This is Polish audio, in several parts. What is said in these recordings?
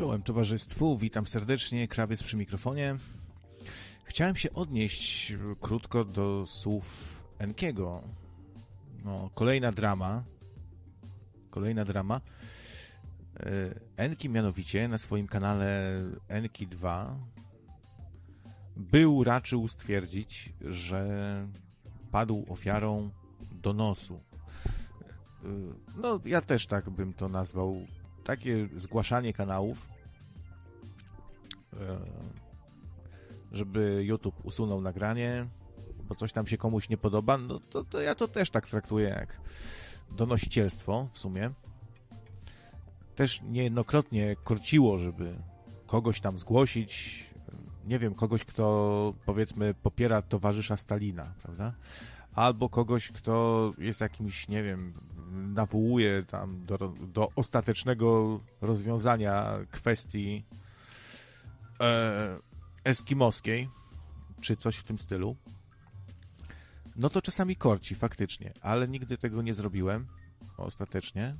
Czołem towarzystwu, witam serdecznie, krawiec przy mikrofonie. Chciałem się odnieść krótko do słów Enkiego. No, kolejna drama. Kolejna drama. E, Enki mianowicie na swoim kanale Enki 2 był raczył stwierdzić, że padł ofiarą donosu. E, no, ja też tak bym to nazwał takie zgłaszanie kanałów, e, żeby YouTube usunął nagranie, bo coś tam się komuś nie podoba, no to, to ja to też tak traktuję jak donosicielstwo w sumie. Też niejednokrotnie korciło, żeby kogoś tam zgłosić, nie wiem, kogoś, kto powiedzmy popiera towarzysza Stalina, prawda? Albo kogoś, kto jest jakimś, nie wiem, nawołuje tam do, do ostatecznego rozwiązania kwestii e, eskimoskiej, czy coś w tym stylu, no to czasami korci, faktycznie, ale nigdy tego nie zrobiłem ostatecznie.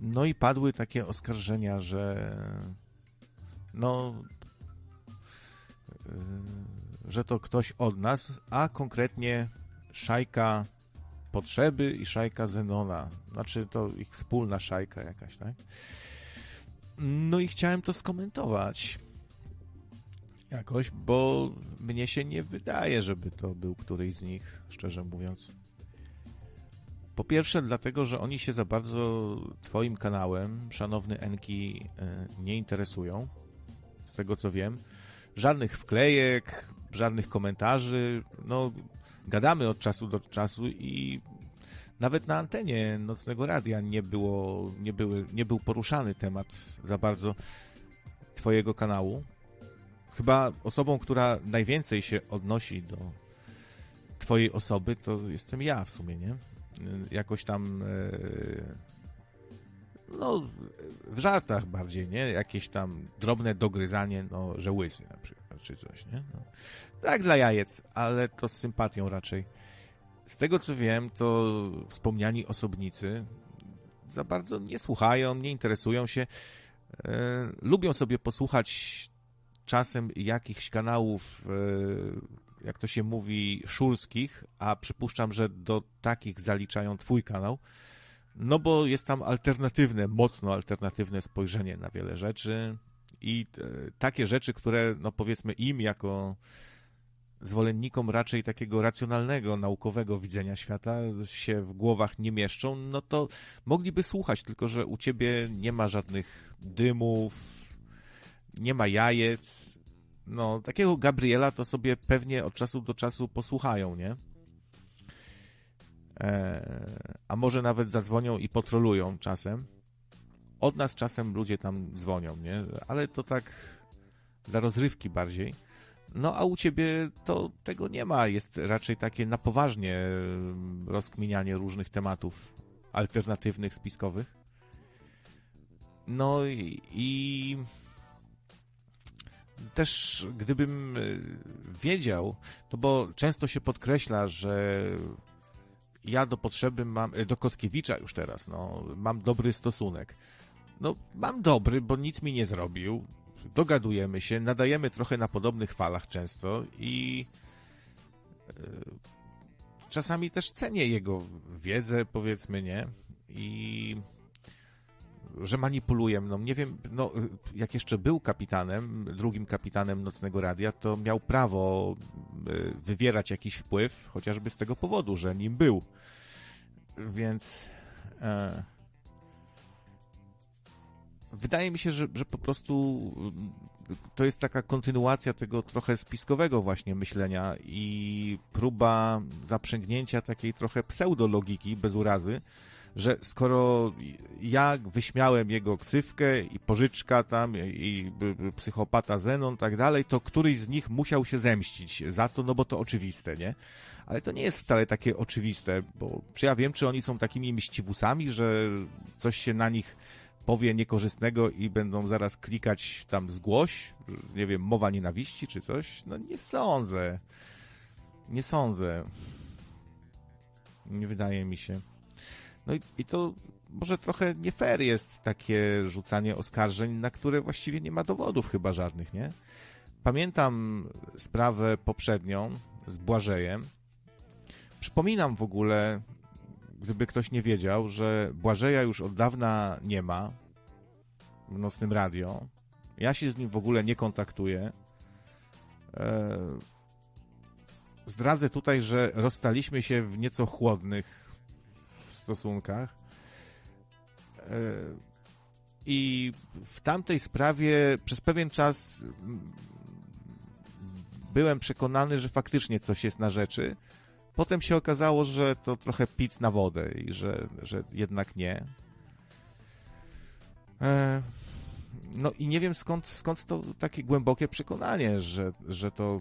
No i padły takie oskarżenia, że no, e, że to ktoś od nas, a konkretnie szajka Potrzeby i szajka Zenona. Znaczy to ich wspólna szajka jakaś, tak? No i chciałem to skomentować jakoś, bo mnie się nie wydaje, żeby to był któryś z nich, szczerze mówiąc. Po pierwsze, dlatego, że oni się za bardzo Twoim kanałem, szanowny Enki, e, nie interesują. Z tego co wiem. Żadnych wklejek, żadnych komentarzy. No, gadamy od czasu do czasu i nawet na antenie nocnego radia nie było, nie, były, nie był poruszany temat za bardzo Twojego kanału. Chyba osobą, która najwięcej się odnosi do Twojej osoby, to jestem ja w sumie, nie? Jakoś tam. E, no, w żartach bardziej, nie? Jakieś tam drobne dogryzanie, no, że łysy na przykład, czy coś, nie? No. Tak dla jajec, ale to z sympatią raczej. Z tego co wiem, to wspomniani osobnicy za bardzo nie słuchają, nie interesują się. E, lubią sobie posłuchać czasem jakichś kanałów, e, jak to się mówi, szurskich, a przypuszczam, że do takich zaliczają Twój kanał. No bo jest tam alternatywne, mocno alternatywne spojrzenie na wiele rzeczy i e, takie rzeczy, które, no powiedzmy, im jako zwolennikom raczej takiego racjonalnego, naukowego widzenia świata się w głowach nie mieszczą, no to mogliby słuchać, tylko że u ciebie nie ma żadnych dymów, nie ma jajec. No, takiego Gabriela to sobie pewnie od czasu do czasu posłuchają, nie? E, a może nawet zadzwonią i potrolują czasem. Od nas czasem ludzie tam dzwonią, nie? Ale to tak dla rozrywki bardziej. No a u ciebie to tego nie ma. Jest raczej takie na poważnie mm, rozkminianie różnych tematów alternatywnych, spiskowych. No i, i też gdybym y, wiedział, to bo często się podkreśla, że ja do potrzeby mam, y, do Kotkiewicza już teraz, no, mam dobry stosunek. No, mam dobry, bo nic mi nie zrobił dogadujemy się, nadajemy trochę na podobnych falach często i e, czasami też cenię jego wiedzę, powiedzmy, nie? I że manipuluje mną. Nie wiem, no, jak jeszcze był kapitanem, drugim kapitanem Nocnego Radia, to miał prawo e, wywierać jakiś wpływ, chociażby z tego powodu, że nim był. Więc e, wydaje mi się, że, że po prostu mm, to jest taka kontynuacja tego trochę spiskowego właśnie myślenia i próba zaprzęgnięcia takiej trochę pseudologiki bez urazy, że skoro ja wyśmiałem jego ksywkę i pożyczka tam i psychopata Zenon tak dalej, to któryś z nich musiał się zemścić za to, no bo to oczywiste, nie? Ale to nie jest wcale takie oczywiste, bo czy ja wiem, czy oni są takimi mściwusami, że coś się na nich powie niekorzystnego i będą zaraz klikać tam zgłoś, nie wiem, mowa nienawiści czy coś? No nie sądzę. Nie sądzę. Nie wydaje mi się. No i, i to może trochę nie fair jest takie rzucanie oskarżeń, na które właściwie nie ma dowodów chyba żadnych, nie? Pamiętam sprawę poprzednią z Błażejem. Przypominam w ogóle, gdyby ktoś nie wiedział, że Błażeja już od dawna nie ma w Nocnym Radio. Ja się z nim w ogóle nie kontaktuję. E, zdradzę tutaj, że rozstaliśmy się w nieco chłodnych stosunkach. E, I w tamtej sprawie przez pewien czas byłem przekonany, że faktycznie coś jest na rzeczy. Potem się okazało, że to trochę pic na wodę i że, że jednak nie. E, no i nie wiem skąd, skąd to takie głębokie przekonanie, że, że to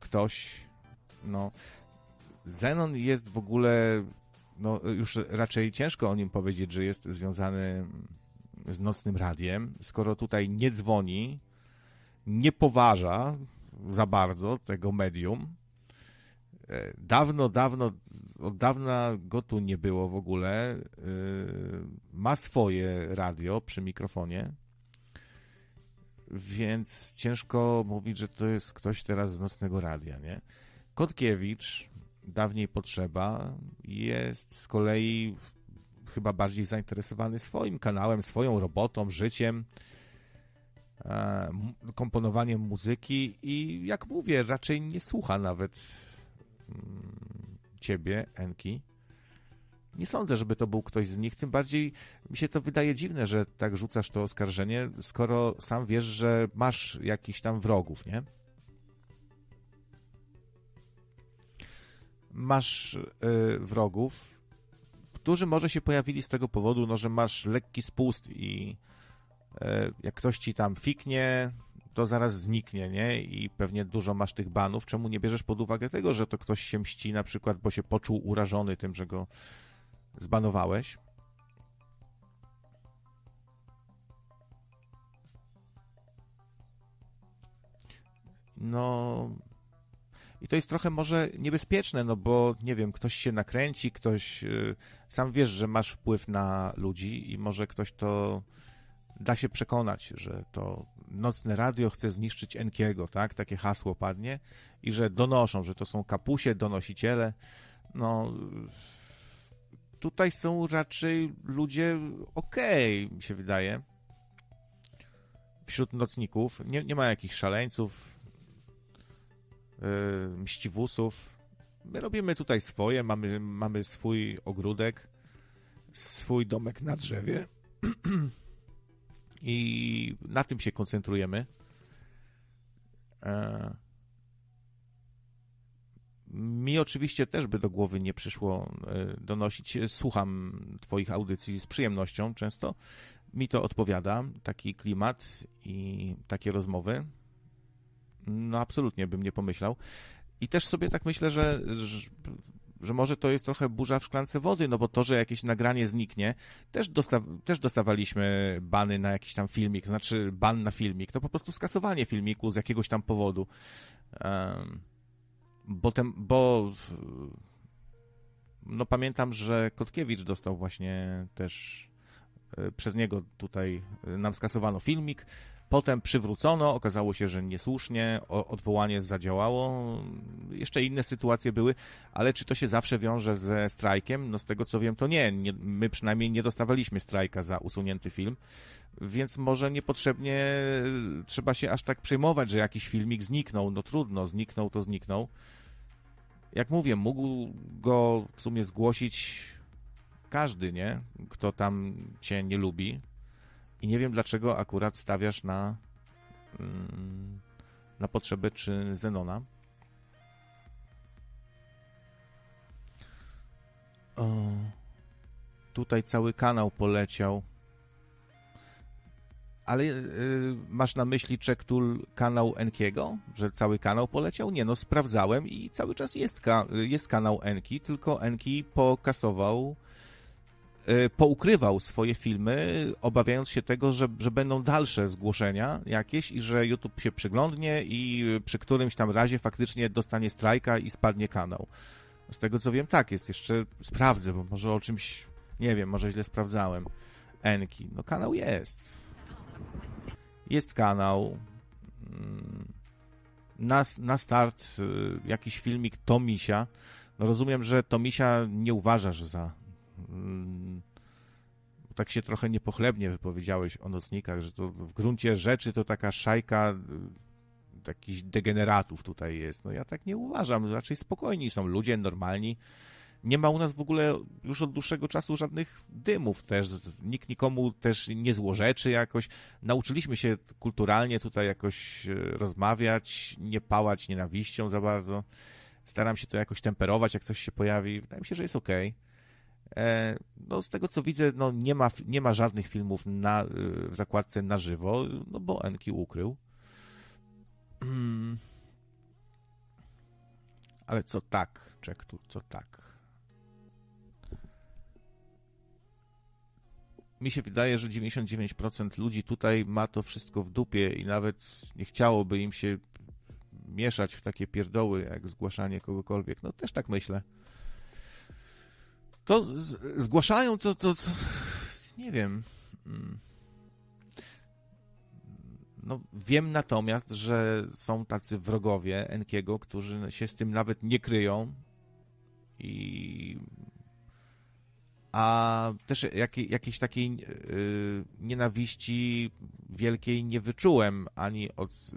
ktoś, no, Zenon jest w ogóle, no już raczej ciężko o nim powiedzieć, że jest związany z nocnym radiem, skoro tutaj nie dzwoni, nie poważa za bardzo tego medium. E, dawno, dawno, od dawna go tu nie było w ogóle. E, ma swoje radio przy mikrofonie więc ciężko mówić, że to jest ktoś teraz z nocnego radia, nie? Kotkiewicz, dawniej potrzeba, jest z kolei chyba bardziej zainteresowany swoim kanałem, swoją robotą, życiem, e, komponowaniem muzyki i jak mówię, raczej nie słucha nawet ciebie, Enki. Nie sądzę, żeby to był ktoś z nich, tym bardziej mi się to wydaje dziwne, że tak rzucasz to oskarżenie, skoro sam wiesz, że masz jakiś tam wrogów, nie? Masz y, wrogów, którzy może się pojawili z tego powodu, no, że masz lekki spust i y, jak ktoś ci tam fiknie, to zaraz zniknie, nie? I pewnie dużo masz tych banów. Czemu nie bierzesz pod uwagę tego, że to ktoś się mści na przykład, bo się poczuł urażony tym, że go zbanowałeś. No. I to jest trochę może niebezpieczne, no bo nie wiem, ktoś się nakręci, ktoś. Yy, sam wiesz, że masz wpływ na ludzi i może ktoś to da się przekonać, że to nocne radio chce zniszczyć Enkiego, tak? Takie hasło padnie i że donoszą, że to są kapusie, donosiciele. No tutaj są raczej ludzie okej, okay, mi się wydaje. Wśród nocników. Nie, nie ma jakichś szaleńców, yy, mściwusów. My robimy tutaj swoje, mamy, mamy swój ogródek, swój domek na drzewie i na tym się koncentrujemy. E, mi oczywiście też by do głowy nie przyszło e, donosić. Słucham Twoich audycji z przyjemnością często. Mi to odpowiada, taki klimat i takie rozmowy. No, absolutnie bym nie pomyślał. I też sobie tak myślę, że, że, że może to jest trochę burza w szklance wody, no bo to, że jakieś nagranie zniknie, też, też dostawaliśmy bany na jakiś tam filmik, to znaczy ban na filmik, to po prostu skasowanie filmiku z jakiegoś tam powodu. Bo, tem, bo no pamiętam, że Kotkiewicz dostał właśnie też e, przez niego tutaj e, nam skasowano filmik. Potem przywrócono, okazało się, że niesłusznie, odwołanie zadziałało. Jeszcze inne sytuacje były, ale czy to się zawsze wiąże ze strajkiem? No z tego co wiem, to nie. nie my przynajmniej nie dostawaliśmy strajka za usunięty film, więc może niepotrzebnie trzeba się aż tak przejmować, że jakiś filmik zniknął. No trudno, zniknął to zniknął jak mówię, mógł go w sumie zgłosić każdy, nie? Kto tam cię nie lubi. I nie wiem, dlaczego akurat stawiasz na, mm, na potrzeby czy Zenona. O, tutaj cały kanał poleciał ale y, masz na myśli Czektul kanał Enkiego? Że cały kanał poleciał? Nie, no sprawdzałem i cały czas jest, ka jest kanał Enki, tylko Enki pokasował, poukrywał swoje filmy, obawiając się tego, że, że będą dalsze zgłoszenia jakieś i że YouTube się przyglądnie i przy którymś tam razie faktycznie dostanie strajka i spadnie kanał. Z tego co wiem, tak jest. Jeszcze sprawdzę, bo może o czymś Nie wiem, może źle sprawdzałem. Enki. No kanał jest. Jest kanał. Mm, na, na start y, jakiś filmik Tomisia. No rozumiem, że Tomisia nie uważasz za... Mm, tak się trochę niepochlebnie wypowiedziałeś o nocnikach, że to w gruncie rzeczy to taka szajka y, jakichś degeneratów tutaj jest. No ja tak nie uważam. Raczej spokojni są ludzie, normalni nie ma u nas w ogóle już od dłuższego czasu żadnych dymów też. Nikt nikomu też nie złorzeczy jakoś. Nauczyliśmy się kulturalnie tutaj jakoś e, rozmawiać, nie pałać nienawiścią za bardzo. Staram się to jakoś temperować, jak coś się pojawi. Wydaje mi się, że jest ok. E, no, z tego co widzę, no, nie, ma, nie ma żadnych filmów na, e, w zakładce na żywo, no bo Enki ukrył. Ale co tak, czek tu, co tak? mi się wydaje, że 99% ludzi tutaj ma to wszystko w dupie i nawet nie chciałoby im się mieszać w takie pierdoły, jak zgłaszanie kogokolwiek. No też tak myślę. To zgłaszają to, to, to, nie wiem. Mm. No, wiem natomiast, że są tacy wrogowie Enkiego, którzy się z tym nawet nie kryją i a też jakiej, jakiejś takiej yy, nienawiści wielkiej nie wyczułem ani od,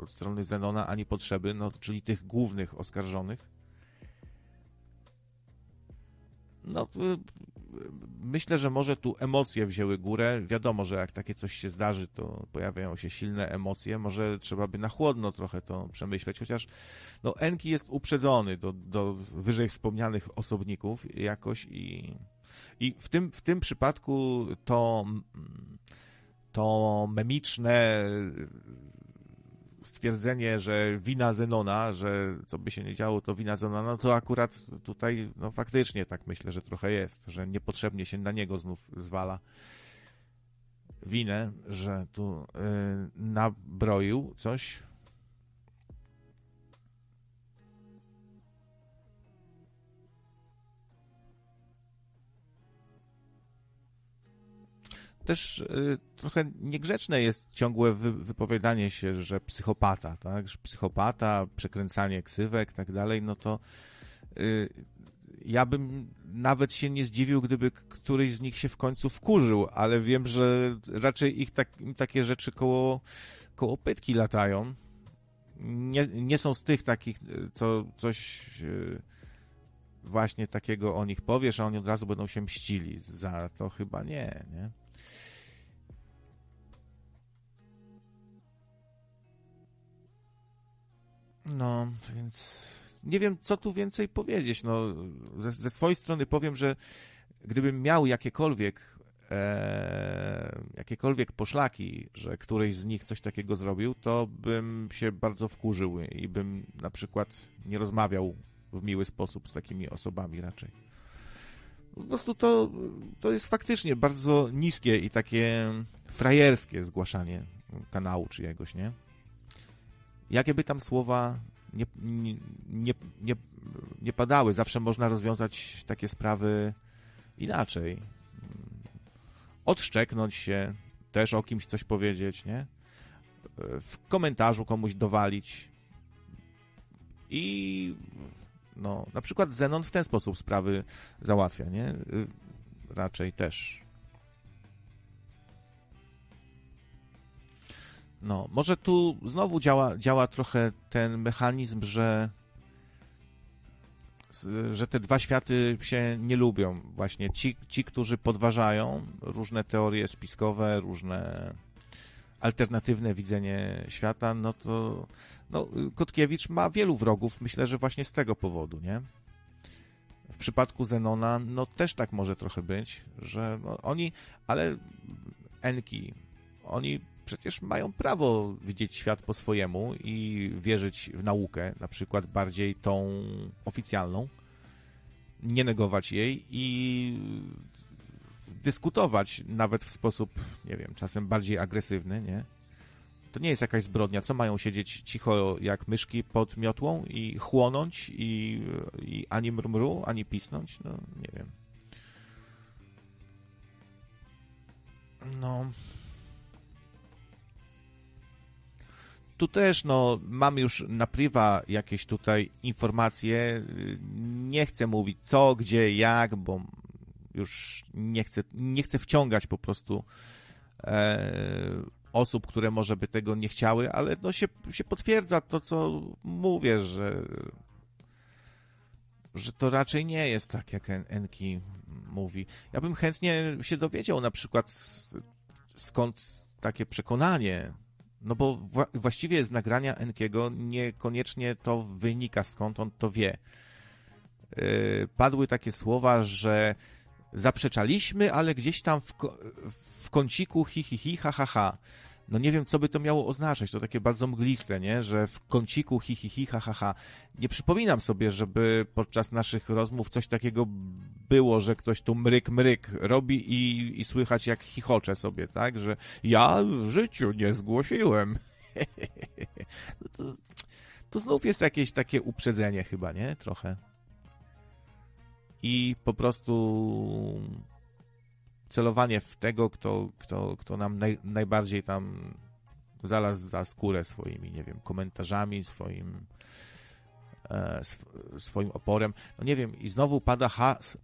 od strony Zenona, ani potrzeby, no, czyli tych głównych oskarżonych. No, yy, myślę, że może tu emocje wzięły górę. Wiadomo, że jak takie coś się zdarzy, to pojawiają się silne emocje. Może trzeba by na chłodno trochę to przemyśleć, chociaż no, Enki jest uprzedzony do, do wyżej wspomnianych osobników jakoś i i w tym, w tym przypadku to, to memiczne stwierdzenie, że wina Zenona, że co by się nie działo, to wina Zenona, no to akurat tutaj no faktycznie tak myślę, że trochę jest, że niepotrzebnie się na niego znów zwala winę, że tu yy, nabroił coś też y, trochę niegrzeczne jest ciągłe wy, wypowiadanie się, że psychopata, tak? Że psychopata, przekręcanie ksywek, tak dalej, no to y, ja bym nawet się nie zdziwił, gdyby któryś z nich się w końcu wkurzył, ale wiem, że raczej ich tak, takie rzeczy koło, koło pytki latają. Nie, nie są z tych takich, co coś y, właśnie takiego o nich powiesz, a oni od razu będą się mścili. Za to chyba nie, nie? No, więc nie wiem, co tu więcej powiedzieć. No, ze, ze swojej strony powiem, że gdybym miał jakiekolwiek e, jakiekolwiek poszlaki, że któryś z nich coś takiego zrobił, to bym się bardzo wkurzył i bym na przykład nie rozmawiał w miły sposób z takimi osobami raczej. Po prostu to, to jest faktycznie bardzo niskie i takie frajerskie zgłaszanie kanału czyjegoś, nie? Jakie by tam słowa nie, nie, nie, nie padały, zawsze można rozwiązać takie sprawy inaczej. Odszczeknąć się, też o kimś coś powiedzieć, nie? W komentarzu komuś dowalić. I no, na przykład Zenon w ten sposób sprawy załatwia, nie? Raczej też. No, może tu znowu działa, działa trochę ten mechanizm, że że te dwa światy się nie lubią. Właśnie ci, ci, którzy podważają różne teorie spiskowe, różne alternatywne widzenie świata, no to no, Kotkiewicz ma wielu wrogów, myślę, że właśnie z tego powodu, nie? W przypadku Zenona, no też tak może trochę być, że no, oni, ale Enki, oni przecież mają prawo widzieć świat po swojemu i wierzyć w naukę, na przykład bardziej tą oficjalną, nie negować jej i dyskutować nawet w sposób, nie wiem, czasem bardziej agresywny, nie? To nie jest jakaś zbrodnia. Co mają siedzieć cicho jak myszki pod miotłą i chłonąć i, i ani mrmru, ani pisnąć? No, nie wiem. No. Tu też, no, mam już na priwa jakieś tutaj informacje. Nie chcę mówić co, gdzie, jak, bo już nie chcę, nie chcę wciągać po prostu e, osób, które może by tego nie chciały, ale no się, się potwierdza to, co mówię, że, że to raczej nie jest tak, jak Enki mówi. Ja bym chętnie się dowiedział na przykład skąd takie przekonanie, no bo wła właściwie z nagrania Enkiego niekoniecznie to wynika, skąd on to wie. Yy, padły takie słowa, że zaprzeczaliśmy, ale gdzieś tam w, w kąciku hi, hi, hi, ha, ha, ha. No nie wiem, co by to miało oznaczać. To takie bardzo mgliste, nie? Że w kąciku hi, hi, hi, ha, ha, ha. Nie przypominam sobie, żeby podczas naszych rozmów coś takiego było, że ktoś tu mryk, mryk robi i, i słychać jak chichocze sobie, tak? Że ja w życiu nie zgłosiłem. no to, to znów jest jakieś takie uprzedzenie chyba, nie? Trochę i po prostu celowanie w tego, kto, kto, kto nam naj, najbardziej tam zalazł za skórę swoimi, nie wiem, komentarzami, swoim e, swoim oporem. No nie wiem, i znowu pada has,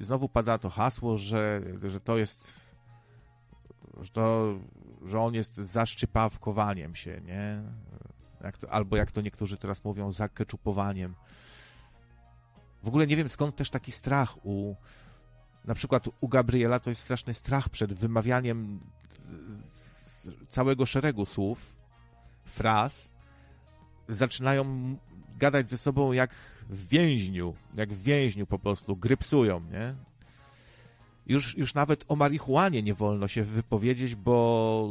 znowu pada to hasło, że, że to jest że, to, że on jest zaszczypawkowaniem się, nie? Jak to, albo jak to niektórzy teraz mówią, zakeczupowaniem. W ogóle nie wiem skąd też taki strach u na przykład u Gabriela to jest straszny strach przed wymawianiem całego szeregu słów, fraz. Zaczynają gadać ze sobą jak w więźniu, jak w więźniu po prostu, grypsują, nie? Już, już nawet o marihuanie nie wolno się wypowiedzieć, bo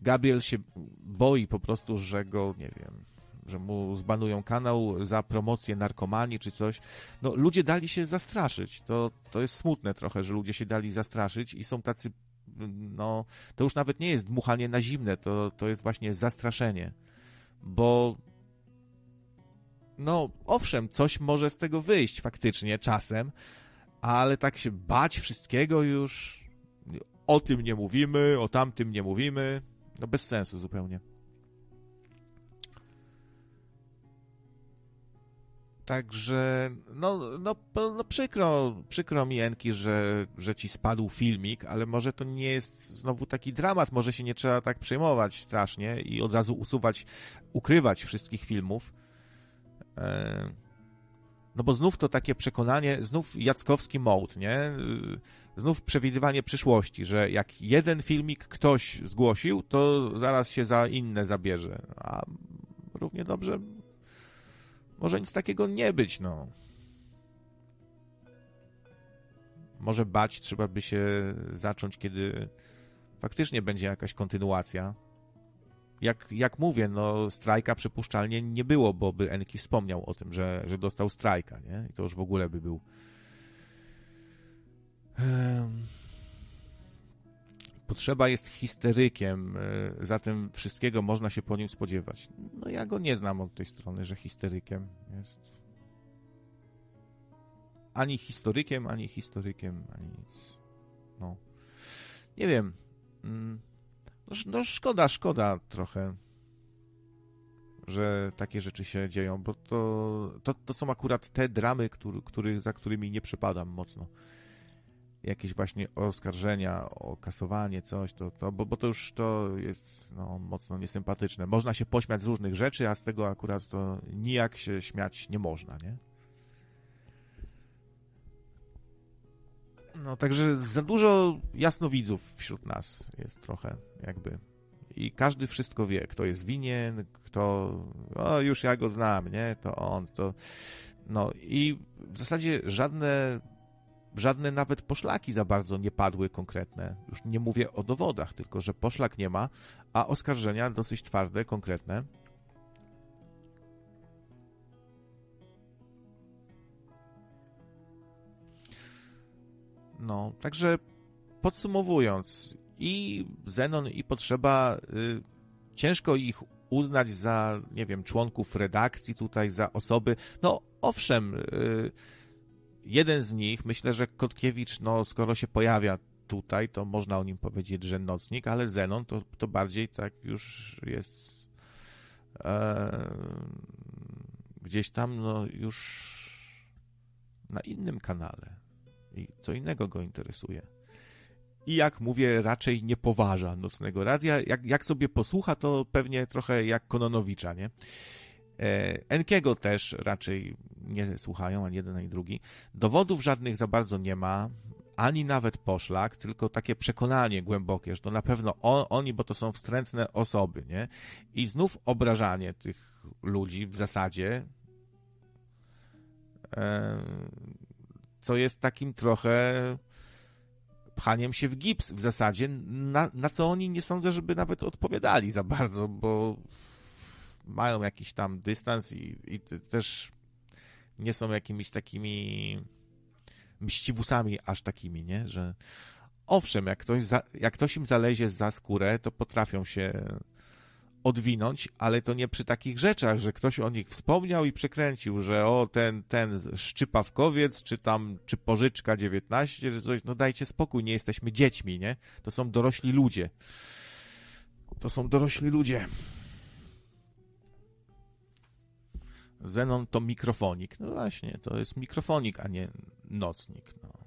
Gabriel się boi po prostu, że go, nie wiem, że mu zbanują kanał za promocję narkomanii czy coś. No, ludzie dali się zastraszyć. To, to jest smutne trochę, że ludzie się dali zastraszyć i są tacy, no, to już nawet nie jest dmuchanie na zimne, to, to jest właśnie zastraszenie. Bo, no, owszem, coś może z tego wyjść faktycznie czasem, ale tak się bać wszystkiego już, o tym nie mówimy, o tamtym nie mówimy, no bez sensu zupełnie. Także, no, no, no przykro, przykro mi, Enki, że, że ci spadł filmik, ale może to nie jest znowu taki dramat, może się nie trzeba tak przejmować strasznie i od razu usuwać, ukrywać wszystkich filmów. E, no bo znów to takie przekonanie, znów Jackowski mode, nie? Znów przewidywanie przyszłości, że jak jeden filmik ktoś zgłosił, to zaraz się za inne zabierze. A równie dobrze może nic takiego nie być, no. Może bać trzeba by się zacząć, kiedy faktycznie będzie jakaś kontynuacja. Jak, jak mówię, no strajka przypuszczalnie nie było, bo by Enki wspomniał o tym, że, że dostał strajka, nie? I to już w ogóle by był... Um Potrzeba jest histerykiem, e, zatem wszystkiego można się po nim spodziewać. No ja go nie znam od tej strony, że histerykiem jest. Ani historykiem, ani historykiem, ani nic. No. Nie wiem. Mm. No, no szkoda, szkoda trochę, że takie rzeczy się dzieją, bo to, to, to są akurat te dramy, który, który, za którymi nie przypadam mocno jakieś właśnie oskarżenia o kasowanie, coś, to, to bo, bo to już to jest no, mocno niesympatyczne. Można się pośmiać z różnych rzeczy, a z tego akurat to nijak się śmiać nie można, nie? No, także za dużo jasnowidzów wśród nas jest trochę, jakby. I każdy wszystko wie, kto jest winien, kto, o, już ja go znam, nie? To on, to, no i w zasadzie żadne żadne nawet poszlaki za bardzo nie padły konkretne. Już nie mówię o dowodach, tylko że poszlak nie ma, a oskarżenia dosyć twarde, konkretne. No, także podsumowując, i Zenon, i Potrzeba, y, ciężko ich uznać za, nie wiem, członków redakcji tutaj, za osoby. No, owszem, y, jeden z nich, myślę, że Kotkiewicz, no, skoro się pojawia tutaj to można o nim powiedzieć, że nocnik, ale Zenon to, to bardziej tak już jest e, gdzieś tam no już na innym kanale i co innego go interesuje. I jak mówię, raczej nie poważa nocnego radia. Jak, jak sobie posłucha, to pewnie trochę jak Kononowicza, nie? E, Enkiego też raczej nie słuchają, ani jeden, ani drugi. Dowodów żadnych za bardzo nie ma, ani nawet poszlak, tylko takie przekonanie głębokie, że to na pewno on, oni, bo to są wstrętne osoby, nie? I znów obrażanie tych ludzi w zasadzie, e, co jest takim trochę pchaniem się w gips w zasadzie, na, na co oni nie sądzę, żeby nawet odpowiadali za bardzo, bo mają jakiś tam dystans i, i też nie są jakimiś takimi mściwusami aż takimi, nie? Że owszem, jak ktoś, za, jak ktoś im zalezie za skórę, to potrafią się odwinąć, ale to nie przy takich rzeczach, że ktoś o nich wspomniał i przekręcił, że o, ten, ten szczypawkowiec, czy tam, czy pożyczka 19, że coś, no dajcie spokój, nie jesteśmy dziećmi, nie? To są dorośli ludzie. To są dorośli ludzie. Zenon to mikrofonik. No właśnie, to jest mikrofonik, a nie nocnik. No.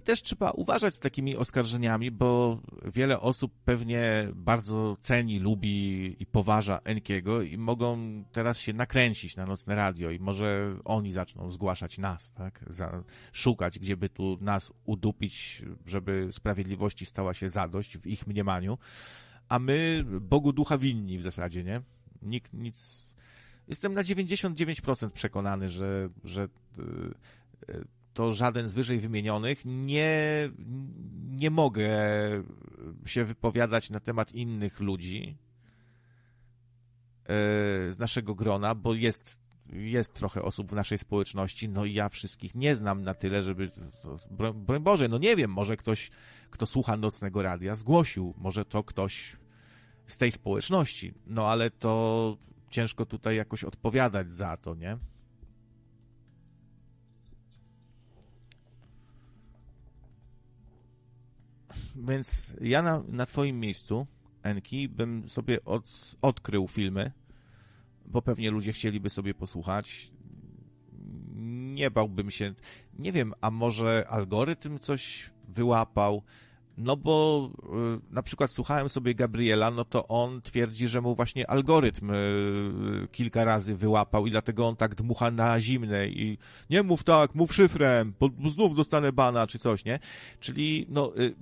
I też trzeba uważać z takimi oskarżeniami, bo wiele osób pewnie bardzo ceni, lubi i poważa Enkiego i mogą teraz się nakręcić na nocne radio i może oni zaczną zgłaszać nas, tak? Za, szukać, gdzie by tu nas udupić, żeby sprawiedliwości stała się zadość w ich mniemaniu, a my Bogu ducha winni w zasadzie, nie? Nikt nic... Jestem na 99% przekonany, że, że yy, to żaden z wyżej wymienionych. Nie, nie mogę się wypowiadać na temat innych ludzi e, z naszego grona, bo jest, jest trochę osób w naszej społeczności, no i ja wszystkich nie znam na tyle, żeby, broń, Boże, no nie wiem, może ktoś, kto słucha Nocnego Radia zgłosił, może to ktoś z tej społeczności, no ale to ciężko tutaj jakoś odpowiadać za to, nie? Więc ja na, na twoim miejscu, Enki, bym sobie od, odkrył filmy, bo pewnie ludzie chcieliby sobie posłuchać. Nie bałbym się, nie wiem, a może algorytm coś wyłapał, no bo y, na przykład słuchałem sobie Gabriela, no to on twierdzi, że mu właśnie algorytm y, kilka razy wyłapał i dlatego on tak dmucha na zimne i nie mów tak, mów szyfrem, bo znów dostanę bana czy coś, nie? Czyli no y,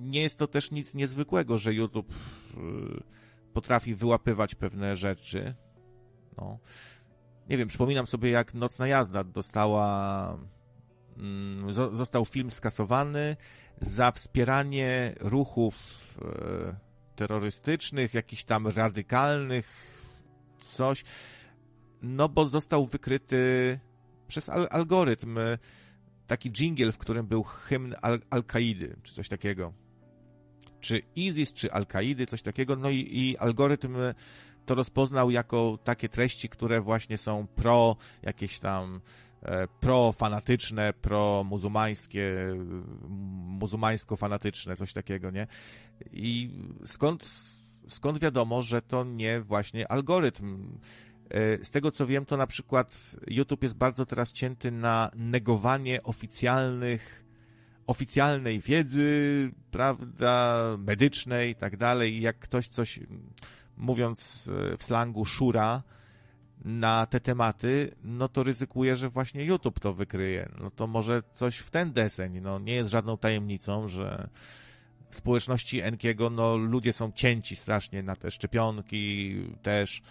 nie jest to też nic niezwykłego, że YouTube potrafi wyłapywać pewne rzeczy. No. Nie wiem, przypominam sobie jak Nocna Jazda dostała mm, został film skasowany za wspieranie ruchów e, terrorystycznych, jakichś tam radykalnych, coś, no bo został wykryty przez al algorytm e, taki jingle, w którym był hymn al Al-Kaidy, czy coś takiego. Czy ISIS, czy Al-Kaidy, coś takiego, no i, i algorytm to rozpoznał jako takie treści, które właśnie są pro jakieś tam pro-fanatyczne, pro-muzułmańskie, muzułmańsko-fanatyczne, coś takiego, nie? I skąd, skąd wiadomo, że to nie właśnie algorytm? E, z tego co wiem, to na przykład YouTube jest bardzo teraz cięty na negowanie oficjalnych, oficjalnej wiedzy, prawda, medycznej i tak dalej. Jak ktoś coś, mówiąc w slangu, szura, na te tematy, no to ryzykuje, że właśnie YouTube to wykryje. No to może coś w ten deseń. No nie jest żadną tajemnicą, że w społeczności Enkiego, no ludzie są cięci strasznie na te szczepionki też,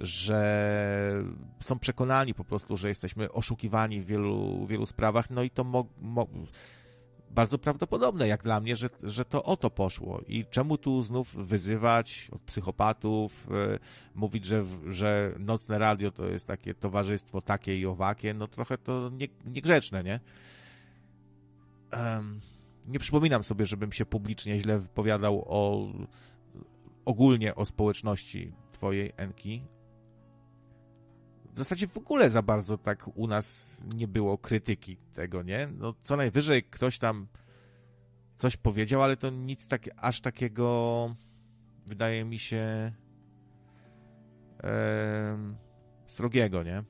że są przekonani po prostu, że jesteśmy oszukiwani w wielu, wielu sprawach, no i to mo, mo bardzo prawdopodobne, jak dla mnie, że, że to o to poszło. I czemu tu znów wyzywać od psychopatów, yy, mówić, że, że nocne radio to jest takie towarzystwo takie i owakie, no trochę to nie, niegrzeczne, nie? Um, nie przypominam sobie, żebym się publicznie źle wypowiadał o ogólnie o społeczności twojej Enki. W zasadzie w ogóle za bardzo tak u nas nie było krytyki tego, nie? No co najwyżej ktoś tam coś powiedział, ale to nic tak, aż takiego wydaje mi się e, srogiego, nie?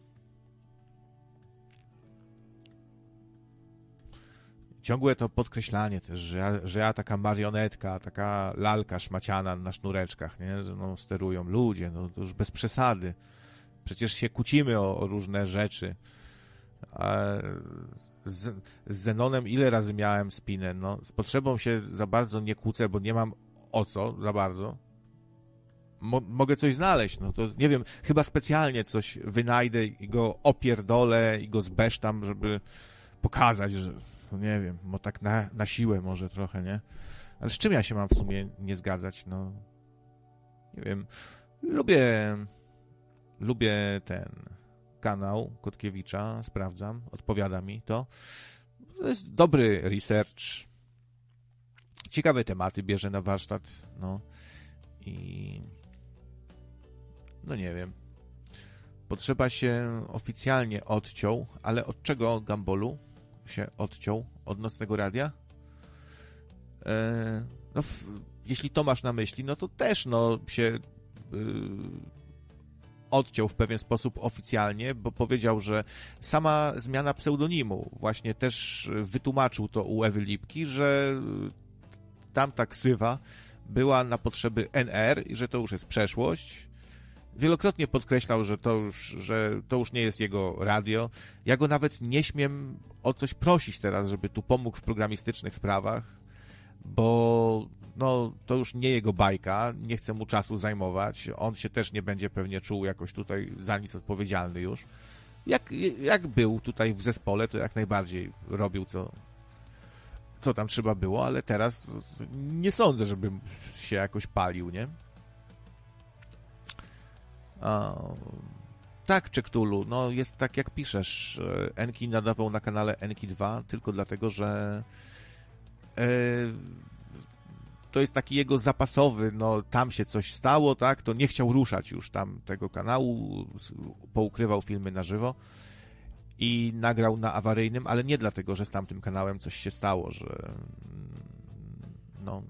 ciągłe to podkreślanie też, że ja, że ja taka marionetka, taka lalka szmaciana na sznureczkach, nie? że no, sterują ludzie, no to już bez przesady. Przecież się kłócimy o, o różne rzeczy. A z, z Zenonem ile razy miałem spinę? No, z potrzebą się za bardzo nie kłócę, bo nie mam o co za bardzo. Mo mogę coś znaleźć, no to nie wiem, chyba specjalnie coś wynajdę i go opierdolę i go zbesztam, żeby pokazać, że no nie wiem, bo tak na, na siłę może trochę, nie? Ale z czym ja się mam w sumie nie zgadzać? No, nie wiem. Lubię, lubię ten kanał Kotkiewicza, sprawdzam, odpowiada mi to. To jest dobry research. Ciekawe tematy bierze na warsztat, no. I no nie wiem. Potrzeba się oficjalnie odciął, ale od czego Gambolu? się odciął od nocnego radia. E, no, jeśli to masz na myśli, no to też no, się y, odciął w pewien sposób oficjalnie, bo powiedział, że sama zmiana pseudonimu właśnie też wytłumaczył to u Ewy Lipki, że tamta ksywa była na potrzeby NR i że to już jest przeszłość wielokrotnie podkreślał, że to już, że to już nie jest jego radio. Ja go nawet nie śmiem o coś prosić teraz, żeby tu pomógł w programistycznych sprawach, bo no, to już nie jego bajka, nie chcę mu czasu zajmować. On się też nie będzie pewnie czuł jakoś tutaj za nic odpowiedzialny już. Jak, jak był tutaj w zespole, to jak najbardziej robił, co, co tam trzeba było, ale teraz nie sądzę, żeby się jakoś palił, nie? tak, Czektulu, no jest tak jak piszesz. Enki nadawał na kanale Enki 2 tylko dlatego, że to jest taki jego zapasowy, no tam się coś stało, tak, to nie chciał ruszać już tam tego kanału, poukrywał filmy na żywo i nagrał na awaryjnym, ale nie dlatego, że z tamtym kanałem coś się stało, że no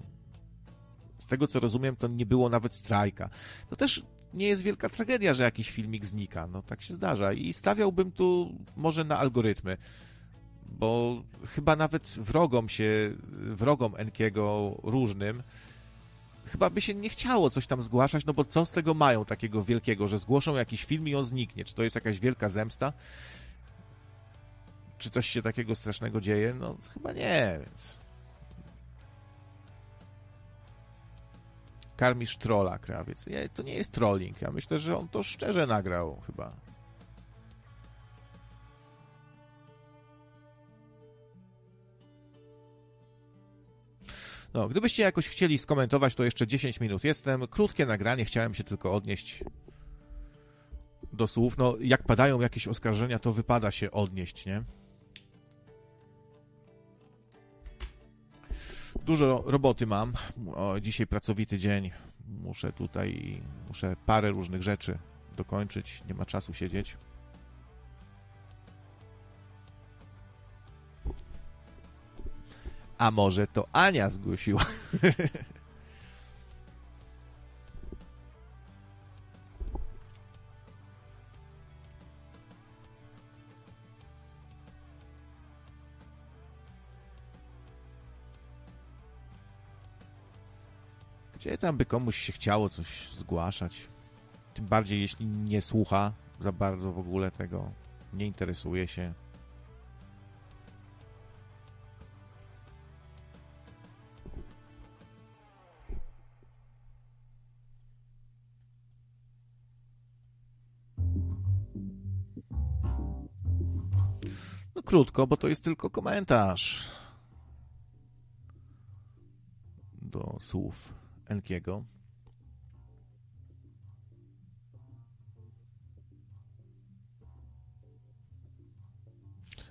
z tego co rozumiem, to nie było nawet strajka. To też nie jest wielka tragedia, że jakiś filmik znika. No tak się zdarza. I stawiałbym tu może na algorytmy. Bo chyba nawet wrogom się, wrogom Enkiego różnym, chyba by się nie chciało coś tam zgłaszać, no bo co z tego mają takiego wielkiego, że zgłoszą jakiś film i on zniknie? Czy to jest jakaś wielka zemsta? Czy coś się takiego strasznego dzieje? No chyba nie, więc karmisz trolla, krawiec. Nie, to nie jest trolling. Ja myślę, że on to szczerze nagrał chyba. No, gdybyście jakoś chcieli skomentować, to jeszcze 10 minut jestem. Krótkie nagranie, chciałem się tylko odnieść do słów. No, jak padają jakieś oskarżenia, to wypada się odnieść, nie? Dużo roboty mam. O, dzisiaj pracowity dzień. Muszę tutaj, muszę parę różnych rzeczy dokończyć. Nie ma czasu siedzieć. A może to Ania zgłosiła? Gdzie tam by komuś się chciało coś zgłaszać? Tym bardziej, jeśli nie słucha za bardzo w ogóle tego, nie interesuje się. Krótko, bo to jest tylko komentarz do słów Enkiego.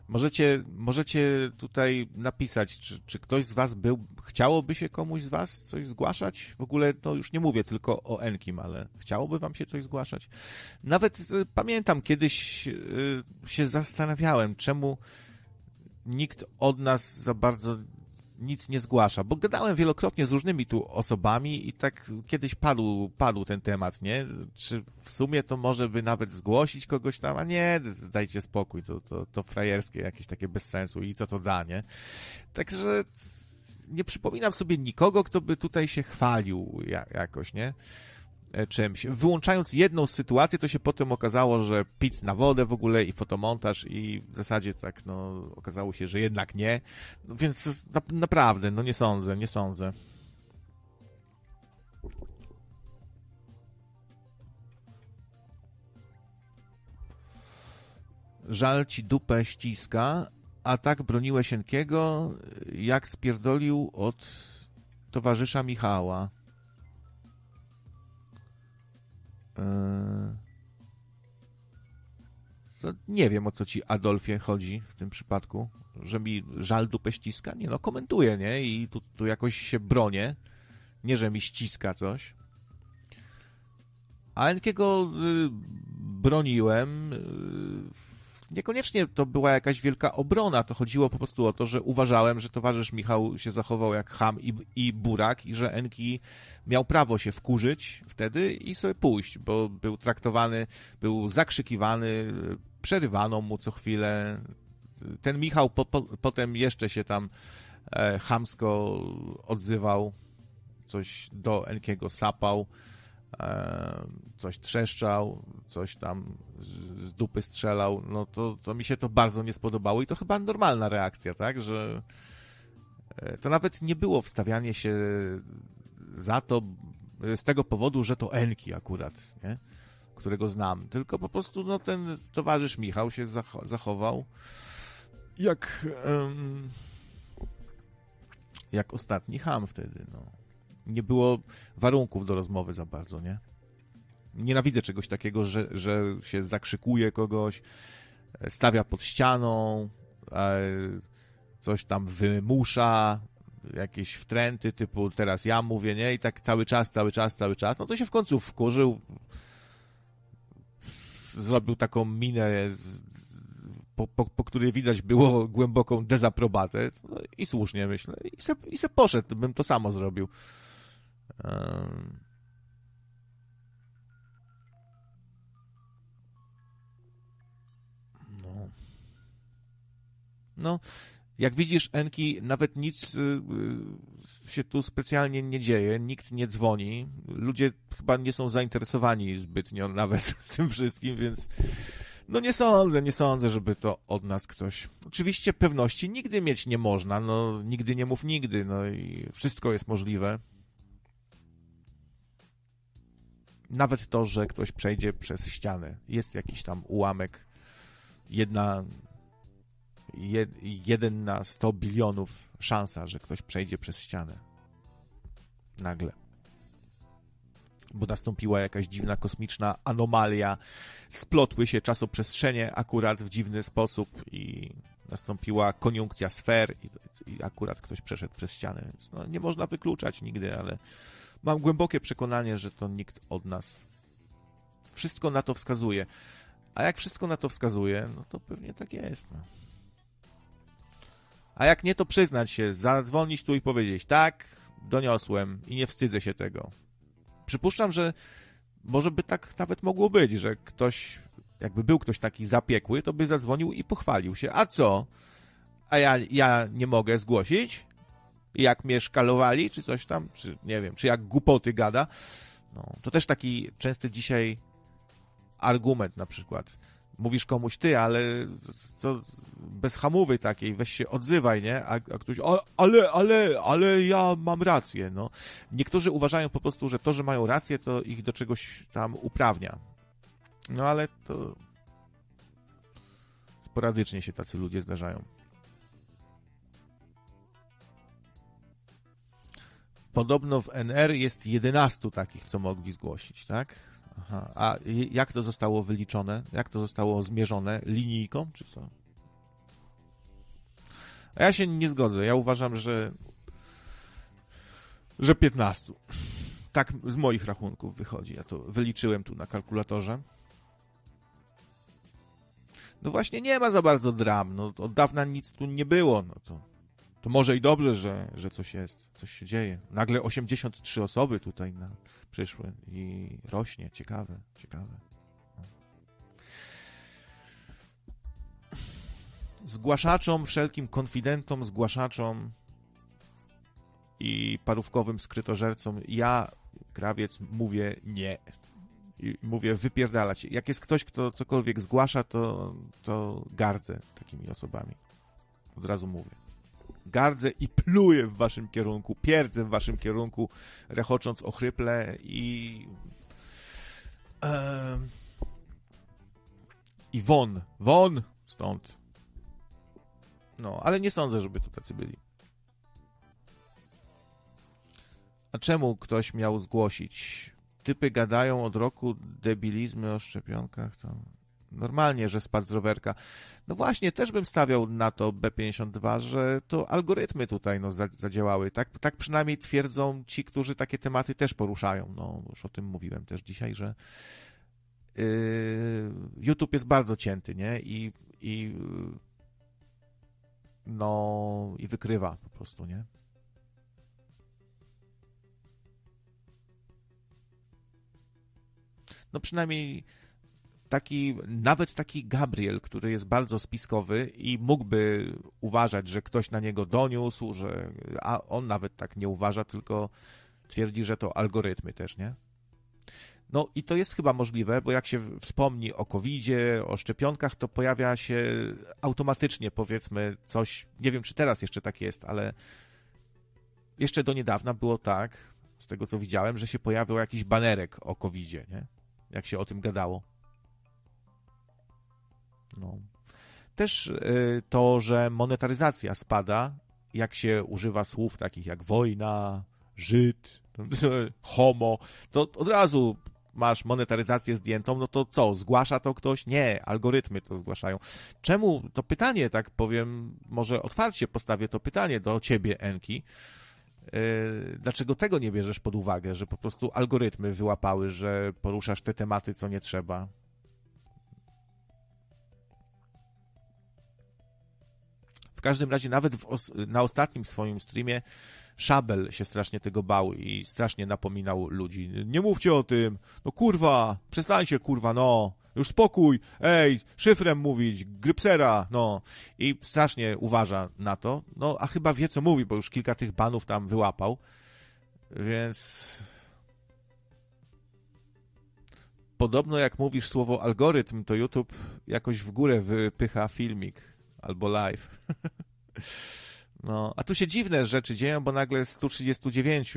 Możecie, możecie tutaj napisać, czy, czy ktoś z was był, chciałoby się komuś z was coś zgłaszać? W ogóle, no już nie mówię tylko o Enkim, ale chciałoby wam się coś zgłaszać? Nawet y, pamiętam, kiedyś y, się zastanawiałem, czemu nikt od nas za bardzo nic nie zgłasza, bo gadałem wielokrotnie z różnymi tu osobami i tak kiedyś padł, padł ten temat, nie? Czy w sumie to może by nawet zgłosić kogoś tam, a nie, dajcie spokój, to, to, to frajerskie jakieś takie bez sensu i co to da, nie? Także nie przypominam sobie nikogo, kto by tutaj się chwalił jakoś, nie? E, czymś. Wyłączając jedną sytuację, to się potem okazało, że pic na wodę w ogóle i fotomontaż i w zasadzie tak, no, okazało się, że jednak nie. No, więc na, naprawdę, no nie sądzę, nie sądzę. Żal ci dupę ściska, a tak broniłeś Enkiego, jak spierdolił od towarzysza Michała. Nie wiem, o co ci Adolfie chodzi w tym przypadku, że mi żal dupę ściska. Nie no, komentuję, nie? I tu, tu jakoś się bronię. Nie, że mi ściska coś. A Enkiego y, broniłem y, niekoniecznie to była jakaś wielka obrona, to chodziło po prostu o to, że uważałem, że towarzysz Michał się zachował jak ham i, i burak i że Enki miał prawo się wkurzyć wtedy i sobie pójść, bo był traktowany, był zakrzykiwany, przerywano mu co chwilę. Ten Michał po, po, potem jeszcze się tam e, chamsko odzywał, coś do Enkiego sapał coś trzeszczał, coś tam z dupy strzelał, no to, to mi się to bardzo nie spodobało i to chyba normalna reakcja, tak, że e, to nawet nie było wstawianie się za to z tego powodu, że to Enki akurat, nie? którego znam, tylko po prostu no, ten towarzysz Michał się zachował jak jak ostatni ham wtedy, no nie było warunków do rozmowy za bardzo, nie? Nienawidzę czegoś takiego, że, że się zakrzykuje kogoś, stawia pod ścianą, coś tam wymusza, jakieś wtręty typu teraz ja mówię, nie? I tak cały czas, cały czas, cały czas. No to się w końcu wkurzył, zrobił taką minę, po, po, po której widać było głęboką dezaprobatę. No i słusznie myślę. I se, i se poszedł, bym to samo zrobił. No. No, jak widzisz, Enki, nawet nic y, y, się tu specjalnie nie dzieje, nikt nie dzwoni. Ludzie chyba nie są zainteresowani zbytnio nawet tym wszystkim, więc no nie sądzę, nie sądzę, żeby to od nas ktoś. Oczywiście pewności nigdy mieć nie można, no nigdy nie mów nigdy, no i wszystko jest możliwe. nawet to, że ktoś przejdzie przez ścianę. Jest jakiś tam ułamek, jedna, jed, jeden na 100 bilionów szansa, że ktoś przejdzie przez ścianę. Nagle. Bo nastąpiła jakaś dziwna kosmiczna anomalia, splotły się czasoprzestrzenie akurat w dziwny sposób i nastąpiła koniunkcja sfer i, i akurat ktoś przeszedł przez ścianę. Więc no, nie można wykluczać nigdy, ale mam głębokie przekonanie, że to nikt od nas. Wszystko na to wskazuje. A jak wszystko na to wskazuje, no to pewnie tak jest. No. A jak nie, to przyznać się, zadzwonić tu i powiedzieć, tak, doniosłem i nie wstydzę się tego. Przypuszczam, że może by tak nawet mogło być, że ktoś, jakby był ktoś taki zapiekły, to by zadzwonił i pochwalił się. A co? A ja, ja nie mogę zgłosić? jak mnie szkalowali, czy coś tam, czy nie wiem, czy jak głupoty gada. No, to też taki częsty dzisiaj argument na przykład. Mówisz komuś ty, ale co bez hamowy takiej, weź się odzywaj, nie? A, a ktoś, ale, ale, ale ja mam rację, no. Niektórzy uważają po prostu, że to, że mają rację, to ich do czegoś tam uprawnia. No ale to sporadycznie się tacy ludzie zdarzają. Podobno w NR jest 11 takich, co mogli zgłosić, tak? Aha. A jak to zostało wyliczone? Jak to zostało zmierzone? Linijką, czy co? A ja się nie zgodzę. Ja uważam, że że 15. Tak z moich rachunków wychodzi. Ja to wyliczyłem tu na kalkulatorze. No właśnie nie ma za bardzo dram. No, od dawna nic tu nie było. No to, to może i dobrze, że, że coś jest, coś się dzieje. Nagle 83 osoby tutaj na, przyszły i rośnie. Ciekawe, ciekawe. No. Zgłaszaczom, wszelkim konfidentom, zgłaszaczom i parówkowym skrytożercom ja, krawiec, mówię nie. I mówię wypierdalać. Jak jest ktoś, kto cokolwiek zgłasza, to, to gardzę takimi osobami. Od razu mówię. Gardzę i pluję w waszym kierunku, pierdzę w waszym kierunku, rechocząc ochryple i... I won, won stąd. No, ale nie sądzę, żeby tu tacy byli. A czemu ktoś miał zgłosić? Typy gadają od roku debilizmy o szczepionkach. To normalnie, że spadł z rowerka. No właśnie, też bym stawiał na to B52, że to algorytmy tutaj no, zadziałały. Tak, tak przynajmniej twierdzą ci, którzy takie tematy też poruszają. No, już o tym mówiłem też dzisiaj, że yy, YouTube jest bardzo cięty, nie? I, i no i wykrywa po prostu, nie? no przynajmniej taki, nawet taki Gabriel, który jest bardzo spiskowy i mógłby uważać, że ktoś na niego doniósł, że, a on nawet tak nie uważa, tylko twierdzi, że to algorytmy też, nie? No i to jest chyba możliwe, bo jak się wspomni o COVID-zie, o szczepionkach, to pojawia się automatycznie, powiedzmy, coś, nie wiem czy teraz jeszcze tak jest, ale jeszcze do niedawna było tak, z tego co widziałem, że się pojawił jakiś banerek o COVID-zie, nie? jak się o tym gadało. No. Też y, to, że monetaryzacja spada, jak się używa słów takich jak wojna, Żyd, homo, to od razu masz monetaryzację zdjętą, no to co, zgłasza to ktoś? Nie, algorytmy to zgłaszają. Czemu, to pytanie, tak powiem, może otwarcie postawię to pytanie do ciebie, Enki, E, dlaczego tego nie bierzesz pod uwagę, że po prostu algorytmy wyłapały, że poruszasz te tematy, co nie trzeba? W każdym razie, nawet os na ostatnim swoim streamie, Szabel się strasznie tego bał i strasznie napominał ludzi. Nie mówcie o tym, no kurwa, przestańcie kurwa, no. Już spokój, ej, szyfrem mówić, grypsera, no. I strasznie uważa na to, no, a chyba wie, co mówi, bo już kilka tych banów tam wyłapał, więc... Podobno jak mówisz słowo algorytm, to YouTube jakoś w górę wypycha filmik albo live. no, a tu się dziwne rzeczy dzieją, bo nagle 139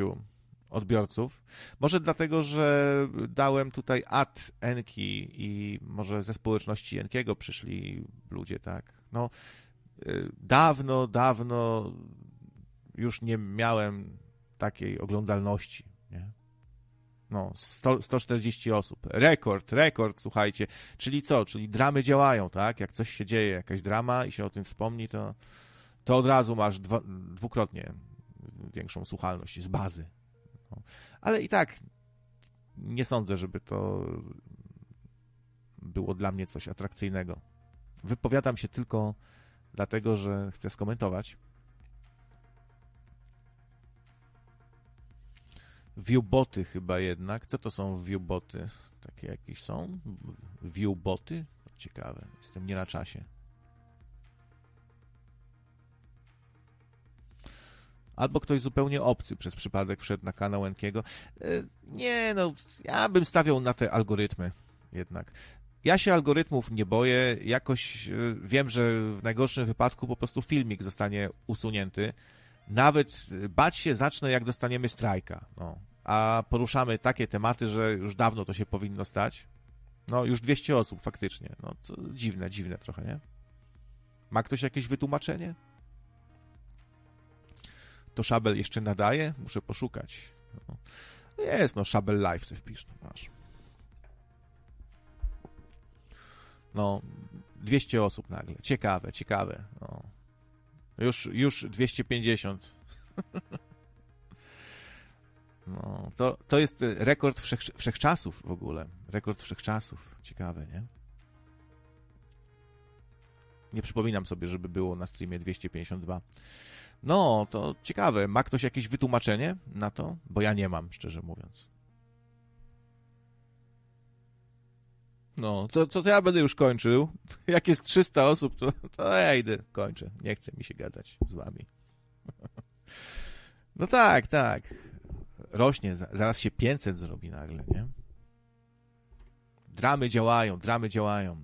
odbiorców. Może dlatego, że dałem tutaj ad Enki i może ze społeczności Enkiego przyszli ludzie, tak. No, y, dawno, dawno już nie miałem takiej oglądalności, nie? No, 100, 140 osób. Rekord, rekord, słuchajcie. Czyli co? Czyli dramy działają, tak? Jak coś się dzieje, jakaś drama i się o tym wspomni, to, to od razu masz dwa, dwukrotnie większą słuchalność z bazy. No. Ale i tak nie sądzę, żeby to było dla mnie coś atrakcyjnego. Wypowiadam się tylko dlatego, że chcę skomentować. Viewboty chyba jednak. Co to są viewboty? Takie jakieś są? Viewboty? Ciekawe. Jestem nie na czasie. albo ktoś zupełnie obcy przez przypadek wszedł na kanał Enkiego. E, nie, no, ja bym stawiał na te algorytmy jednak. Ja się algorytmów nie boję, jakoś e, wiem, że w najgorszym wypadku po prostu filmik zostanie usunięty. Nawet bać się zacznę, jak dostaniemy strajka. No. A poruszamy takie tematy, że już dawno to się powinno stać. No, już 200 osób faktycznie. No, co, dziwne, dziwne trochę, nie? Ma ktoś jakieś wytłumaczenie? To Szabel jeszcze nadaje? Muszę poszukać. No. Jest, no, Szabel Live sobie wpisz, no masz. No, 200 osób nagle. Ciekawe, ciekawe. No. Już, już 250. No, to, to jest rekord wszech, wszechczasów w ogóle. Rekord wszechczasów. Ciekawe, nie? Nie przypominam sobie, żeby było na streamie 252. No, to ciekawe. Ma ktoś jakieś wytłumaczenie na to? Bo ja nie mam, szczerze mówiąc. No, to, to, to ja będę już kończył. Jak jest 300 osób, to, to ja idę, kończę. Nie chce mi się gadać z wami. No tak, tak. Rośnie, zaraz się 500 zrobi nagle, nie? Dramy działają, dramy działają.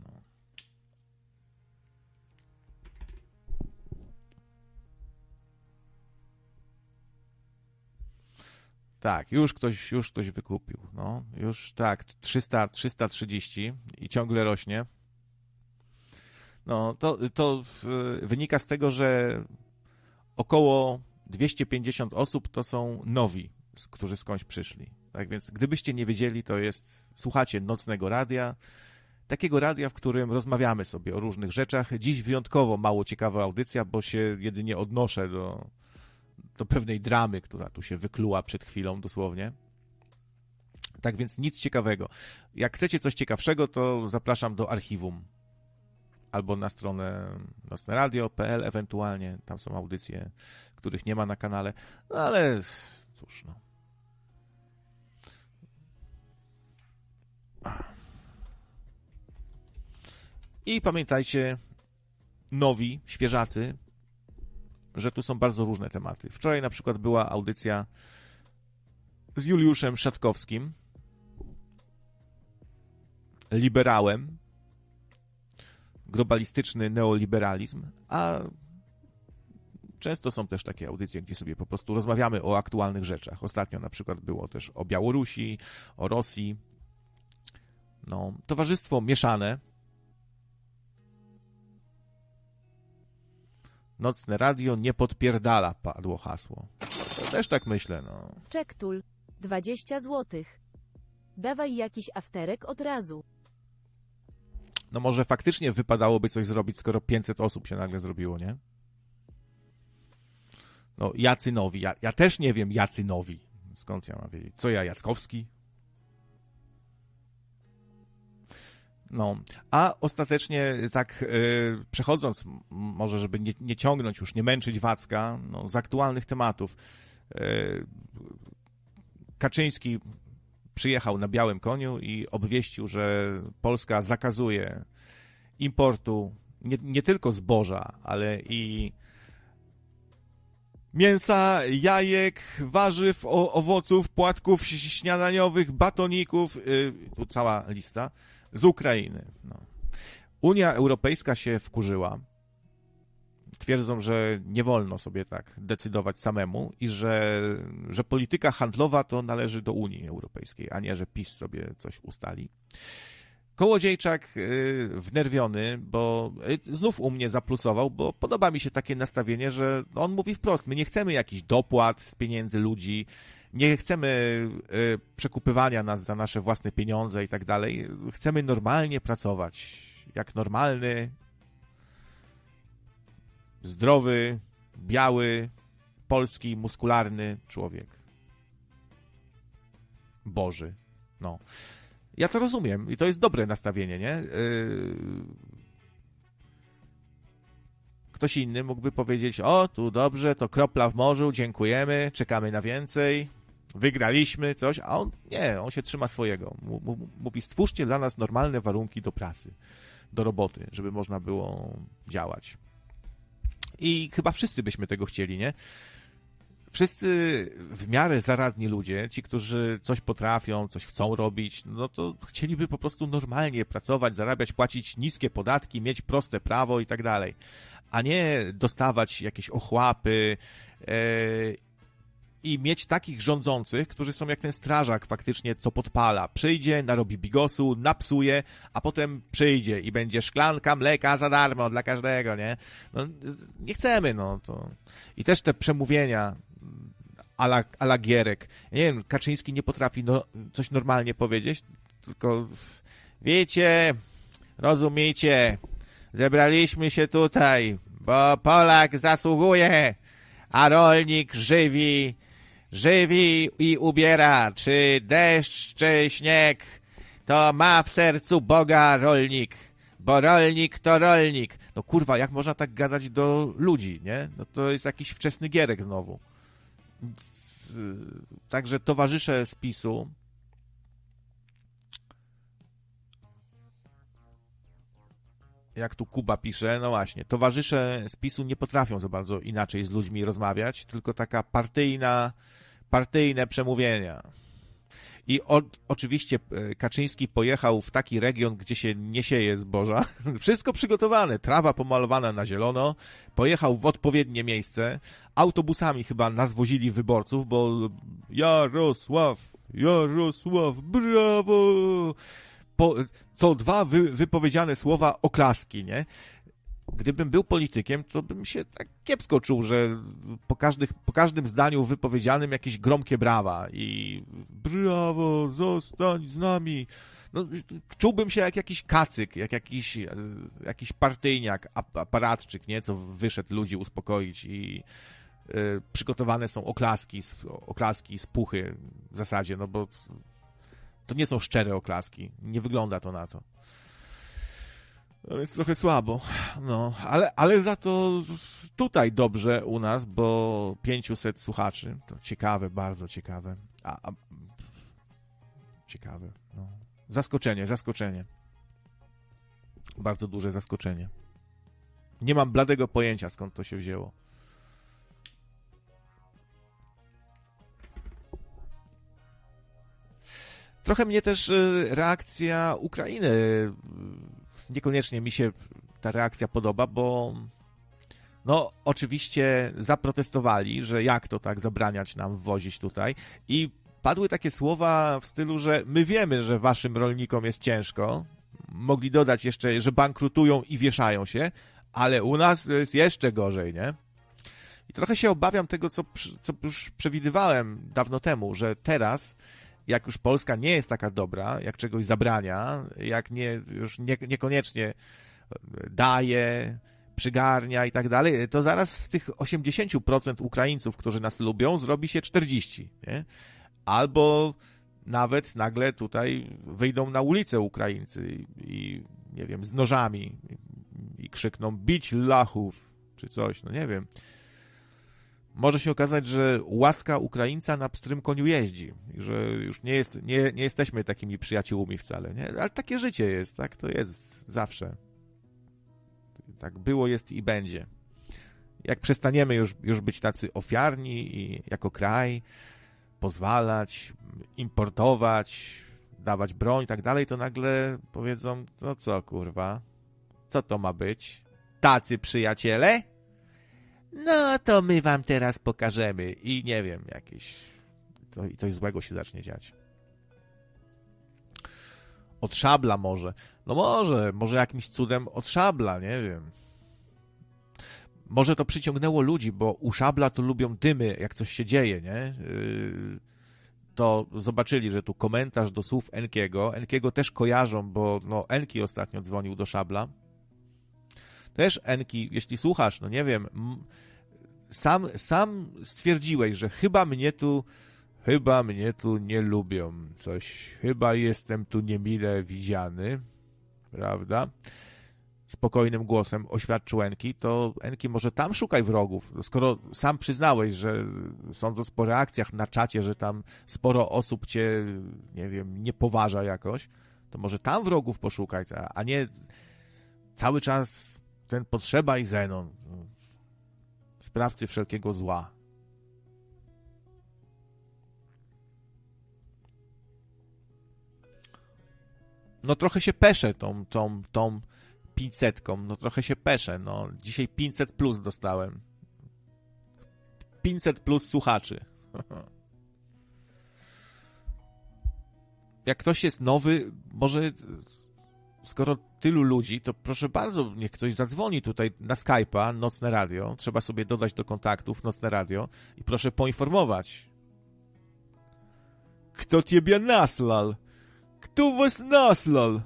Tak, już ktoś, już ktoś wykupił. No, już tak, 300, 330 i ciągle rośnie. No, to, to wynika z tego, że około 250 osób to są nowi, którzy skądś przyszli. Tak więc, gdybyście nie wiedzieli, to jest, słuchacie nocnego radia, takiego radia, w którym rozmawiamy sobie o różnych rzeczach. Dziś wyjątkowo mało ciekawa audycja, bo się jedynie odnoszę do, do pewnej dramy, która tu się wykluła przed chwilą dosłownie. Tak więc nic ciekawego. Jak chcecie coś ciekawszego, to zapraszam do archiwum albo na stronę nocneradio.pl ewentualnie. Tam są audycje, których nie ma na kanale. No ale cóż, no. I pamiętajcie, nowi, świeżacy, że tu są bardzo różne tematy. Wczoraj na przykład była audycja z Juliuszem Szatkowskim, liberałem, globalistyczny neoliberalizm, a często są też takie audycje, gdzie sobie po prostu rozmawiamy o aktualnych rzeczach. Ostatnio na przykład było też o Białorusi, o Rosji. No, towarzystwo mieszane, Nocne radio nie podpierdala, padło hasło. To też tak myślę, no. Czektul. 20 złotych. Dawaj jakiś afterek od razu. No może faktycznie wypadałoby coś zrobić, skoro 500 osób się nagle zrobiło, nie? No, jacy nowi. Ja, ja też nie wiem, jacy nowi. Skąd ja mam wiedzieć? Co ja, Jackowski? No, a ostatecznie tak yy, przechodząc, może żeby nie, nie, ciągnąć już, nie męczyć Wacka, no, z aktualnych tematów. Yy, Kaczyński przyjechał na białym koniu i obwieścił, że Polska zakazuje importu nie, nie tylko zboża, ale i mięsa, jajek, warzyw, o, owoców, płatków śniadaniowych, batoników, yy, tu cała lista z Ukrainy. No. Unia Europejska się wkurzyła. Twierdzą, że nie wolno sobie tak decydować samemu i że, że polityka handlowa to należy do Unii Europejskiej, a nie, że PiS sobie coś ustali. Kołodziejczak yy, wnerwiony, bo yy, znów u mnie zaplusował, bo podoba mi się takie nastawienie, że on mówi wprost, my nie chcemy jakichś dopłat z pieniędzy ludzi, nie chcemy y, przekupywania nas za nasze własne pieniądze i tak dalej. Chcemy normalnie pracować. Jak normalny, zdrowy, biały, polski, muskularny człowiek. Boży. No. Ja to rozumiem i to jest dobre nastawienie, nie? Y, ktoś inny mógłby powiedzieć: O, tu dobrze, to kropla w morzu, dziękujemy, czekamy na więcej wygraliśmy coś, a on nie, on się trzyma swojego. Mówi, stwórzcie dla nas normalne warunki do pracy, do roboty, żeby można było działać. I chyba wszyscy byśmy tego chcieli, nie? Wszyscy w miarę zaradni ludzie, ci, którzy coś potrafią, coś chcą robić, no to chcieliby po prostu normalnie pracować, zarabiać, płacić niskie podatki, mieć proste prawo i tak dalej, a nie dostawać jakieś ochłapy e, i mieć takich rządzących, którzy są jak ten strażak faktycznie, co podpala. Przyjdzie, narobi bigosu, napsuje, a potem przyjdzie i będzie szklanka mleka za darmo dla każdego, nie? No, nie chcemy, no to. I też te przemówienia ala, ala Gierek. Nie wiem, Kaczyński nie potrafi no, coś normalnie powiedzieć, tylko wiecie, rozumiecie, zebraliśmy się tutaj, bo Polak zasługuje, a rolnik żywi, żywi i ubiera, czy deszcz, czy śnieg, to ma w sercu Boga rolnik, bo rolnik to rolnik. No kurwa, jak można tak gadać do ludzi, nie? No to jest jakiś wczesny gierek znowu. Także towarzysze spisu jak tu Kuba pisze, no właśnie, towarzysze spisu nie potrafią za bardzo inaczej z ludźmi rozmawiać, tylko taka partyjna, partyjne przemówienia. I o, oczywiście e, Kaczyński pojechał w taki region, gdzie się nie sieje zboża. Wszystko przygotowane, trawa pomalowana na zielono. Pojechał w odpowiednie miejsce. Autobusami chyba nazwozili wyborców, bo Jarosław, Jarosław, brawo! Po, co dwa wy, wypowiedziane słowa oklaski, nie? Gdybym był politykiem, to bym się tak kiepsko czuł, że po, każdych, po każdym zdaniu wypowiedzianym jakieś gromkie brawa i brawo, zostań z nami. No, czułbym się jak jakiś kacyk, jak jakiś, e, jakiś partyjniak, aparatczyk, nie? Co wyszedł ludzi uspokoić i y, przygotowane są oklaski, oklaski, spuchy w zasadzie, no bo to nie są szczere oklaski. Nie wygląda to na to. No jest trochę słabo. No, ale, ale za to tutaj dobrze u nas, bo 500 słuchaczy. To ciekawe, bardzo ciekawe. A, a ciekawe. No. Zaskoczenie, zaskoczenie. Bardzo duże zaskoczenie. Nie mam bladego pojęcia, skąd to się wzięło. Trochę mnie też y, reakcja Ukrainy, y, niekoniecznie mi się ta reakcja podoba, bo no oczywiście zaprotestowali, że jak to tak zabraniać nam wwozić tutaj i padły takie słowa w stylu, że my wiemy, że waszym rolnikom jest ciężko, mogli dodać jeszcze, że bankrutują i wieszają się, ale u nas jest jeszcze gorzej, nie? I trochę się obawiam tego, co, co już przewidywałem dawno temu, że teraz jak już Polska nie jest taka dobra, jak czegoś zabrania, jak nie, już nie, niekoniecznie daje, przygarnia i tak dalej, to zaraz z tych 80% Ukraińców, którzy nas lubią, zrobi się 40, nie? Albo nawet nagle tutaj wyjdą na ulicę Ukraińcy i, i nie wiem, z nożami i, i krzykną bić lachów, czy coś, no nie wiem może się okazać, że łaska Ukraińca na pstrym koniu jeździ, że już nie, jest, nie, nie jesteśmy takimi przyjaciółmi wcale, nie? ale takie życie jest, tak? To jest zawsze. Tak było, jest i będzie. Jak przestaniemy już, już być tacy ofiarni i jako kraj pozwalać, importować, dawać broń i tak dalej, to nagle powiedzą, no co kurwa, co to ma być? Tacy przyjaciele? No to my wam teraz pokażemy i nie wiem, jakieś to, coś złego się zacznie dziać. Od szabla może. No może, może jakimś cudem od szabla, nie wiem. Może to przyciągnęło ludzi, bo u szabla to lubią dymy, jak coś się dzieje, nie? Yy, to zobaczyli, że tu komentarz do słów Enkiego. Enkiego też kojarzą, bo no, Enki ostatnio dzwonił do szabla. Też Enki, jeśli słuchasz, no nie wiem, sam, sam stwierdziłeś, że chyba mnie tu, chyba mnie tu nie lubią, coś, chyba jestem tu niemile widziany, prawda? Spokojnym głosem oświadczył Enki, to Enki może tam szukaj wrogów. Skoro sam przyznałeś, że sądząc po reakcjach na czacie, że tam sporo osób cię, nie wiem, nie poważa jakoś, to może tam wrogów poszukaj, a nie cały czas ten Potrzeba i Zenon sprawcy wszelkiego zła. No trochę się peszę tą, tą, tą 500, no trochę się peszę, no. Dzisiaj 500 plus dostałem. 500 plus słuchaczy. Jak ktoś jest nowy, może skoro tylu ludzi, to proszę bardzo, niech ktoś zadzwoni tutaj na Skype'a, Nocne Radio. Trzeba sobie dodać do kontaktów Nocne Radio i proszę poinformować. Kto ciebie naslal? Kto was naslal?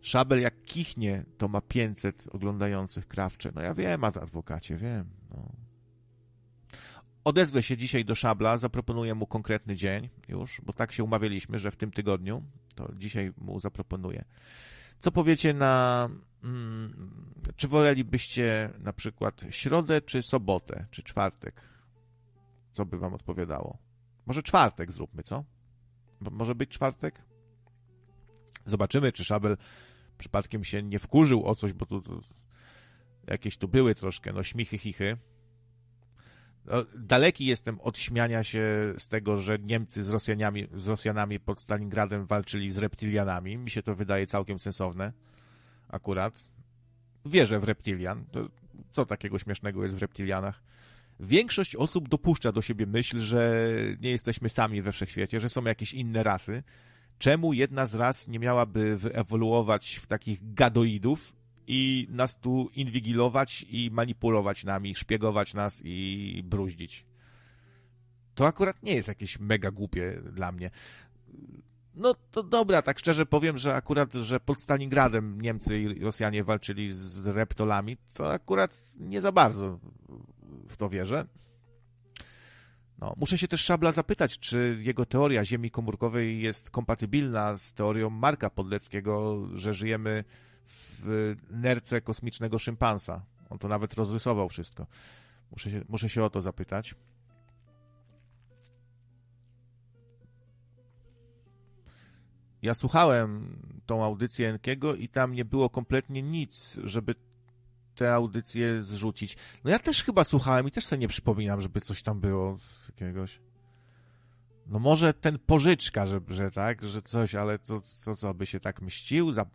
Szabel jak kichnie, to ma 500 oglądających krawcze. No ja wiem, adwokacie, wiem. No. Odezwę się dzisiaj do Szabla, zaproponuję mu konkretny dzień już, bo tak się umawialiśmy, że w tym tygodniu, to dzisiaj mu zaproponuję. Co powiecie na... Hmm, czy wolelibyście na przykład środę, czy sobotę, czy czwartek? Co by wam odpowiadało? Może czwartek zróbmy, co? Może być czwartek? Zobaczymy, czy Szabel przypadkiem się nie wkurzył o coś, bo tu, tu jakieś tu były troszkę, no śmichy, chichy. No, daleki jestem od śmiania się z tego, że Niemcy z Rosjanami, z Rosjanami pod Stalingradem walczyli z reptilianami. Mi się to wydaje całkiem sensowne. Akurat. Wierzę w reptilian. To co takiego śmiesznego jest w reptilianach? Większość osób dopuszcza do siebie myśl, że nie jesteśmy sami we wszechświecie, że są jakieś inne rasy. Czemu jedna z ras nie miałaby wyewoluować w takich gadoidów i nas tu inwigilować i manipulować nami, szpiegować nas i bruździć? To akurat nie jest jakieś mega głupie dla mnie. No to dobra, tak szczerze powiem, że akurat, że pod Stalingradem Niemcy i Rosjanie walczyli z reptolami, to akurat nie za bardzo w to wierzę. No, muszę się też Szabla zapytać, czy jego teoria Ziemi komórkowej jest kompatybilna z teorią Marka Podleckiego, że żyjemy w nerce kosmicznego szympansa. On to nawet rozrysował wszystko. Muszę się, muszę się o to zapytać. Ja słuchałem tą audycję Enkiego i tam nie było kompletnie nic, żeby te audycje zrzucić. No ja też chyba słuchałem i też sobie nie przypominam, żeby coś tam było z jakiegoś. No może ten pożyczka, że, że tak, że coś, ale to, to co, by się tak mścił za,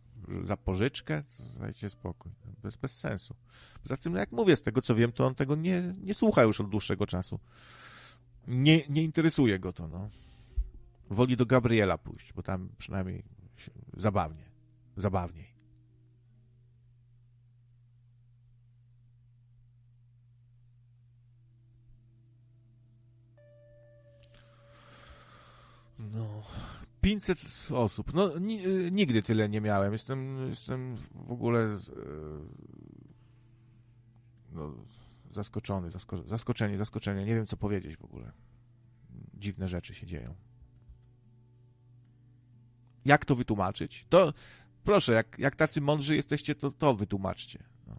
za pożyczkę? Dajcie spokój. To jest bez sensu. Poza tym, no jak mówię, z tego co wiem, to on tego nie, nie słucha już od dłuższego czasu. Nie, nie interesuje go to, no. Woli do Gabriela pójść, bo tam przynajmniej zabawnie. Zabawniej. No, 500 osób. No, nigdy tyle nie miałem. Jestem, jestem w ogóle z, e, no, zaskoczony, zasko zaskoczenie, zaskoczenie. Nie wiem, co powiedzieć w ogóle. Dziwne rzeczy się dzieją. Jak to wytłumaczyć? To proszę, jak, jak tacy mądrzy jesteście, to to wytłumaczcie. No.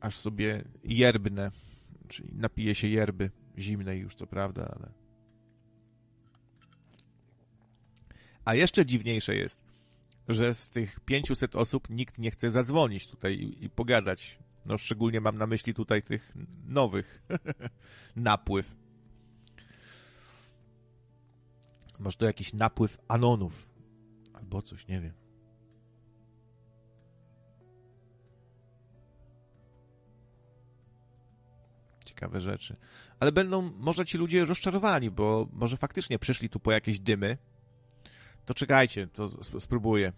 Aż sobie yerbnę, czyli napiję się yerby zimnej już, co prawda, ale A jeszcze dziwniejsze jest, że z tych 500 osób nikt nie chce zadzwonić tutaj i, i pogadać. No szczególnie mam na myśli tutaj tych nowych napływ. Może to jakiś napływ anonów albo coś, nie wiem. Ciekawe rzeczy. Ale będą może ci ludzie rozczarowani, bo może faktycznie przyszli tu po jakieś dymy, to czekajcie, to spróbuję.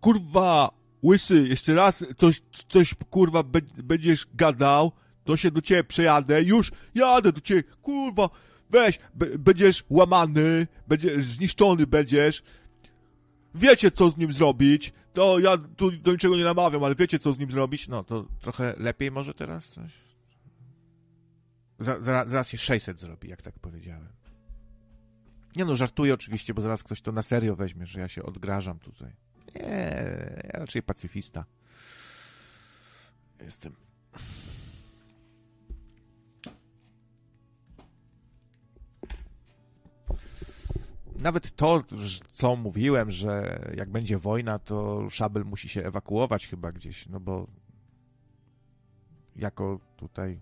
Kurwa, łysy, jeszcze raz coś, coś kurwa będziesz gadał, to się do ciebie przejadę, już jadę do ciebie, kurwa, weź, będziesz łamany, będziesz zniszczony będziesz. Wiecie, co z nim zrobić. To ja tu do niczego nie namawiam, ale wiecie, co z nim zrobić. No, to trochę lepiej może teraz coś? Zaraz, zaraz się 600 zrobi, jak tak powiedziałem. Nie no, żartuję oczywiście, bo zaraz ktoś to na serio weźmie, że ja się odgrażam tutaj. Nie, ja raczej pacyfista. Jestem. Nawet to, co mówiłem, że jak będzie wojna, to Szabel musi się ewakuować chyba gdzieś, no bo jako tutaj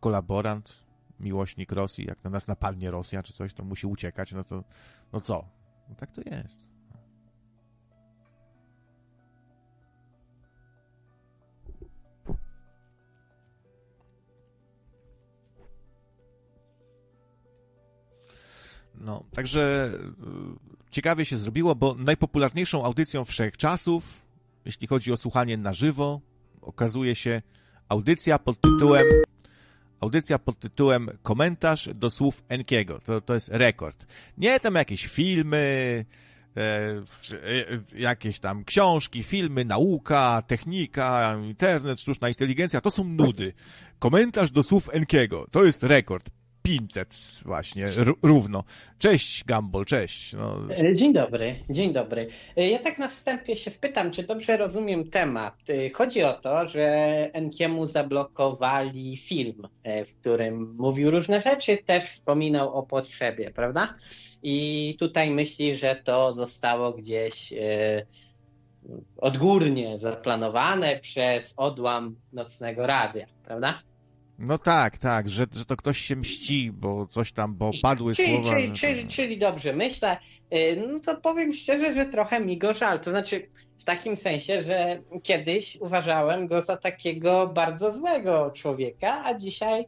kolaborant miłośnik Rosji, jak na nas napadnie Rosja czy coś, to musi uciekać, no to no co? No tak to jest. No, także y, ciekawie się zrobiło, bo najpopularniejszą audycją wszechczasów, jeśli chodzi o słuchanie na żywo, okazuje się audycja pod tytułem Audycja pod tytułem Komentarz do słów Enkiego. To, to jest rekord. Nie tam jakieś filmy, e, e, jakieś tam książki, filmy, nauka, technika, internet, sztuczna inteligencja. To są nudy. Komentarz do słów Enkiego. To jest rekord. 500 właśnie, równo. Cześć Gumball, cześć. No. E, dzień dobry, dzień dobry. E, ja tak na wstępie się spytam, czy dobrze rozumiem temat. E, chodzi o to, że Enkiemu zablokowali film, w którym mówił różne rzeczy, też wspominał o potrzebie, prawda? I tutaj myśli, że to zostało gdzieś odgórnie zaplanowane przez odłam nocnego radia, prawda? No tak, tak, że, że to ktoś się mści, bo coś tam, bo padły czyli, słowa. Czyli, czyli, czyli dobrze, myślę, y, no to powiem szczerze, że trochę mi go żal. To znaczy w takim sensie, że kiedyś uważałem go za takiego bardzo złego człowieka, a dzisiaj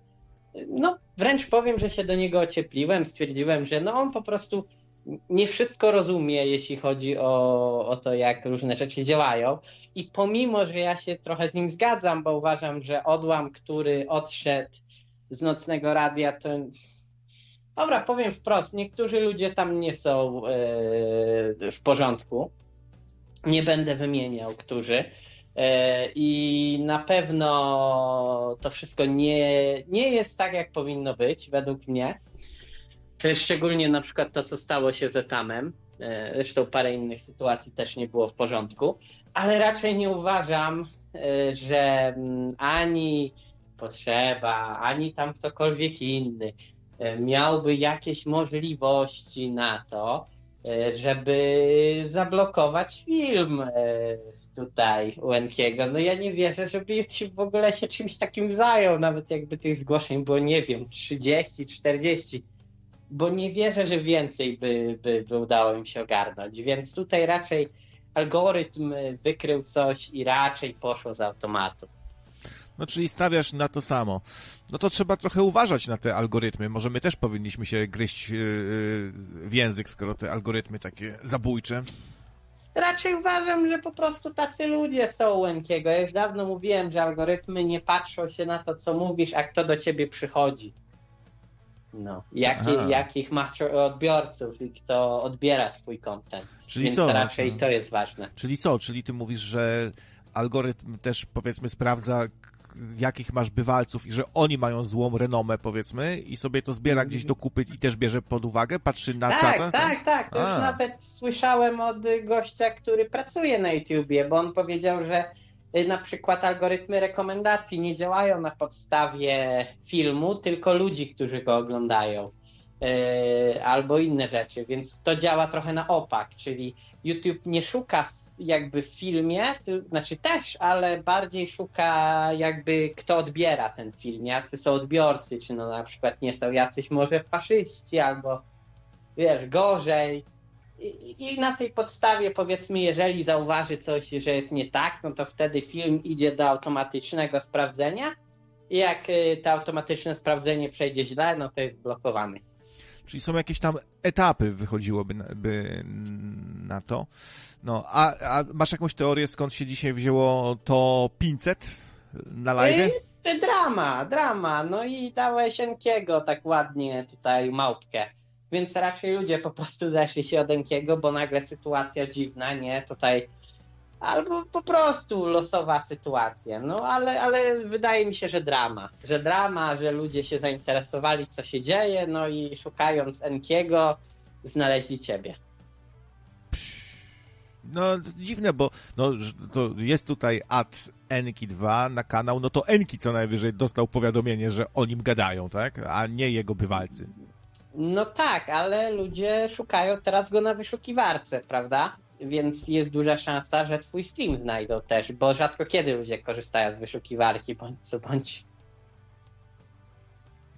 no wręcz powiem, że się do niego ociepliłem, stwierdziłem, że no on po prostu nie wszystko rozumie, jeśli chodzi o, o to, jak różne rzeczy działają. I pomimo, że ja się trochę z nim zgadzam, bo uważam, że odłam, który odszedł z nocnego radia, to. Dobra, powiem wprost, niektórzy ludzie tam nie są yy, w porządku. Nie będę wymieniał, którzy. E, I na pewno to wszystko nie, nie jest tak, jak powinno być, według mnie. Szczególnie na przykład to, co stało się z Etamem. E, zresztą parę innych sytuacji też nie było w porządku, ale raczej nie uważam, e, że mm, ani potrzeba, ani tam ktokolwiek inny e, miałby jakieś możliwości na to, żeby zablokować film tutaj u Enkiego. No ja nie wierzę, żeby YouTube w ogóle się czymś takim zajął, nawet jakby tych zgłoszeń było, nie wiem, 30, 40 bo nie wierzę, że więcej by, by, by udało im się ogarnąć. Więc tutaj raczej algorytm wykrył coś i raczej poszło z automatu. No, czyli stawiasz na to samo. No to trzeba trochę uważać na te algorytmy. Może my też powinniśmy się gryźć yy, w język, skoro te algorytmy takie zabójcze. Raczej uważam, że po prostu tacy ludzie są Łękiego. Ja już dawno mówiłem, że algorytmy nie patrzą się na to, co mówisz, a kto do ciebie przychodzi. No. Jaki, jakich masz odbiorców i kto odbiera twój content. Czyli Więc co, raczej właśnie? to jest ważne. Czyli co? Czyli ty mówisz, że algorytm też powiedzmy sprawdza jakich masz bywalców i że oni mają złą renomę, powiedzmy, i sobie to zbiera gdzieś do kupy i też bierze pod uwagę, patrzy na tak, czatę? Tak, tak, to A. już nawet słyszałem od gościa, który pracuje na YouTubie, bo on powiedział, że na przykład algorytmy rekomendacji nie działają na podstawie filmu, tylko ludzi, którzy go oglądają. Yy, albo inne rzeczy, więc to działa trochę na opak, czyli YouTube nie szuka jakby w filmie, to znaczy też, ale bardziej szuka jakby kto odbiera ten film, jacy są odbiorcy, czy no na przykład nie są jacyś może faszyści, albo wiesz, gorzej, i, na tej podstawie, powiedzmy, jeżeli zauważy coś, że jest nie tak, no to wtedy film idzie do automatycznego sprawdzenia. I jak y, to automatyczne sprawdzenie przejdzie źle, no to jest blokowany. Czyli są jakieś tam etapy, wychodziłoby na, by na to. No, a, a, masz jakąś teorię, skąd się dzisiaj wzięło to 500 na live? Yy, drama, drama. No i dałeś Enkiego tak ładnie tutaj małpkę więc raczej ludzie po prostu zeszli się od Enkiego, bo nagle sytuacja dziwna, nie? Tutaj albo po prostu losowa sytuacja. No ale, ale wydaje mi się, że drama. Że drama, że ludzie się zainteresowali, co się dzieje, no i szukając Enkiego, znaleźli ciebie. No dziwne, bo no, to jest tutaj ad Enki 2 na kanał, no to Enki co najwyżej dostał powiadomienie, że o nim gadają, tak? A nie jego bywalcy. No tak, ale ludzie szukają teraz go na wyszukiwarce, prawda? Więc jest duża szansa, że twój stream znajdą też, bo rzadko kiedy ludzie korzystają z wyszukiwarki, bądź co bądź.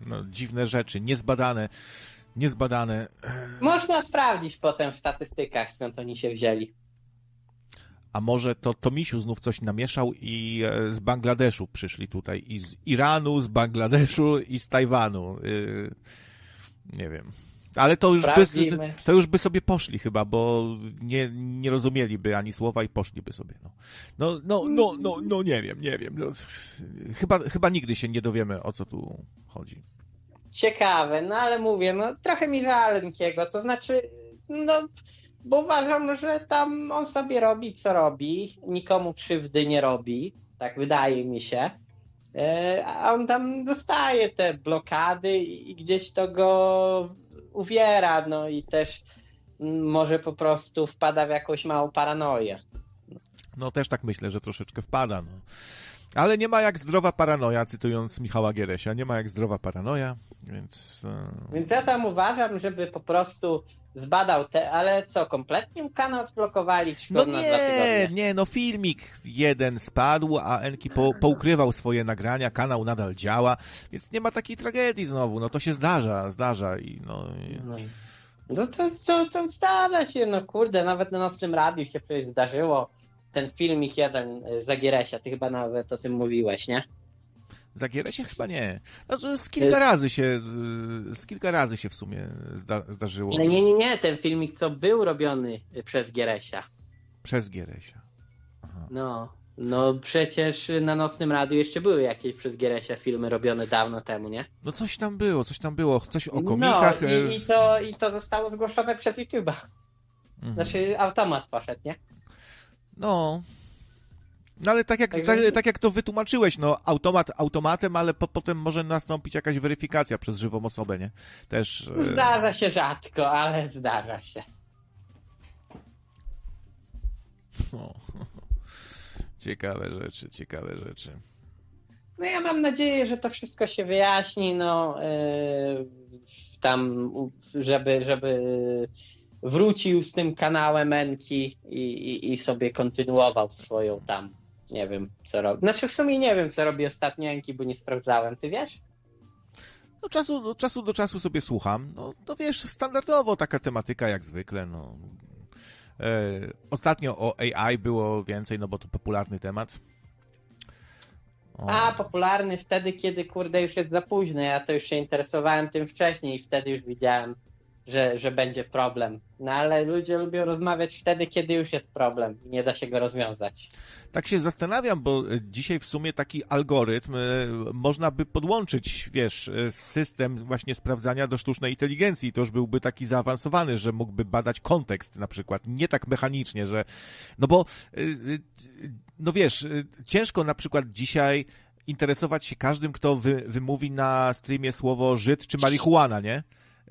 No, dziwne rzeczy, niezbadane, niezbadane. Można sprawdzić potem w statystykach, skąd oni się wzięli. A może to Tomisiu znów coś namieszał i e, z Bangladeszu przyszli tutaj, i z Iranu, z Bangladeszu i z Tajwanu. Yy nie wiem. Ale to już, by, to już by sobie poszli chyba, bo nie, nie rozumieliby ani słowa i poszliby sobie. No, no, no, no, no, no nie wiem, nie wiem. No, chyba, chyba nigdy się nie dowiemy, o co tu chodzi. Ciekawe, no ale mówię, no trochę mi żal Enkiego, to znaczy, no, bo uważam, że tam on sobie robi, co robi, nikomu krzywdy nie robi, tak wydaje mi się, a on tam dostaje te blokady i gdzieś to go uwiera, no i też mm, może po prostu wpada w jakąś małą paranoję. No też tak myślę, że troszeczkę wpada. No. Ale nie ma jak zdrowa paranoja, cytując Michała Gieresia, nie ma jak zdrowa paranoja, więc... e, Więc ja tam uważam, żeby po prostu zbadał te, ale co, kompletnie mu kanał odblokowali, No nie, nie, no filmik jeden spadł, a Enki po, poukrywał swoje nagrania, kanał nadal działa, więc nie ma takiej tragedii znowu, no to się zdarza, zdarza i no... I... No, no to, to, to zdarza się, no kurde, nawet na nocnym radiu się przecież zdarzyło. Ten filmik jeden y, Zagieresia, ty chyba nawet o tym mówiłeś, nie? Za Gieresia chyba nie. Znaczy z kilka razy się, z kilka razy się w sumie zda, zdarzyło No nie, nie, nie, ten filmik, co był robiony y, przez Gieresia. przez Gieresia. No, no przecież na nocnym radiu jeszcze były jakieś przez Gieresia filmy robione dawno temu, nie? No coś tam było, coś tam było, coś o komikach. No e, i, i, to, i to zostało zgłoszone przez YouTube'a. mhm. Znaczy automat poszedł, nie? No. No ale tak jak, Także- tak, tak jak to wytłumaczyłeś, no automat automatem, ale po, potem może nastąpić jakaś weryfikacja przez żywą osobę, nie? Też. e, Zdarza się rzadko, ale zdarza się. No. Ciekawe rzeczy, ciekawe rzeczy. No ja mam nadzieję, że to wszystko się wyjaśni, no yy, tam, żeby, żeby wrócił z tym kanałem Enki i, i, i sobie kontynuował swoją tam, nie wiem co robi. Znaczy w sumie nie wiem co robi ostatnio Enki, bo nie sprawdzałem, ty wiesz? No czasu, do czasu do czasu sobie słucham. No to wiesz, standardowo taka tematyka jak zwykle, no. E, ostatnio o AI było więcej, no bo to popularny temat. O, A, popularny wtedy, kiedy kurde już jest za późno, ja to już się interesowałem tym wcześniej i wtedy już widziałem, że, że będzie problem. No ale ludzie lubią rozmawiać wtedy, kiedy już jest problem i nie da się go rozwiązać. Tak się zastanawiam, bo e, dzisiaj w sumie taki algorytm e, można by podłączyć, wiesz, e, system właśnie sprawdzania do sztucznej inteligencji. To już byłby taki zaawansowany, że mógłby badać kontekst na przykład. Nie tak mechanicznie, że. No bo, no wiesz, ciężko na przykład dzisiaj interesować się każdym, kto wy, wymówi na streamie słowo Żyd czy marihuana, nie?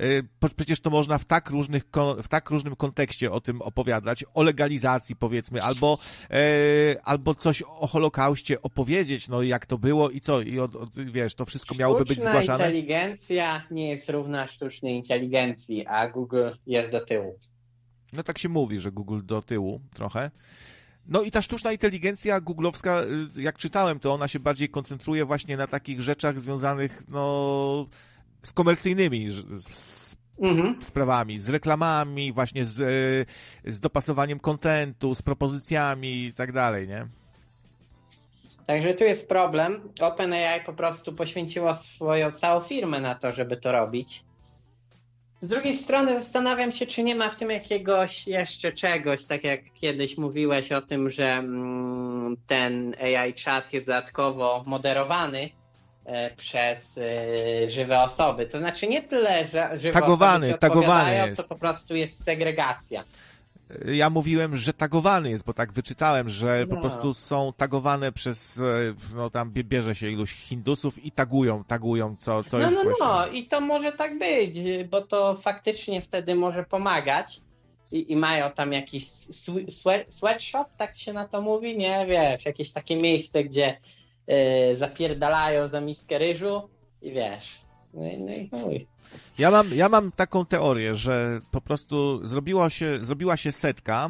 Y, Przecież to można w tak, różnych, w tak różnym kontekście o tym opowiadać, o legalizacji powiedzmy, albo, e, albo coś o Holokauście opowiedzieć, no jak to było i co, i od, od, wiesz, to wszystko miałoby być Sztuczna zgłaszane. inteligencja nie jest równa sztucznej inteligencji, a Google jest do tyłu. No tak się mówi, że Google do tyłu trochę. No i ta sztuczna inteligencja googlowska, y, jak czytałem, to ona się bardziej koncentruje właśnie na takich rzeczach związanych, no, z komercyjnymi, z, Mhm. sprawami, z reklamami, właśnie z, e, z dopasowaniem kontentu, z propozycjami i tak dalej, nie? Także tu jest problem. OpenAI po prostu poświęciło swoją całą firmę na to, żeby to robić. Z drugiej strony zastanawiam się, czy nie ma w tym jakiegoś jeszcze czegoś, tak jak kiedyś mówiłeś o tym, że mm, ten AI chat jest dodatkowo moderowany przez e, żywe osoby. To znaczy nie tyle, że żywe Tagowany, osoby tagowany jest. co po prostu jest segregacja. Ja mówiłem, że tagowany jest, bo tak wyczytałem, że po No. prostu są tagowane przez, e, no tam bie- bierze się iluś Hindusów i tagują, tagują, co, co No, jest no, właśnie. no, i to może tak być, bo to faktycznie wtedy może pomagać. I, i mają tam jakiś swe- swe- sweatshop, tak się na to mówi, nie wiesz, jakieś takie miejsce, gdzie y, zapierdalają za miskę ryżu i wiesz. No, i- no i chuj. Ja mam, ja mam taką teorię, że po prostu zrobiła się, zrobiła się setka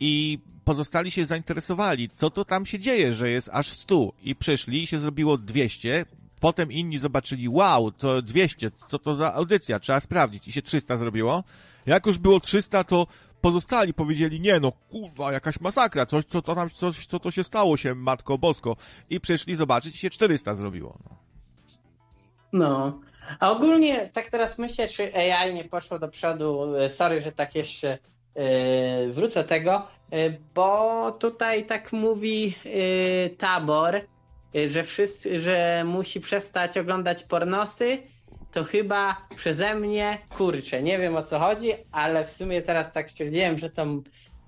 i pozostali się zainteresowali, co to tam się dzieje, że jest aż 100 i przyszli i się zrobiło 200, potem inni zobaczyli, wow, to 200, co to za audycja, trzeba sprawdzić i się 300 zrobiło. Jak już było 300, to pozostali powiedzieli, nie no, kurwa, jakaś masakra, coś, co to tam, coś, co to się stało się, Matko Bosko. I przyszli zobaczyć i się 400 zrobiło. No. No, A ogólnie tak teraz myślę, czy AI nie poszło do przodu. E, Sorry, że tak jeszcze yy, wrócę tego, yy, bo tutaj tak mówi yy, Tabor, że wszyscy, że musi przestać oglądać pornosy. To chyba przeze mnie, kurczę, nie wiem o co chodzi, ale w sumie teraz tak stwierdziłem, że to,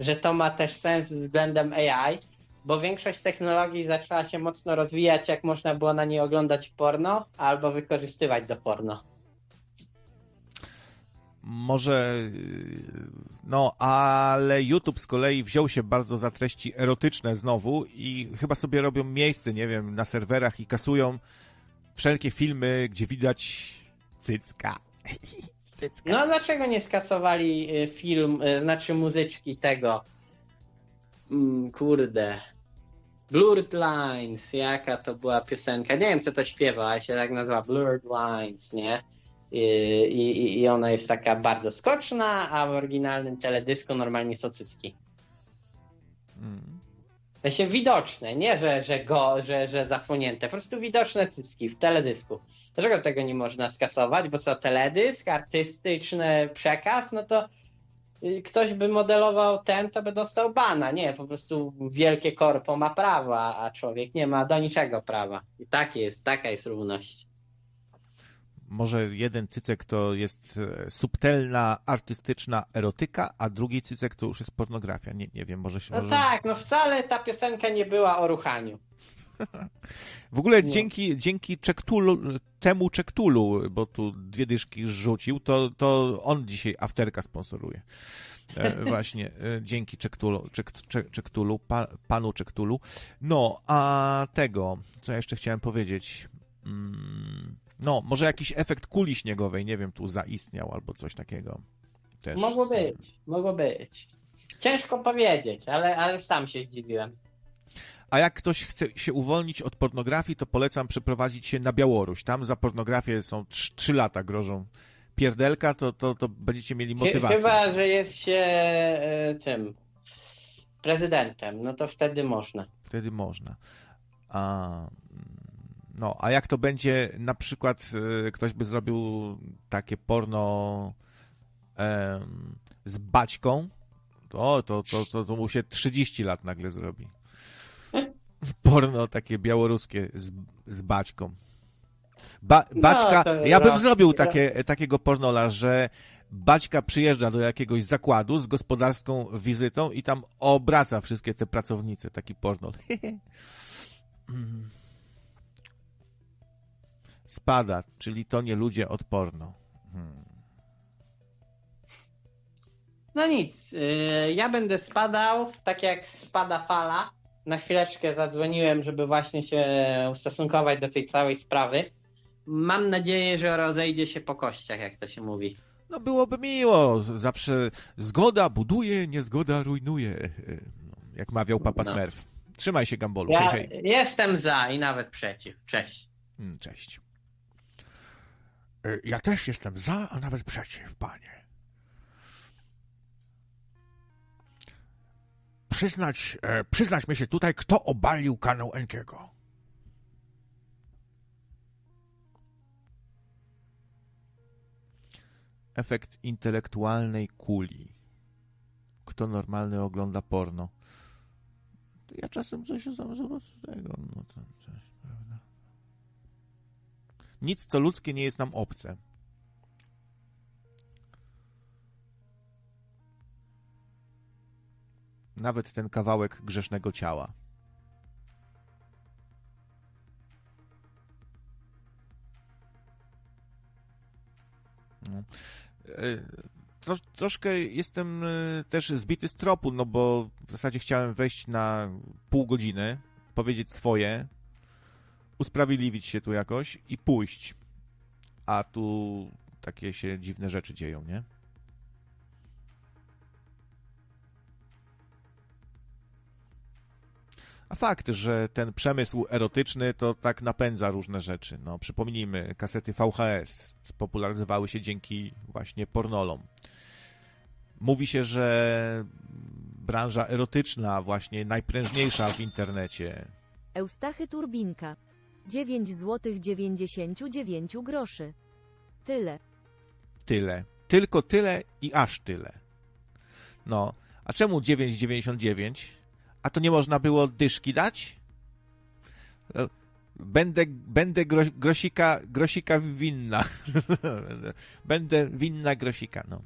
że to ma też sens względem AI, bo większość technologii zaczęła się mocno rozwijać, jak można było na niej oglądać porno albo wykorzystywać do porno. Może, yy, no, ale YouTube z kolei wziął się bardzo za treści erotyczne znowu i chyba sobie robią miejsce, nie wiem, na serwerach i kasują wszelkie filmy, gdzie widać cycka. cycka. No dlaczego nie skasowali y, film, y, znaczy muzyczki tego? Mm, kurde. Blurred Lines, jaka to była piosenka? Nie wiem, co to śpiewa, ale się tak nazywa Blurred Lines, nie? I, i, I ona jest taka bardzo skoczna, a w oryginalnym teledysku normalnie są cycki. Mm. Się widoczne, nie że, że, go, że, że zasłonięte, po prostu widoczne cycki w teledysku. Dlaczego tego nie można skasować? Bo co, teledysk, artystyczny przekaz, no to y, ktoś by modelował ten, to by dostał bana. Nie, po prostu wielkie korpo ma prawa, a człowiek nie ma do niczego prawa. I tak jest, taka jest równość. Może jeden cycek to jest e, subtelna, artystyczna erotyka, a drugi cycek to już jest pornografia. Nie, nie wiem, może się... No może... tak, no wcale ta piosenka nie była o ruchaniu. W ogóle Nie. dzięki, dzięki Czektulu, temu Czektulu, bo tu dwie dyszki rzucił, to, to on dzisiaj afterka sponsoruje. E, właśnie, e, dzięki Czektulu, Czek, Czek, Czektulu pa, panu Czektulu. No, a tego, co ja jeszcze chciałem powiedzieć... Mm, no, może jakiś efekt kuli śniegowej, nie wiem, tu zaistniał albo coś takiego. Też. Mogło być, mogło być. Ciężko powiedzieć, ale, ale sam się zdziwiłem. A jak ktoś chce się uwolnić od pornografii, to polecam przeprowadzić się na Białoruś. Tam za pornografię są 3 lata grożą pierdelka, to, to, to będziecie mieli motywację. Chyba, że jest się e, tym prezydentem, no to wtedy można. Wtedy można. A, mm, no, a jak to będzie, na przykład e, ktoś by zrobił takie porno em, z baćką, to, to, to, to, to mu się 30 lat nagle zrobi. Porno takie białoruskie z, z baćką. Ba, baćka, to ja bym raz- zrobił takie, takiego pornola, że Baćka przyjeżdża do jakiegoś zakładu z gospodarską wizytą i tam obraca wszystkie te pracownice, taki pornol. Spada, czyli to nie ludzie od porno. No nic, y, ja będę spadał, tak jak spada fala. Na chwileczkę zadzwoniłem, żeby właśnie się ustosunkować do tej całej sprawy. Mam nadzieję, że rozejdzie się po kościach, jak to się mówi. No byłoby miło, zawsze zgoda buduje, niezgoda rujnuje, jak mawiał Papa No. Smurf. Trzymaj się, Gambolu, Ja hej, hej. jestem za i nawet przeciw. Cześć. Mm, Cześć. E, Ja też jestem za, a nawet przeciw, panie. Przyznać, e, przyznać mi się tutaj, kto obalił kanał Enkiego. Efekt intelektualnej kuli. Kto normalny ogląda porno? Ja czasem coś z tego, no coś? Nic, co ludzkie, nie jest nam obce. Nawet ten kawałek grzesznego ciała. No. E, Tro, troszkę jestem e, też zbity z tropu, no bo w zasadzie chciałem wejść na pół godziny, powiedzieć swoje, usprawiedliwić się tu jakoś i pójść. A tu takie się dziwne rzeczy dzieją, nie? A fakt, że ten przemysł erotyczny to tak napędza różne rzeczy. No, przypomnijmy, kasety VHS spopularyzowały się dzięki właśnie pornolom. Mówi się, że branża erotyczna właśnie najprężniejsza w internecie. Eustachy Turbinka. 9 zł 99 groszy. Tyle. Tyle. Tylko tyle i aż tyle. No, a czemu 9,99? A to nie można było dyszki dać? E, Będę, będę gro, grosika, grosika winna. będę winna grosika, no.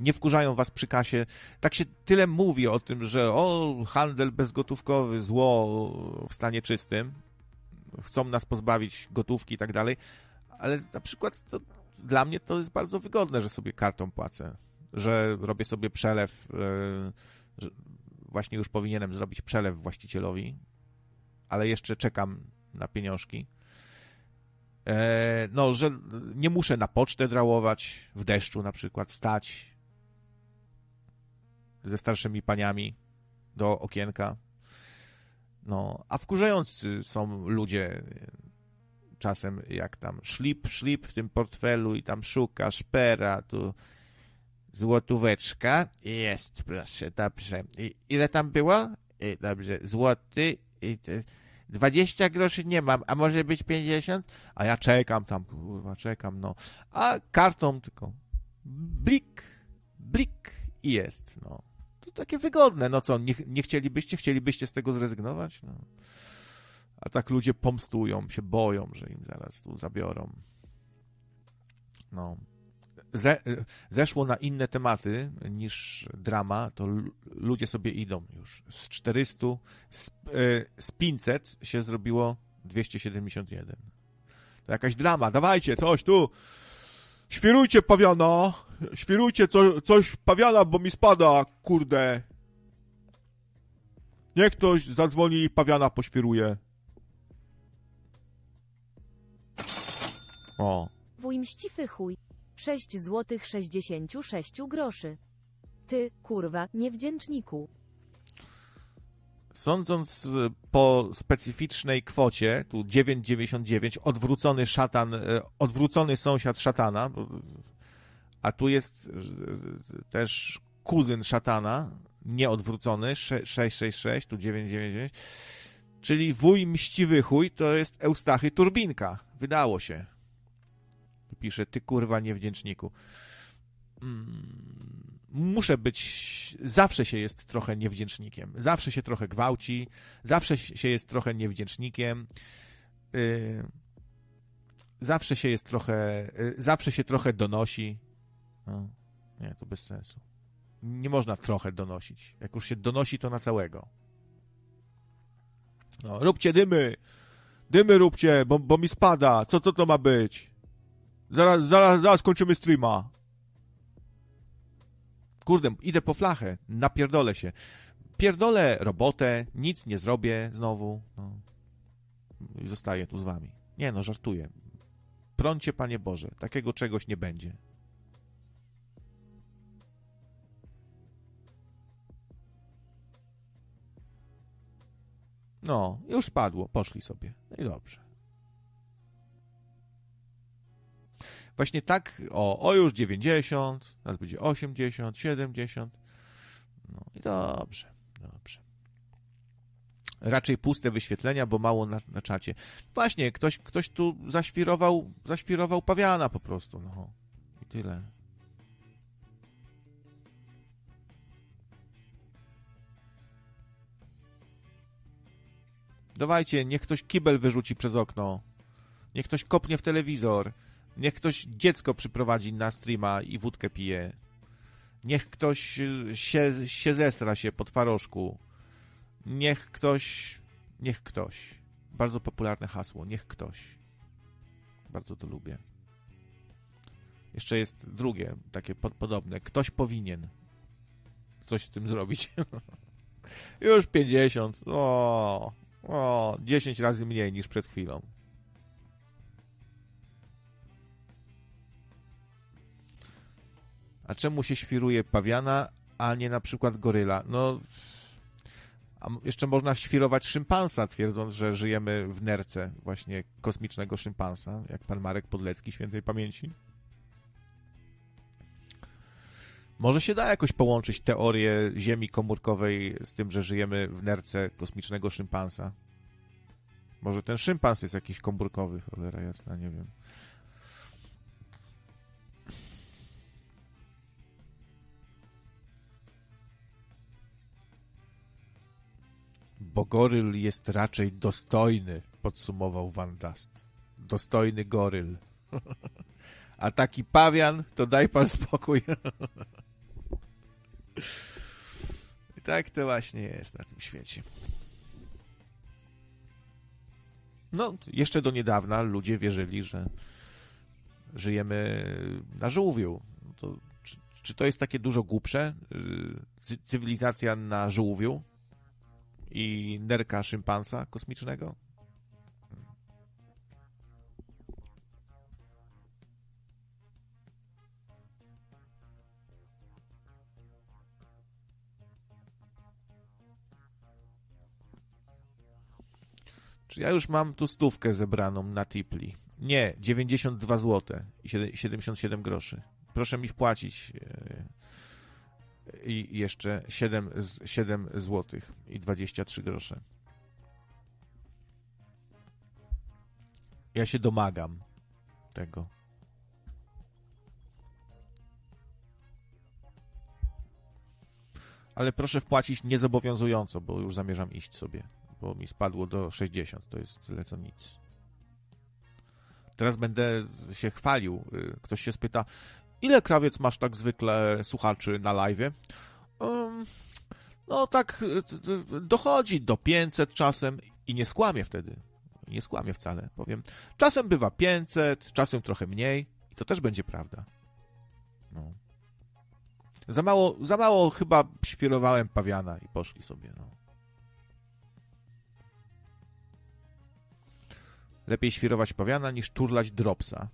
Nie wkurzają was przy kasie. Tak się tyle mówi o tym, że o, handel bezgotówkowy, zło w stanie czystym. Chcą nas pozbawić gotówki i tak dalej. Ale na przykład to, dla mnie to jest bardzo wygodne, że sobie kartą płacę. Że robię sobie przelew. Yy, że właśnie już powinienem zrobić przelew właścicielowi, ale jeszcze czekam na pieniążki. E, no, że nie muszę na pocztę drałować, w deszczu na przykład, stać ze starszymi paniami do okienka. No, a wkurzający są ludzie czasem, jak tam szlip, szlip w tym portfelu i tam szuka szpera, tu złotóweczka. Jest, proszę, dobrze. I ile tam było? I, dobrze, złoty i... Te, 20 groszy nie mam, a może być 50? A ja czekam tam, kurwa, czekam, no. A kartą tylko blik, blik i jest, no. To takie wygodne, no co, nie, nie chcielibyście, chcielibyście z tego zrezygnować? No. A tak ludzie pomstują, się boją, że im zaraz tu zabiorą. No. Ze, zeszło na inne tematy niż drama, to ludzie sobie idą już. Z 400, z, z 500 się zrobiło 271. To jakaś drama, dawajcie, coś tu. Świrujcie pawiana, świrujcie co, coś pawiana, bo mi spada, kurde. Niech ktoś zadzwoni i pawiana poświruje. O. Wuj mściwy chuj. 6 złotych 66 groszy. Ty, kurwa, niewdzięczniku. Sądząc po specyficznej kwocie, tu 9,99, odwrócony szatan, odwrócony sąsiad szatana, a tu jest też kuzyn szatana, nieodwrócony, 666, tu 999, czyli wuj mściwy chuj to jest Eustachy Turbinka. Wydało się pisze, ty kurwa niewdzięczniku. Mm, muszę być, zawsze się jest trochę niewdzięcznikiem, zawsze się trochę gwałci, zawsze się jest trochę niewdzięcznikiem, yy, zawsze się jest trochę, yy, zawsze się trochę donosi. No, nie, to bez sensu. Nie można trochę donosić. Jak już się donosi, to na całego. No, róbcie dymy! Dymy róbcie, bo, bo mi spada. Co, co to ma być? Zaraz, zaraz, zaraz kończymy streama. Kurde, idę po flachę, napierdolę się. Pierdolę robotę, nic nie zrobię znowu. No. I zostaję tu z wami. Nie no, żartuję. Prącie, Panie Boże, takiego czegoś nie będzie. No, już spadło, poszli sobie. No i dobrze. Właśnie tak, o, o już 90, teraz będzie 80, 70. No i dobrze, dobrze. Raczej puste wyświetlenia, bo mało na, na czacie. Właśnie, ktoś, ktoś tu zaświrował, zaświrował pawiana po prostu, no. I tyle. Dawajcie, niech ktoś kibel wyrzuci przez okno. Niech ktoś kopnie w telewizor. Niech ktoś dziecko przyprowadzi na streama i wódkę pije. Niech ktoś się, się zestra się po twarożku. Niech ktoś... Niech ktoś. Bardzo popularne hasło. Niech ktoś. Bardzo to lubię. Jeszcze jest drugie, takie pod, podobne. Ktoś powinien coś z tym zrobić. Już 50. O, o, 10 razy mniej niż przed chwilą. A czemu się świruje pawiana, a nie na przykład goryla? No, a jeszcze można świrować szympansa, twierdząc, że żyjemy w nerce właśnie kosmicznego szympansa, jak pan Marek Podlecki świętej pamięci. Może się da jakoś połączyć teorię Ziemi komórkowej z tym, że żyjemy w nerce kosmicznego szympansa. Może ten szympans jest jakiś komórkowy, cholera jasna, nie wiem. Bogoryl jest raczej dostojny, podsumował Van Dust. Dostojny goryl. A taki pawian, to daj pan spokój. I tak to właśnie jest na tym świecie. No, jeszcze do niedawna ludzie wierzyli, że żyjemy na żółwiu. To, czy, czy, to jest takie dużo głupsze? Cywilizacja na żółwiu i nerka szympansa kosmicznego? Ja już mam tu stówkę zebraną na Tipli? Nie, 92 zł i 77 groszy. Proszę mi wpłacić e, i jeszcze 7, 7 zł i 23 grosze. Ja się domagam tego. Ale proszę wpłacić niezobowiązująco, bo już zamierzam iść sobie bo mi spadło do 60, to jest tyle co nic. Teraz będę się chwalił. Y, ktoś się spyta, ile krawiec masz tak zwykle słuchaczy na live? Um, no tak y, dochodzi do 500 czasem i nie skłamię wtedy. Nie skłamię wcale. Powiem, czasem bywa 500, czasem trochę mniej i to też będzie prawda. No. Za mało, za mało chyba świerowałem pawiana i poszli sobie, no. Lepiej świrować pawiana niż turlać dropsa,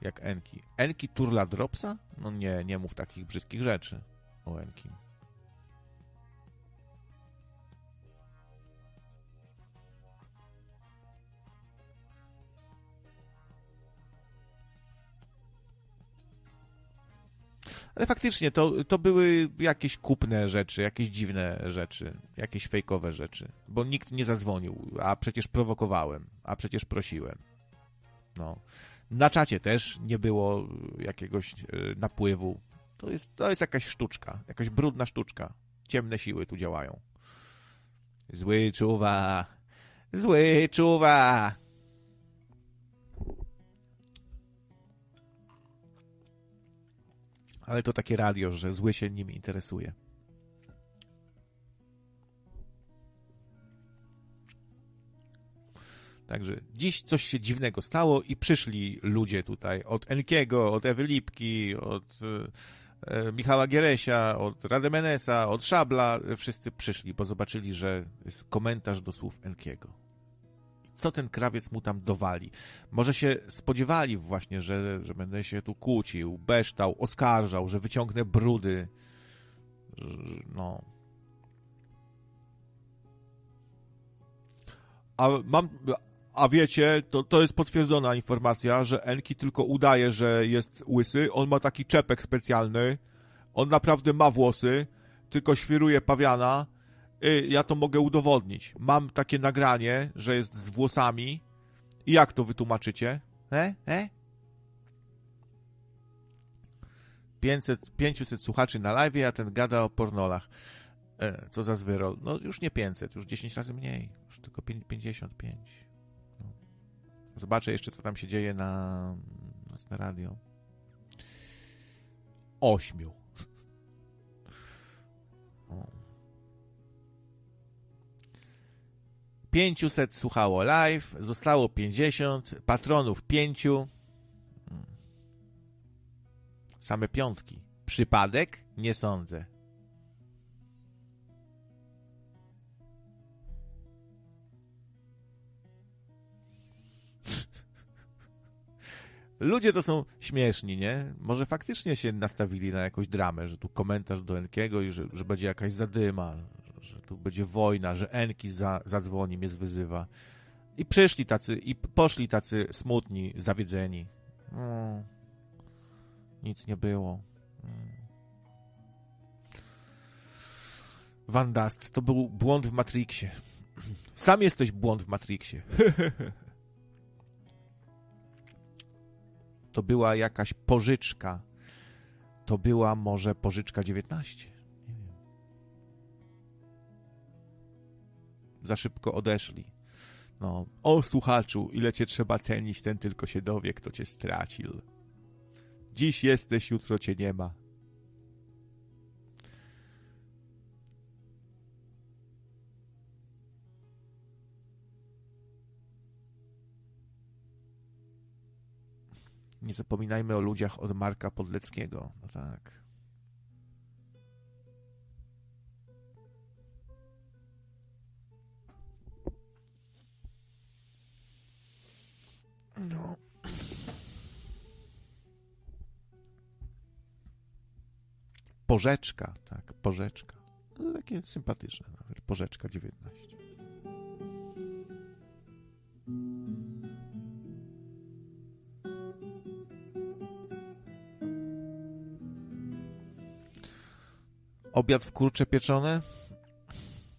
jak Enki. Enki turla dropsa? No nie, nie mów takich brzydkich rzeczy o Enki. Ale faktycznie to, to były jakieś kupne rzeczy, jakieś dziwne rzeczy, jakieś fejkowe rzeczy, bo nikt nie zadzwonił, a przecież prowokowałem, a przecież prosiłem. No. Na czacie też nie było jakiegoś e, napływu. To jest, to jest jakaś sztuczka, jakaś brudna sztuczka. Ciemne siły tu działają. Zły czuwa, zły czuwa. Ale to takie radio, że zły się nim interesuje. Także dziś coś się dziwnego stało i przyszli ludzie tutaj od Enkiego, od Ewy Lipki, od e, Michała Gieresia, od Rademenesa, od Szabla. Wszyscy przyszli, bo zobaczyli, że jest komentarz do słów Enkiego co ten krawiec mu tam dowali. Może się spodziewali właśnie, że, że będę się tu kłócił, beształ, oskarżał, że wyciągnę brudy. No. A mam, a wiecie, to, to jest potwierdzona informacja, że Enki tylko udaje, że jest łysy. On ma taki czepek specjalny. On naprawdę ma włosy, tylko świruje pawiana ja to mogę udowodnić. Mam takie nagranie, że jest z włosami. I jak to wytłumaczycie? E? E? 500, 500 słuchaczy na live, a ten gada o pornolach. E, co za zwyrol. No już nie 500, już 10 razy mniej. Już tylko 55. No. Zobaczę jeszcze, co tam się dzieje na, na radio. Ośmiu. 500 słuchało live, zostało 50, patronów 5. Same piątki. Przypadek? Nie sądzę. Ludzie to są śmieszni, nie? Może faktycznie się nastawili na jakąś dramę, że tu komentarz do Enkiego i że, że będzie jakaś zadyma, tu będzie wojna, że Enki za, zadzwoni, mnie zwyzywa. I przyszli tacy, i poszli tacy smutni, zawiedzeni. No, nic nie było. Van Dust, to był błąd w Matrixie. Sam jesteś błąd w Matrixie. to była jakaś pożyczka. To była może pożyczka 19. za szybko odeszli. No, o słuchaczu, ile cię trzeba cenić, ten tylko się dowie, kto cię stracił. Dziś jesteś, jutro cię nie ma. Nie zapominajmy o ludziach od Marka Podleckiego. No tak. Porzeczka, tak, porzeczka. No, takie sympatyczne nawet. Porzeczka 19. Obiad w kurcze pieczone?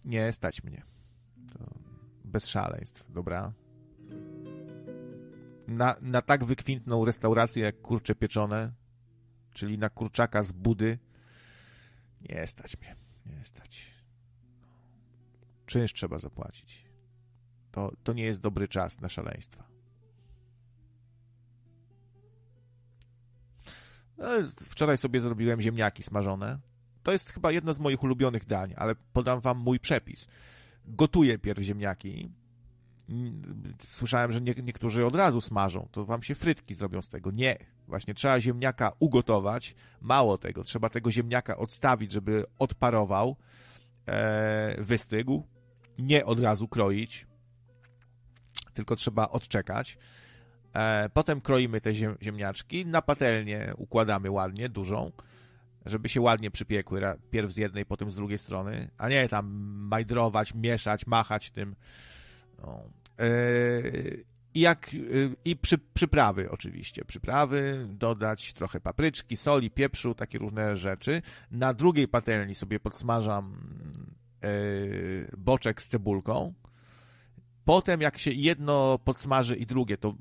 Nie, stać mnie. To bez szaleństw, dobra? Na, na tak wykwintną restaurację jak kurcze pieczone, czyli na kurczaka z budy, nie stać mnie. Nie stać. Czynsz trzeba zapłacić. To, to nie jest dobry czas na szaleństwa. No, wczoraj sobie zrobiłem ziemniaki smażone to jest chyba jedno z moich ulubionych dań, ale podam wam mój przepis. Gotuję pierw ziemniaki. Słyszałem, że nie, niektórzy od razu smażą, to wam się frytki zrobią z tego. Nie. Właśnie trzeba ziemniaka ugotować. Mało tego, trzeba tego ziemniaka odstawić, żeby odparował, e, wystygł. Nie od razu kroić, tylko trzeba odczekać. E, potem kroimy te ziem, ziemniaczki, na patelnię układamy ładnie, dużą żeby się ładnie przypiekły, pierw z jednej, potem z drugiej strony, a nie tam majdrować, mieszać, machać tym. No. Yy, I jak, yy, i przy, przyprawy oczywiście, przyprawy, dodać trochę papryczki, soli, pieprzu, takie różne rzeczy. Na drugiej patelni sobie podsmażam yy, boczek z cebulką, Potem, jak się jedno podsmaży i drugie, to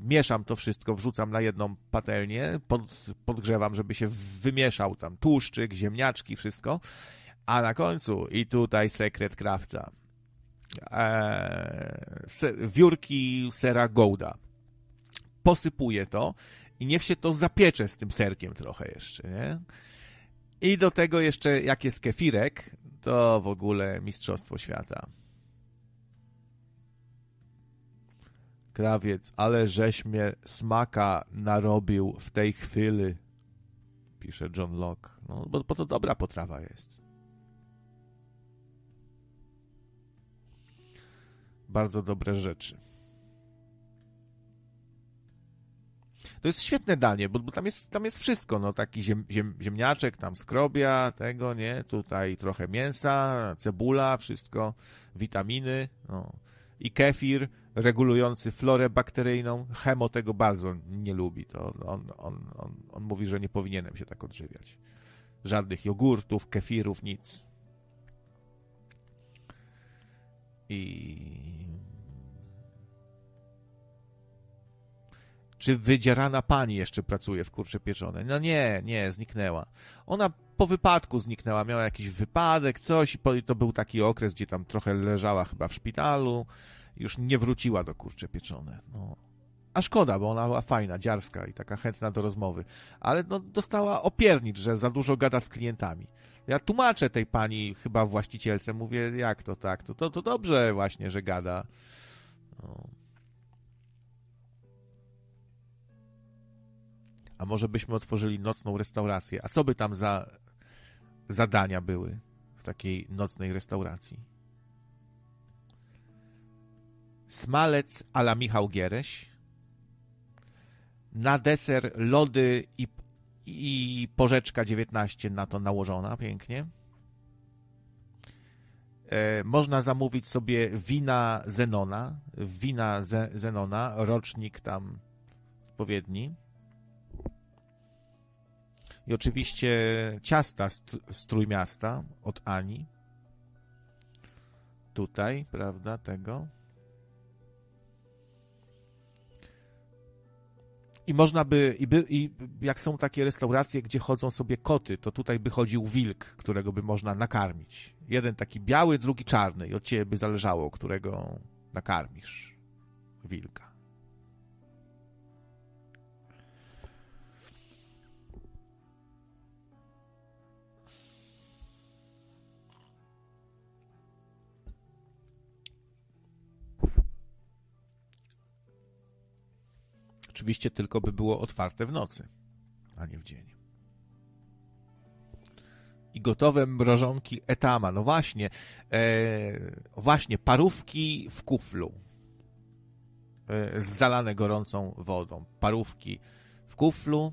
mieszam to wszystko, wrzucam na jedną patelnię, pod, podgrzewam, żeby się wymieszał tam tłuszczyk, ziemniaczki, wszystko. A na końcu, i tutaj sekret krawca, e, wiórki sera Gouda. Posypuję to i niech się to zapiecze z tym serkiem trochę jeszcze, nie? I do tego jeszcze, jak jest kefirek, to w ogóle mistrzostwo świata. Krawiec, ale żeś mnie smaka narobił w tej chwili, pisze John Locke. No, bo, bo to dobra potrawa jest. Bardzo dobre rzeczy. To jest świetne danie, bo, bo, tam, jest, tam jest wszystko, no taki ziem, ziem, ziemniaczek, tam skrobia, tego, nie, tutaj trochę mięsa, cebula, wszystko, witaminy, no. i kefir, regulujący florę bakteryjną. Chemo tego bardzo nie lubi. To on, on, on, on mówi, że nie powinienem się tak odżywiać. Żadnych jogurtów, kefirów, nic. I. Czy wydzierana pani jeszcze pracuje w kurcze pieczone? No nie, nie, zniknęła. Ona po wypadku zniknęła, miała jakiś wypadek, coś, i to był taki okres, gdzie tam trochę leżała chyba w szpitalu już nie wróciła do kurcze pieczone. No. A szkoda, bo ona była fajna, dziarska i taka chętna do rozmowy. Ale no, dostała opiernicz, że za dużo gada z klientami. Ja tłumaczę tej pani, chyba właścicielce, mówię, jak to tak, to, to, to dobrze właśnie, że gada. No. A może byśmy otworzyli nocną restaurację? A co by tam za zadania były w takiej nocnej restauracji? smalec ala Michał Giereś, na deser lody i, i porzeczka 19 na to nałożona pięknie. E, można zamówić sobie wina Zenona, wina Ze, Zenona, rocznik tam odpowiedni. I oczywiście ciasta z Trójmiasta od Ani. Tutaj, prawda, tego. I można by, i, by, i jak są takie restauracje, gdzie chodzą sobie koty, to tutaj by chodził wilk, którego by można nakarmić. Jeden taki biały, drugi czarny i od ciebie by zależało, którego nakarmisz. Wilka. Oczywiście tylko by było otwarte w nocy, a nie w dzień. I gotowe mrożonki etama. No właśnie, e, właśnie, parówki w kuflu. E, zalane gorącą wodą. Parówki w kuflu.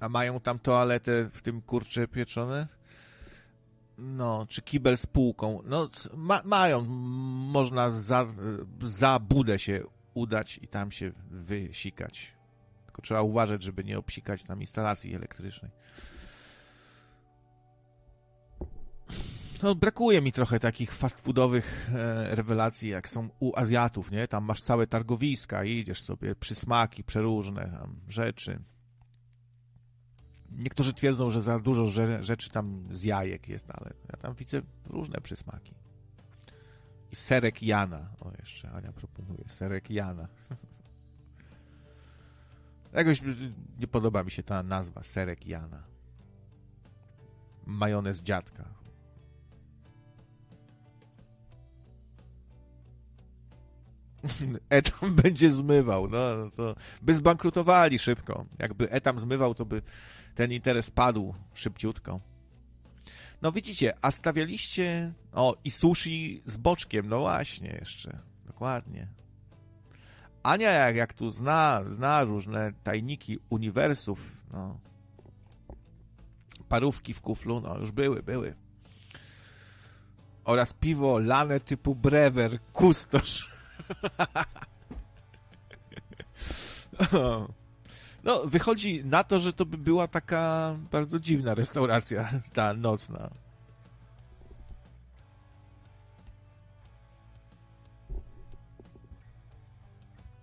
A mają tam toaletę w tym kurcze pieczone? No, czy kibel z półką? No, ma, mają. Można za, za budę się udać i tam się wysikać. Tylko trzeba uważać, żeby nie obsikać tam instalacji elektrycznej. No, brakuje mi trochę takich fast foodowych e, rewelacji, jak są u Azjatów, nie? Tam masz całe targowiska idziesz sobie, przysmaki przeróżne tam rzeczy. Niektórzy twierdzą, że za dużo rzeczy tam z jajek jest, ale ja tam widzę różne przysmaki. I serek Jana. O, jeszcze Ania proponuje. Serek Jana. Jakoś nie podoba mi się ta nazwa. Serek Jana. Majonez dziadka. Etam będzie zmywał. No, no to by zbankrutowali szybko. Jakby Etam zmywał, to by ten interes padł szybciutko. No widzicie, a stawialiście... O, i sushi z boczkiem, no właśnie jeszcze. Dokładnie. Ania jak, jak tu zna, zna różne tajniki uniwersów, no. Parówki w kuflu, no już były, były. Oraz piwo lane typu brewer, kustosz. No, wychodzi na to, że to by była taka bardzo dziwna restauracja, ta nocna.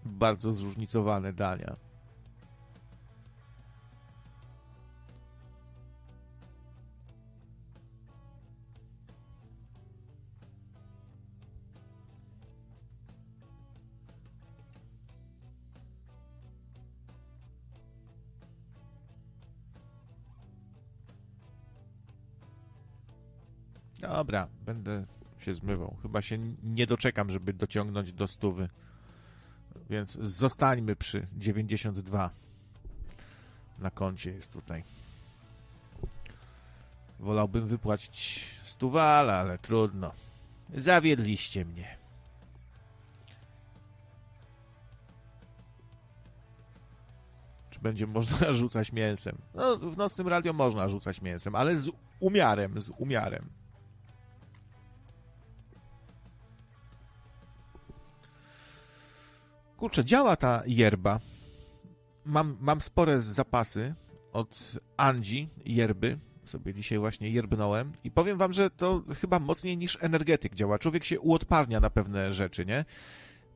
Bardzo zróżnicowane dania. Dobra, będę się zmywał. Chyba się nie doczekam, żeby dociągnąć do stówy. Więc zostańmy przy 92. Na koncie jest tutaj. Wolałbym wypłacić stuwala, ale trudno. Zawiedliście mnie. Czy będzie można rzucać mięsem? No, w nocnym radio można rzucać mięsem, ale z umiarem, z umiarem. Kurczę, działa ta yerba. Mam, mam spore zapasy od Andzi yerby. Sobie dzisiaj właśnie yerbnąłem i powiem wam, że to chyba mocniej niż energetyk działa. Człowiek się uodparnia na pewne rzeczy, nie?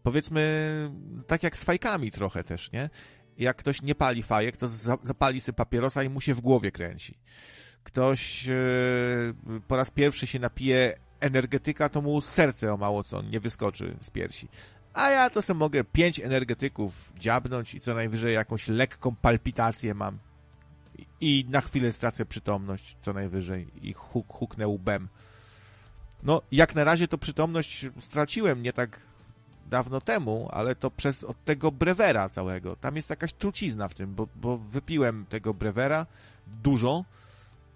Powiedzmy, tak jak z fajkami trochę też, nie? Jak ktoś nie pali fajek, to zapali sobie papierosa i mu się w głowie kręci. Ktoś yy, po raz pierwszy się napije energetyka, to mu serce o mało co nie wyskoczy z piersi a ja to sobie mogę pięć energetyków dziabnąć i co najwyżej jakąś lekką palpitację mam. I, na chwilę stracę przytomność, co najwyżej, i huk, huknę łbem. No, jak na razie to przytomność straciłem nie tak dawno temu, ale to przez od tego brewera całego. Tam jest jakaś trucizna w tym, bo, bo wypiłem tego brewera dużo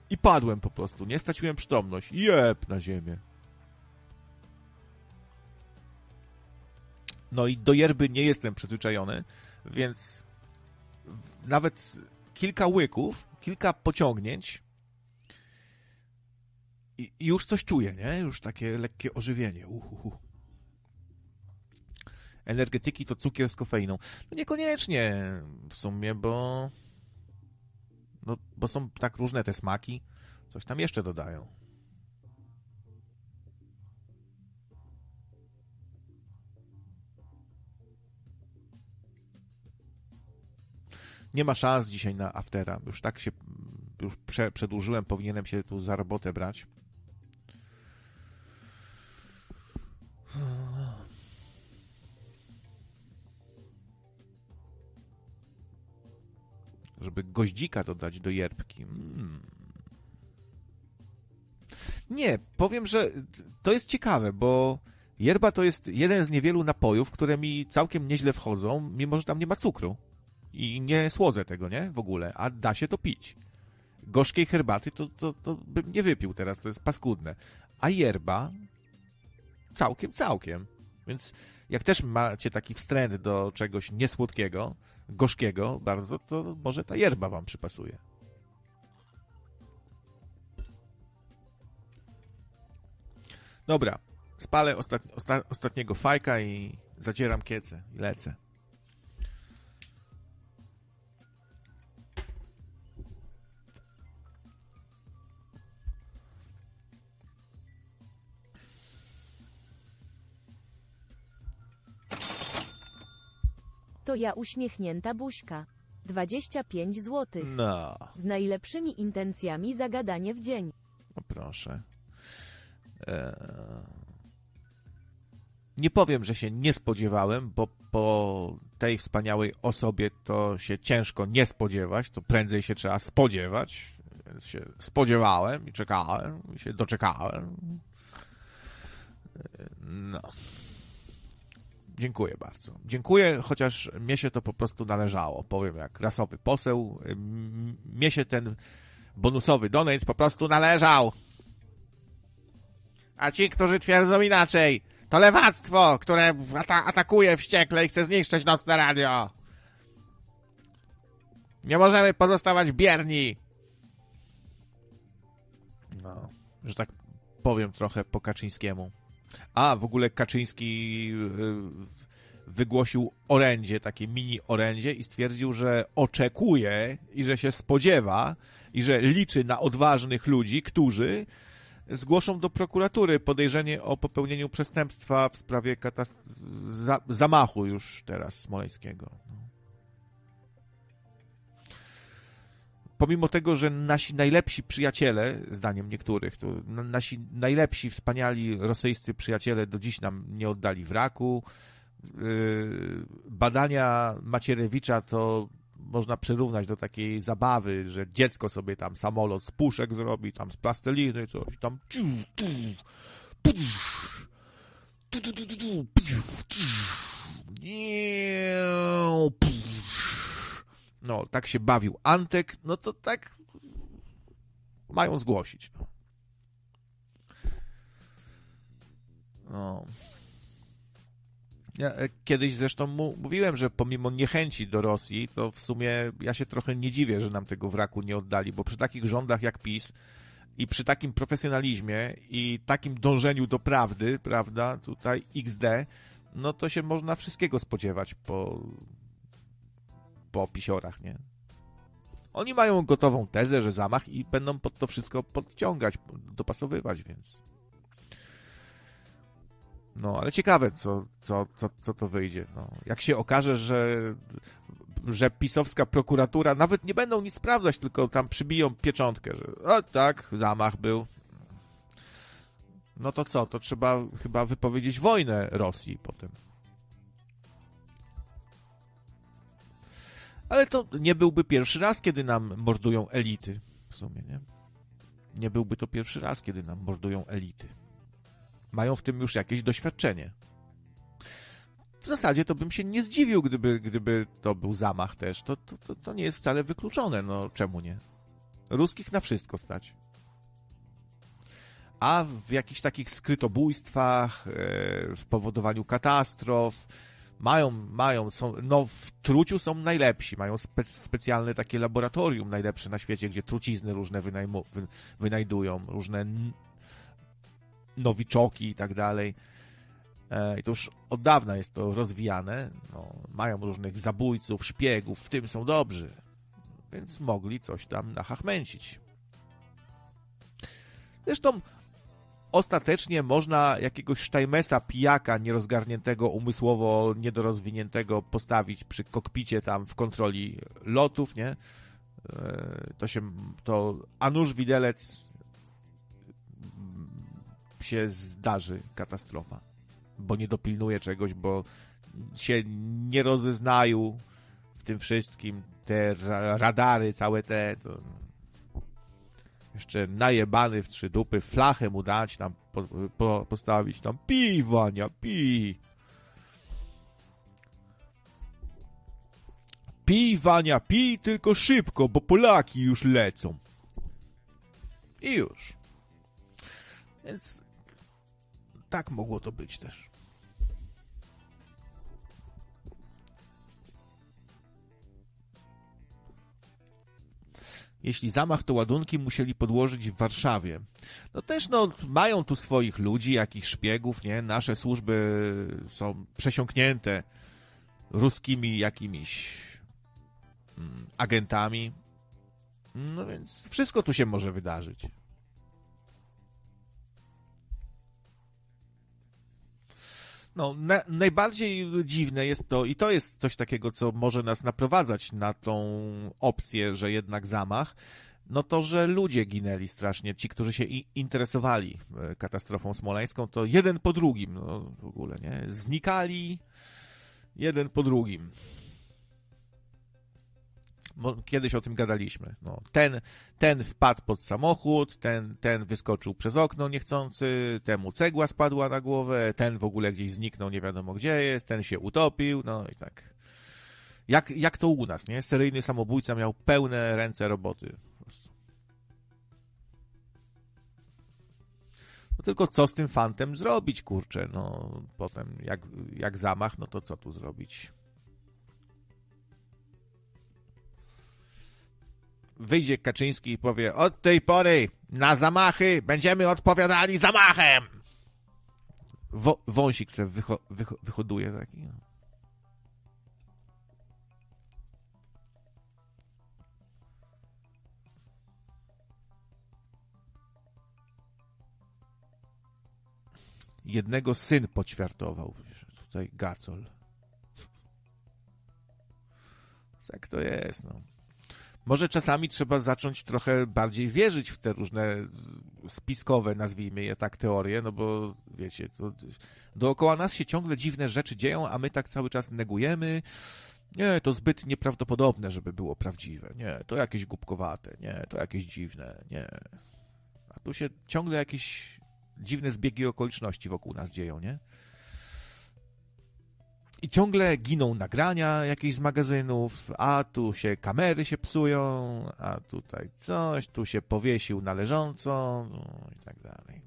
i padłem po prostu. Nie straciłem przytomność. Jep na ziemię. No i do yerby nie jestem przyzwyczajony, więc nawet kilka łyków, kilka pociągnięć i, już coś czuję, nie? Już takie lekkie ożywienie. Uhuhu. Energetyki to cukier z kofeiną. No niekoniecznie w sumie, bo No, bo są tak różne te smaki, coś tam jeszcze dodają. Nie ma szans dzisiaj na aftera. Już tak się już prze, przedłużyłem, powinienem się tu za robotę brać. Żeby goździka dodać do jerbki. Mm. Nie, powiem, że to jest ciekawe, bo yerba to jest jeden z niewielu napojów, które mi całkiem nieźle wchodzą, mimo że tam nie ma cukru. I nie słodzę tego, nie? W ogóle. A da się to pić. Gorzkiej herbaty to, to, to bym nie wypił teraz, to jest paskudne. A yerba całkiem, całkiem. Więc jak też macie taki wstręt do czegoś niesłodkiego, gorzkiego bardzo, to może ta yerba wam przypasuje. Dobra, spalę osta, ostatniego fajka i zacieram kiece i lecę. To ja uśmiechnięta buźka. 25 zł. No, Z najlepszymi intencjami zagadanie w dzień. no proszę. Eee... Nie powiem, że się nie spodziewałem, bo po tej wspaniałej osobie to się ciężko nie spodziewać, to prędzej się trzeba spodziewać. Więc się spodziewałem i czekałem, i się doczekałem. Eee, No. Dziękuję bardzo. Dziękuję, chociaż mnie się to po prostu należało. Powiem jak rasowy poseł, mnie się ten bonusowy donate po prostu należał. A ci, którzy twierdzą inaczej, to lewactwo, które ata- atakuje wściekle i chce zniszczyć nocne radio. Nie możemy pozostawać bierni. No, że tak powiem trochę po Kaczyńskiemu. A, w ogóle Kaczyński y, wygłosił orędzie, takie mini orędzie i stwierdził, że oczekuje i że się spodziewa i że liczy na odważnych ludzi, którzy zgłoszą do prokuratury podejrzenie o popełnieniu przestępstwa w sprawie katast- za- zamachu już teraz smoleńskiego. Pomimo tego, że nasi najlepsi przyjaciele, zdaniem niektórych, to nasi najlepsi, wspaniali rosyjscy przyjaciele do dziś nam nie oddali wraku. Yy, badania Macierewicza to można przyrównać do takiej zabawy, że dziecko sobie tam samolot z puszek zrobi, tam z plasteliny coś, tam no, tak się bawił Antek, no to tak mają zgłosić. No. no. Ja e, kiedyś zresztą mu, mówiłem, że pomimo niechęci do Rosji, to w sumie ja się trochę nie dziwię, że nam tego wraku nie oddali, bo przy takich rządach jak PiS i przy takim profesjonalizmie i takim dążeniu do prawdy, prawda, tutaj XD, no to się można wszystkiego spodziewać po, po pisiorach, nie? Oni mają gotową tezę, że zamach i będą pod to wszystko podciągać, dopasowywać, więc... No, ale ciekawe, co, co, co, co to wyjdzie. No, jak się okaże, że, że pisowska prokuratura nawet nie będą nic sprawdzać, tylko tam przybiją pieczątkę, że o tak, zamach był. No to co? To trzeba chyba wypowiedzieć wojnę Rosji potem. Ale to nie byłby pierwszy raz, kiedy nam mordują elity. W sumie, nie? Nie byłby to pierwszy raz, kiedy nam mordują elity mają w tym już jakieś doświadczenie. W zasadzie to bym się nie zdziwił, gdyby, gdyby to był zamach też. To, to, to, to nie jest wcale wykluczone. No czemu nie? Ruskich na wszystko stać. A w jakichś takich skrytobójstwach, w powodowaniu katastrof, mają, mają, są, no w truciu są najlepsi, mają spe, specjalne takie laboratorium najlepsze na świecie, gdzie trucizny różne wynajmu, wy, wynajdują, różne nowiczoki i tak dalej. I to już od dawna jest to rozwijane. No, mają różnych zabójców, szpiegów, w tym są dobrzy. więc mogli coś tam nachachmęcić. Zresztą ostatecznie można jakiegoś Sztajmesa, pijaka nierozgarniętego, umysłowo niedorozwiniętego postawić przy kokpicie tam w kontroli lotów, nie? E, to się, to a nuż widelec się zdarzy katastrofa, bo nie dopilnuje czegoś, bo się nie rozeznają w tym wszystkim te radary, całe te to jeszcze najebany w trzy dupy, flachę mu dać, tam po, po, postawić, tam pi, Wania, pi. Pij, Wania, pij, tylko szybko, bo Polaki już lecą. I już. Więc tak mogło to być też. Jeśli zamach, to ładunki musieli podłożyć w Warszawie. No też, no, mają tu swoich ludzi, jakichś szpiegów, nie? Nasze służby są przesiąknięte ruskimi jakimiś mm, agentami. No więc wszystko tu się może wydarzyć. No, na, najbardziej dziwne jest to, i to jest coś takiego, co może nas naprowadzać na tą opcję, że jednak zamach, no to, że ludzie ginęli strasznie. Ci, którzy się interesowali e, katastrofą smoleńską, to jeden po drugim, no w ogóle, nie? Znikali jeden po drugim kiedyś o tym gadaliśmy. No, ten, ten wpadł pod samochód, ten, ten wyskoczył przez okno niechcący, temu cegła spadła na głowę, ten w ogóle gdzieś zniknął, nie wiadomo gdzie jest, ten się utopił, no i tak. Jak, jak to u nas, nie? Seryjny samobójca miał pełne ręce roboty. No tylko co z tym fantem zrobić, kurczę? No potem jak, jak zamach, no to co tu zrobić? Wyjdzie Kaczyński i powie: Od tej pory na zamachy będziemy odpowiadali zamachem. Wąsik sobie wycho wycho wyhoduje taki. No. Jednego syn poćwiartował. Tutaj Gacol. Tak to jest, no może czasami trzeba zacząć trochę bardziej wierzyć w te różne spiskowe, nazwijmy je tak, teorie, no bo wiecie, to dookoła nas się ciągle dziwne rzeczy dzieją, a my tak cały czas negujemy. Nie, to zbyt nieprawdopodobne, żeby było prawdziwe. Nie, to jakieś głupkowate. Nie, to jakieś dziwne. Nie. A tu się ciągle jakieś dziwne zbiegi okoliczności wokół nas dzieją, nie? I ciągle giną nagrania jakieś z magazynów, a tu się kamery się psują, a tutaj coś, tu się powiesił należąco, no i tak dalej.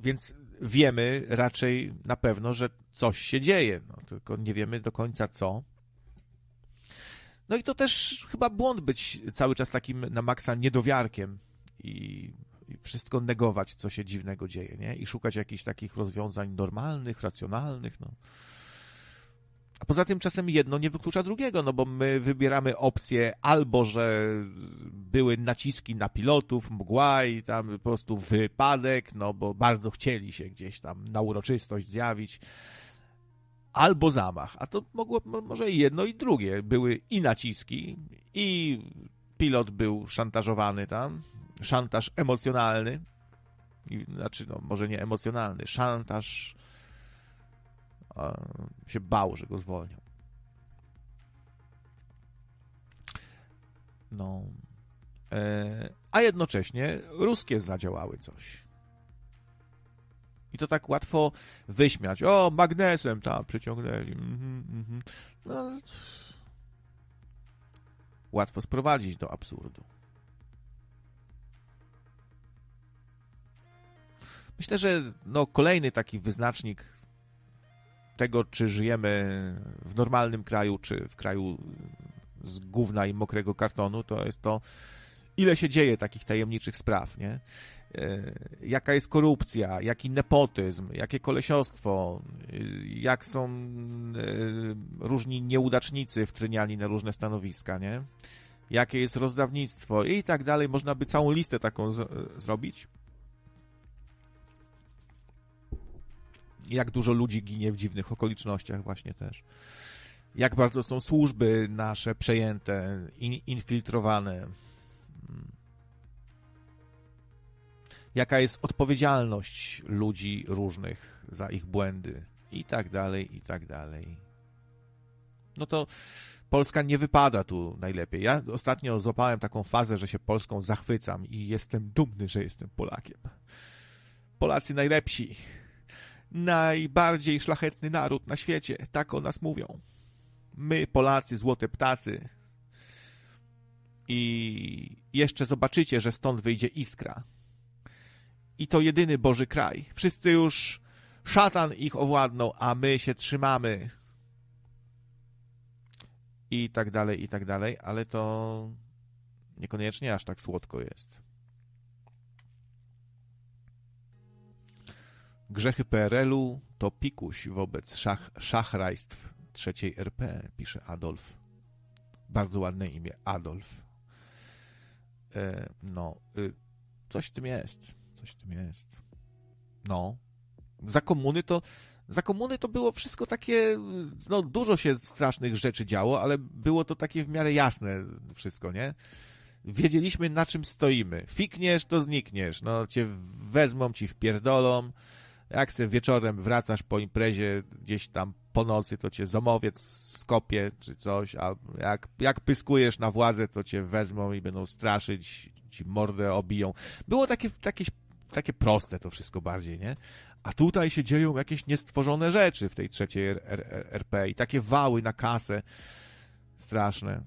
Więc wiemy raczej na pewno, że coś się dzieje, no, tylko nie wiemy do końca co. No i to też chyba błąd być cały czas takim na maksa niedowiarkiem i wszystko negować, co się dziwnego dzieje, nie? I szukać jakichś takich rozwiązań normalnych, racjonalnych, no. A poza tym czasem jedno nie wyklucza drugiego, no bo my wybieramy opcję albo, że były naciski na pilotów, mgła i tam po prostu wypadek, no bo bardzo chcieli się gdzieś tam na uroczystość zjawić, albo zamach. A to mogło może i jedno i drugie. Były i naciski, i pilot był szantażowany tam, szantaż emocjonalny, znaczy, no, może nie emocjonalny, szantaż się bał, że go zwolnią. No. E, a jednocześnie ruskie zadziałały coś. I to tak łatwo wyśmiać. O, magnesem tam przyciągnęli. Mm -hmm, No, łatwo sprowadzić do absurdu. Myślę, że no, kolejny taki wyznacznik tego, czy żyjemy w normalnym kraju, czy w kraju z gówna i mokrego kartonu, to jest to, ile się dzieje takich tajemniczych spraw, nie? E, jaka jest korupcja, jaki nepotyzm, jakie kolesiostwo, e, jak są e, różni nieudacznicy wtryniani na różne stanowiska, nie? Jakie jest rozdawnictwo i tak dalej. Można by całą listę taką z- zrobić. Jak dużo ludzi ginie w dziwnych okolicznościach właśnie też. Jak bardzo są służby nasze przejęte, in, infiltrowane jaka jest odpowiedzialność ludzi różnych za ich błędy i tak dalej, i tak dalej. No to Polska nie wypada tu najlepiej. Ja ostatnio złapałem taką fazę, że się Polską zachwycam i jestem dumny, że jestem Polakiem. Polacy najlepsi. Najbardziej szlachetny naród na świecie. Tak o nas mówią. My, Polacy, złote ptacy. I jeszcze zobaczycie, że stąd wyjdzie iskra i to jedyny Boży kraj. Wszyscy już szatan ich owładnął, a my się trzymamy. I tak dalej, i tak dalej, ale to niekoniecznie aż tak słodko jest. Grzechy PRL-u to pikuś wobec szach, szachrajstw trzeciej RP, pisze Adolf. Bardzo ładne imię, Adolf. E, no, y, coś w tym jest. Coś w tym jest. No. Za komuny to. Za komuny to było wszystko takie. No, dużo się strasznych rzeczy działo, ale było to takie w miarę jasne wszystko, nie? Wiedzieliśmy, na czym stoimy. Fikniesz, to znikniesz. No, cię wezmą, ci wpierdolą. Jak se wieczorem wracasz po imprezie gdzieś tam po nocy, to cię zamowiec skopie czy coś, a jak, jak pyskujesz na władzę, to cię wezmą i będą straszyć, ci mordę obiją. Było takie, takie takie proste to wszystko bardziej, nie? A tutaj się dzieją jakieś niestworzone rzeczy w tej trzeciej RP i takie wały na kasę straszne.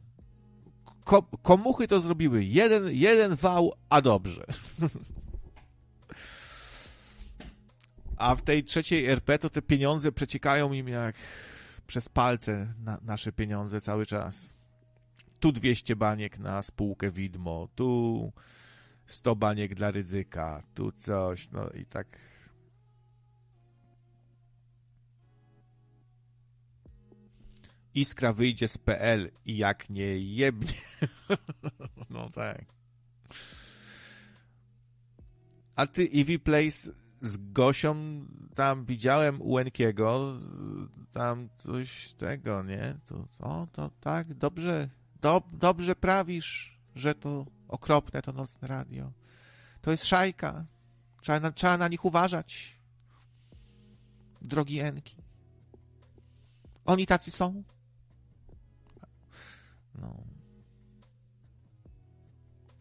Ko komuchy to zrobiły. Jeden, jeden wał, a dobrze. a w tej trzeciej RP to te pieniądze przeciekają im jak przez palce na, nasze pieniądze cały czas. Tu 200 baniek na spółkę widmo, tu 100 baniek dla ryzyka, tu coś, no i tak. Iskra wyjdzie z PL i jak nie jebnie. no tak. A ty Eevee Place z Gosią tam widziałem u Enkiego, tam coś tego, nie? To, o, to tak, dobrze, do, dobrze prawisz, że to okropne to nocne radio. To jest szajka. Trzeba na, trzeba na nich uważać. Drogi Enki. Oni tacy są. No.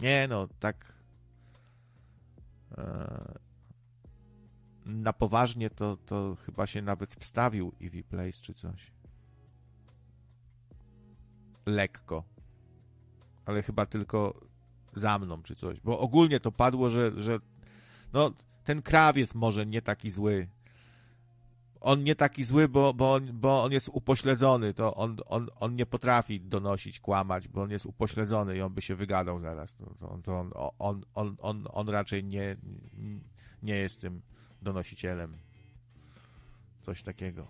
Nie, no, tak. E, na poważnie to, to chyba się nawet wstawił Eevee Place czy coś. Lekko. Ale chyba tylko za mną, czy coś. Bo ogólnie to padło, że, że no, ten krawiec może nie taki zły. On nie taki zły, bo, bo, on, bo on jest upośledzony. To on, on, on nie potrafi donosić, kłamać, bo on jest upośledzony i on by się wygadał zaraz. To, to, to on, on, on, on, on raczej nie, nie jest tym donosicielem. Coś takiego.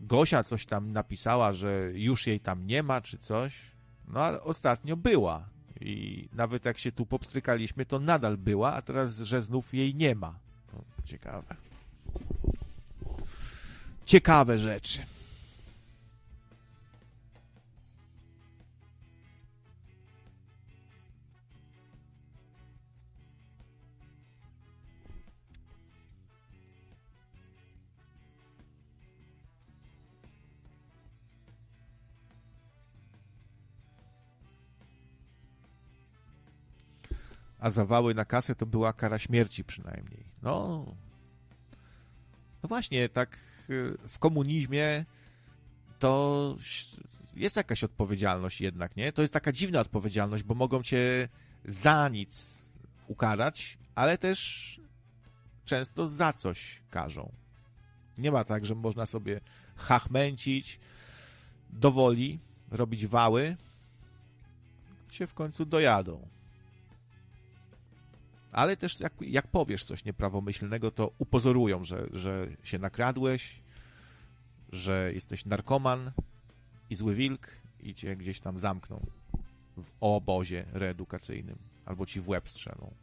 Gosia coś tam napisała, że już jej tam nie ma, czy coś. No ale ostatnio była. I nawet jak się tu popstrykaliśmy, to nadal była, a teraz, że znów jej nie ma. No, ciekawe. Ciekawe rzeczy. A zawały na kasę to była kara śmierci przynajmniej. No, no właśnie, tak y, w komunizmie to jest jakaś odpowiedzialność jednak, nie? To jest taka dziwna odpowiedzialność, bo mogą cię za nic ukarać, ale też często za coś karzą. Nie ma tak, że można sobie hachmęcić do woli, robić wały, cię w końcu dojadą. Ale też jak, jak powiesz coś nieprawomyślnego, to upozorują, że, że się nakradłeś, że jesteś narkoman i zły wilk i cię gdzieś tam zamkną w obozie reedukacyjnym albo ci w łeb strzelą.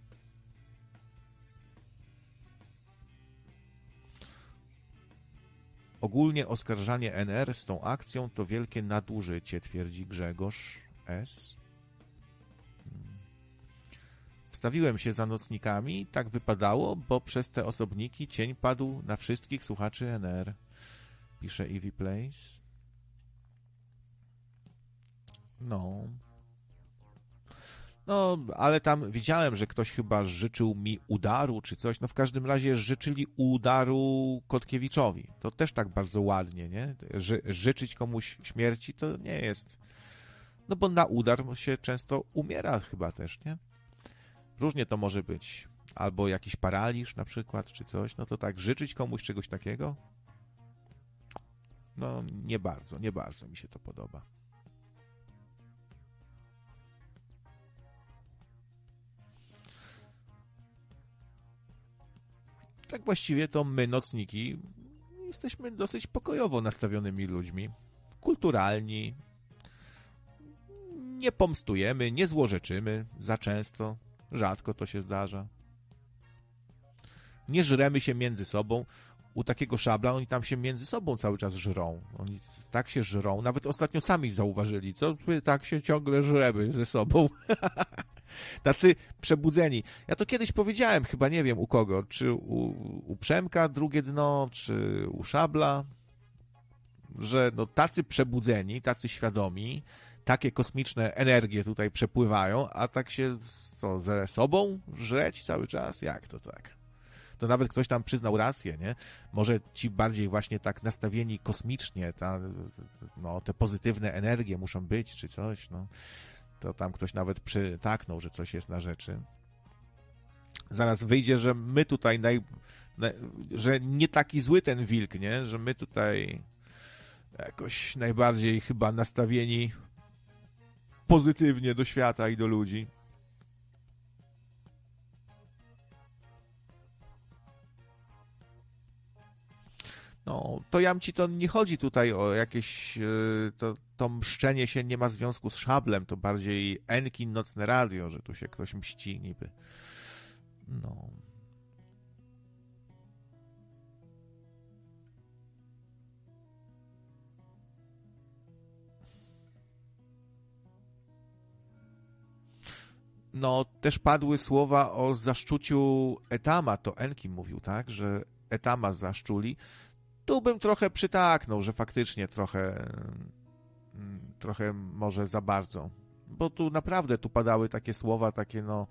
Ogólnie oskarżanie NR z tą akcją to wielkie nadużycie, twierdzi Grzegorz S. Wstawiłem się za nocnikami, tak wypadało, bo przez te osobniki cień padł na wszystkich słuchaczy NR, pisze Eevee Place. No, no, ale tam widziałem, że ktoś chyba życzył mi udaru czy coś. No w każdym razie życzyli udaru Kotkiewiczowi. To też tak bardzo ładnie, nie? Ży życzyć komuś śmierci to nie jest. No bo na udar się często umiera chyba też, nie? Różnie to może być. Albo jakiś paraliż na przykład, czy coś. No to tak, życzyć komuś czegoś takiego? No nie bardzo, nie bardzo mi się to podoba. tak właściwie to my, nocniki, jesteśmy dosyć pokojowo nastawionymi ludźmi, kulturalni, nie pomstujemy, nie złorzeczymy za często, rzadko to się zdarza. Nie żremy się między sobą. U takiego szabla oni tam się między sobą cały czas żrą. Oni tak się żrą. Nawet ostatnio sami zauważyli, co tak się ciągle żremy ze sobą. Tacy przebudzeni. Ja to kiedyś powiedziałem, chyba nie wiem u kogo, czy u, u Przemka drugie dno, czy u Szabla, że no tacy przebudzeni, tacy świadomi, takie kosmiczne energie tutaj przepływają, a tak się co, ze sobą żreć cały czas? Jak to tak? To nawet ktoś tam przyznał rację, nie? Może ci bardziej właśnie tak nastawieni kosmicznie, ta, no, te pozytywne energie muszą być, czy coś, no to tam ktoś nawet przytaknął, że coś jest na rzeczy. Zaraz wyjdzie, że my tutaj, naj, że nie taki zły ten wilk, nie? Że my tutaj jakoś najbardziej chyba nastawieni pozytywnie do świata i do ludzi. No, to Jamci to nie chodzi tutaj o jakieś e, to, to mszczenie się nie ma związku z szablem, to bardziej Enkin nocne radio, że tu się ktoś mści niby. No. No, też padły słowa o zaszczuciu Etama, to Enki mówił, tak, że Etama zaszczuli tu bym trochę przytaknął, że faktycznie trochę, mm, trochę może za bardzo. Bo tu naprawdę tu padały takie słowa, takie no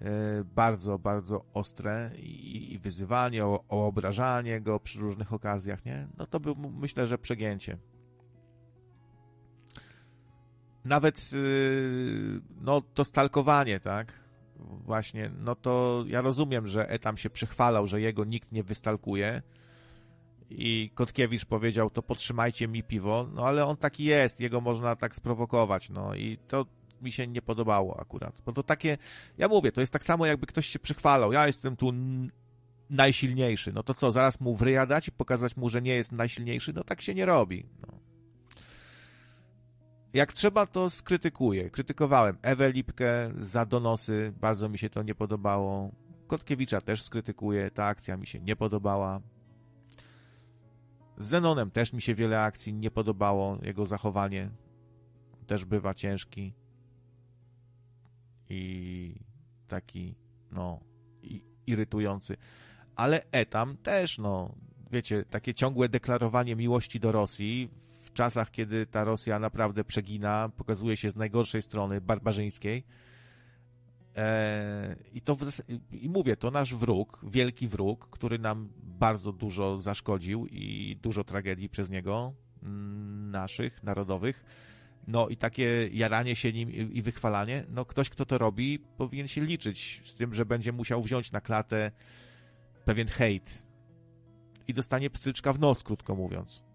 e, bardzo, bardzo ostre i, wyzywanie, o, o, obrażanie go przy różnych okazjach, nie? No to był, myślę, że przegięcie. Nawet y, no to stalkowanie, tak? Właśnie, no to ja rozumiem, że Etam się przychwalał, że jego nikt nie wystalkuje, i Kotkiewicz powiedział, to podtrzymajcie mi piwo, no ale on taki jest, jego można tak sprowokować, no. I to mi się nie podobało akurat, bo to takie, ja mówię, to jest tak samo jakby ktoś się przychwalał, ja jestem tu najsilniejszy, no to co, zaraz mu wryjadać i pokazać mu, że nie jest najsilniejszy, no tak się nie robi, no. Jak trzeba, to skrytykuję. Krytykowałem Ewę Lipkę za donosy, bardzo mi się to nie podobało. Kotkiewicza też skrytykuję, ta akcja mi się nie podobała. Z Zenonem też mi się wiele akcji nie podobało, jego zachowanie też bywa ciężki i taki, no, irytujący. Ale Etam też, no, wiecie, takie ciągłe deklarowanie miłości do Rosji czasach, kiedy ta Rosja naprawdę przegina, pokazuje się z najgorszej strony, barbarzyńskiej, E, I to i mówię, to nasz wróg, wielki wróg, który nam bardzo dużo zaszkodził i dużo tragedii przez niego, mm, naszych, narodowych. No i takie jaranie się nim i wychwalanie, no ktoś, kto to robi, powinien się liczyć z tym, że będzie musiał wziąć na klatę pewien hejt i dostanie pstryczka w nos, krótko mówiąc.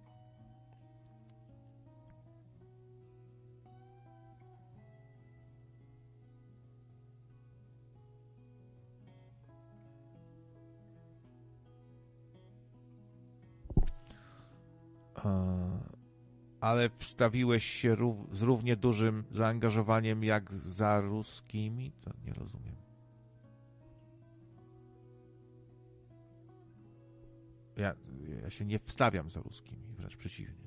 Ale wstawiłeś się rów, z równie dużym zaangażowaniem jak za ruskimi? To nie rozumiem. Ja, ja się nie wstawiam za ruskimi, wręcz przeciwnie.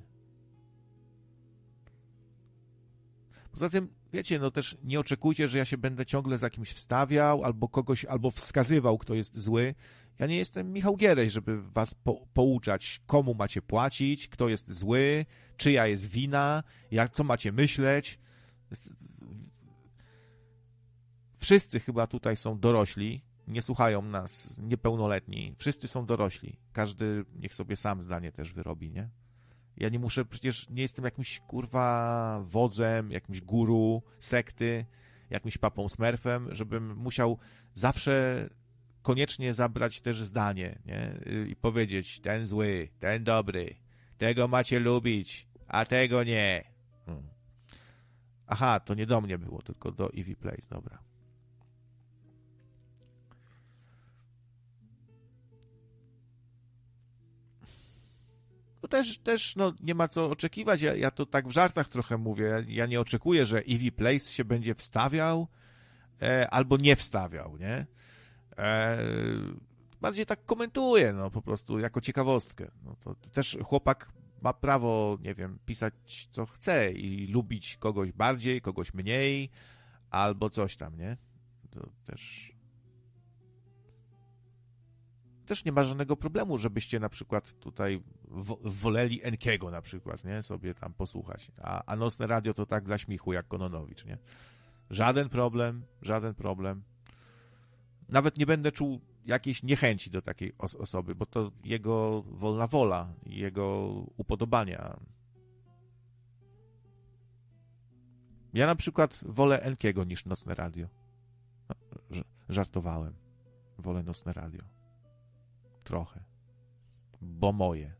Poza tym, wiecie, no też nie oczekujcie, że ja się będę ciągle za kimś wstawiał, albo kogoś, albo wskazywał, kto jest zły. Ja nie jestem Michał Giereś, żeby was po, pouczać, komu macie płacić, kto jest zły, czyja jest wina, jak, co macie myśleć. Wszyscy chyba tutaj są dorośli, nie słuchają nas niepełnoletni. Wszyscy są dorośli. Każdy niech sobie sam zdanie też wyrobi, nie? Ja nie muszę, przecież nie jestem jakimś kurwa wodzem, jakimś guru, sekty, jakimś papą smurfem, żebym musiał zawsze koniecznie zabrać też zdanie nie? i powiedzieć ten zły, ten dobry, tego macie lubić, a tego nie. Hmm. Aha, to nie do mnie było, tylko do Eevee Place, dobra. To też, też no, nie ma co oczekiwać. Ja, ja to tak w żartach trochę mówię. Ja nie oczekuję, że Eevee Place się będzie wstawiał e, albo nie wstawiał, nie? E, bardziej tak komentuję, no po prostu jako ciekawostkę. No, to też chłopak ma prawo, nie wiem, pisać co chce i lubić kogoś bardziej, kogoś mniej, albo coś tam, nie? To też też nie ma żadnego problemu, żebyście na przykład tutaj woleli Enkiego na przykład, nie? Sobie tam posłuchać. A, a Nocne Radio to tak dla śmichu, jak Kononowicz, nie? Żaden problem, żaden problem. Nawet nie będę czuł jakiejś niechęci do takiej os osoby, bo to jego wolna wola, jego upodobania. Ja na przykład wolę Enkiego niż Nocne Radio. Żartowałem. Wolę Nocne Radio. Trochę. Bo moje.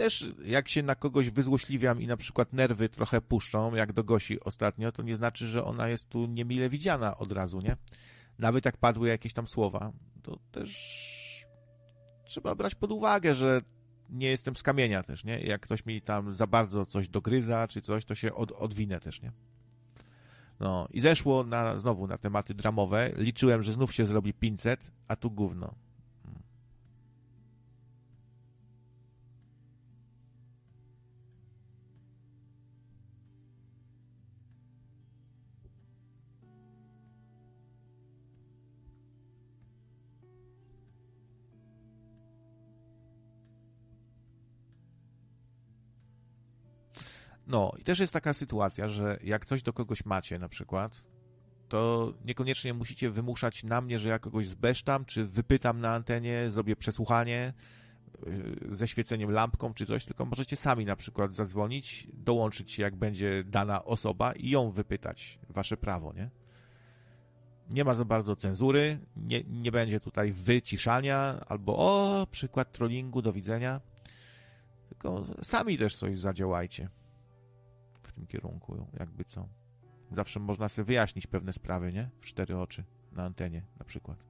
Też jak się na kogoś wyzłośliwiam i na przykład nerwy trochę puszczą, jak do Gosi ostatnio, to nie znaczy, że ona jest tu niemile widziana od razu, nie? Nawet jak padły jakieś tam słowa, to też trzeba brać pod uwagę, że nie jestem z kamienia też, nie? Jak ktoś mi tam za bardzo coś dogryza, czy coś, to się od, odwinę też, nie? No i zeszło na, znowu na tematy dramowe. Liczyłem, że znów się zrobi 500, a tu gówno. No i też jest taka sytuacja, że jak coś do kogoś macie na przykład, to niekoniecznie musicie wymuszać na mnie, że ja kogoś zbesztam, czy wypytam na antenie, zrobię przesłuchanie yy, ze świeceniem lampką czy coś, tylko możecie sami na przykład zadzwonić, dołączyć się jak będzie dana osoba i ją wypytać. Wasze prawo, nie? Nie ma za bardzo cenzury, nie, nie będzie tutaj wyciszania albo o, przykład trollingu, do widzenia. Tylko sami też coś zadziałajcie tym kierunku, jakby co. Zawsze można sobie wyjaśnić pewne sprawy, nie? W cztery oczy, na antenie na przykład.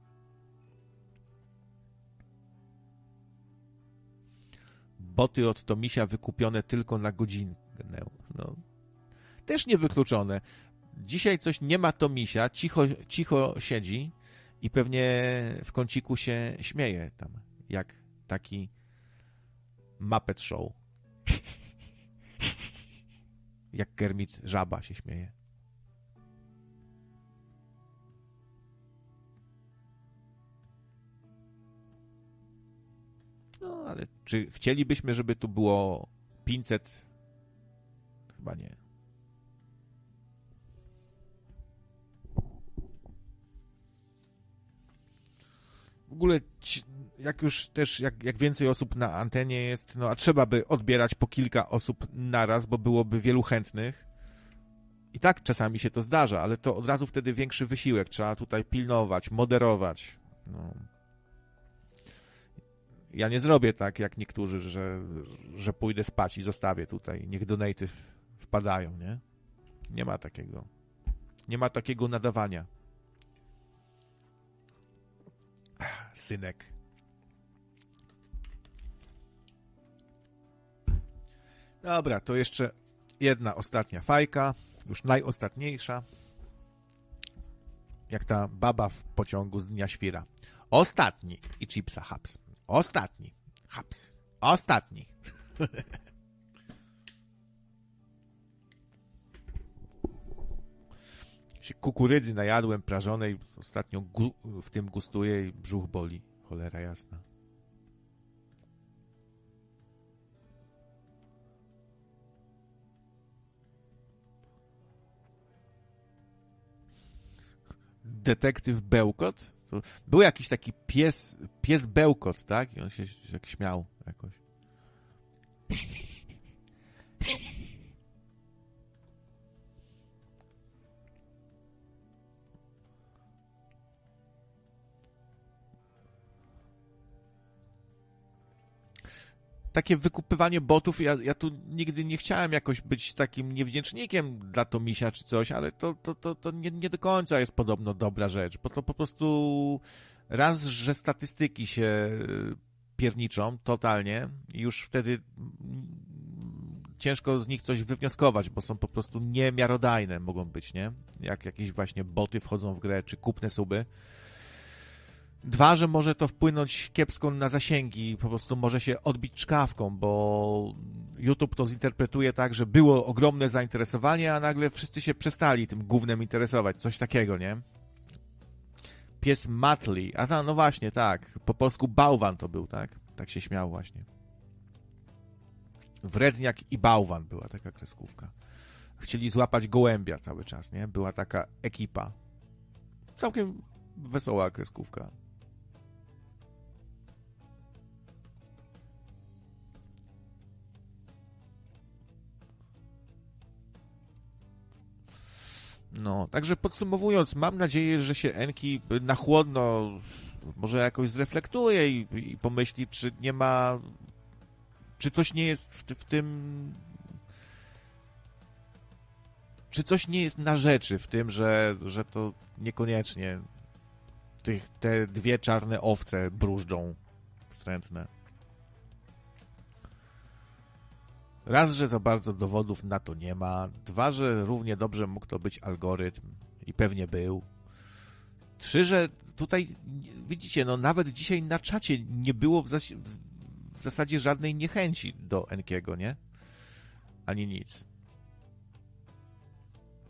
Boty od Tomisia wykupione tylko na godzinę. No. Też niewykluczone. Dzisiaj coś nie ma Tomisia, cicho, cicho siedzi i pewnie w kąciku się śmieje tam, jak taki Muppet Show. Jak Kermit żaba się śmieje. No, ale czy chcielibyśmy, żeby tu było 500? Chyba nie. W ogóle jak już też, jak, jak więcej osób na antenie jest, no a trzeba by odbierać po kilka osób naraz, bo byłoby wielu chętnych. I tak czasami się to zdarza, ale to od razu wtedy większy wysiłek. Trzeba tutaj pilnować, moderować. No. Ja nie zrobię tak, jak niektórzy, że, że pójdę spać i zostawię tutaj. Niech donaty wpadają, nie? Nie ma takiego. Nie ma takiego nadawania. Synek. Dobra, to jeszcze jedna ostatnia fajka, już najostatniejsza. Jak ta baba w pociągu z Dnia Świra. Ostatni i chipsa haps. Ostatni. Haps. Ostatni. się kukurydzy najadłem prażonej, ostatnio w tym gustuję i brzuch boli. Cholera jasna. Detektyw Bełkot? To był jakiś taki pies, pies Bełkot, tak? I on się jak śmiał jakoś. Takie wykupywanie botów, ja, ja tu nigdy nie chciałem jakoś być takim niewdzięcznikiem dla Tomisia czy coś, ale to, to, to, to nie, nie do końca jest podobno dobra rzecz, bo to po prostu raz, że statystyki się pierniczą totalnie i już wtedy ciężko z nich coś wywnioskować, bo są po prostu niemiarodajne mogą być, nie? Jak jakieś właśnie boty wchodzą w grę, czy kupne suby. Dwa, że może to wpłynąć kiepsko na zasięgi, po prostu może się odbić czkawką, bo YouTube to zinterpretuje tak, że było ogromne zainteresowanie, a nagle wszyscy się przestali tym głównym interesować. Coś takiego, nie? Pies Matli. A ta, no właśnie, tak. Po polsku bałwan to był, tak? Tak się śmiał właśnie. Wredniak i bałwan była taka kreskówka. Chcieli złapać gołębia cały czas, nie? Była taka ekipa. Całkiem wesoła kreskówka. No, także podsumowując, mam nadzieję, że się Enki na chłodno może jakoś zreflektuje i, i pomyśli, czy nie ma, czy coś nie jest w, w tym, czy coś nie jest na rzeczy w tym, że, że to niekoniecznie tych, te dwie czarne owce brużdżą wstrętne. Raz, że za bardzo dowodów na to nie ma. Dwa, że równie dobrze mógł to być algorytm i pewnie był. Trzy, że tutaj widzicie, no nawet dzisiaj na czacie nie było w, zas w zasadzie żadnej niechęci do Enkiego, nie? Ani nic.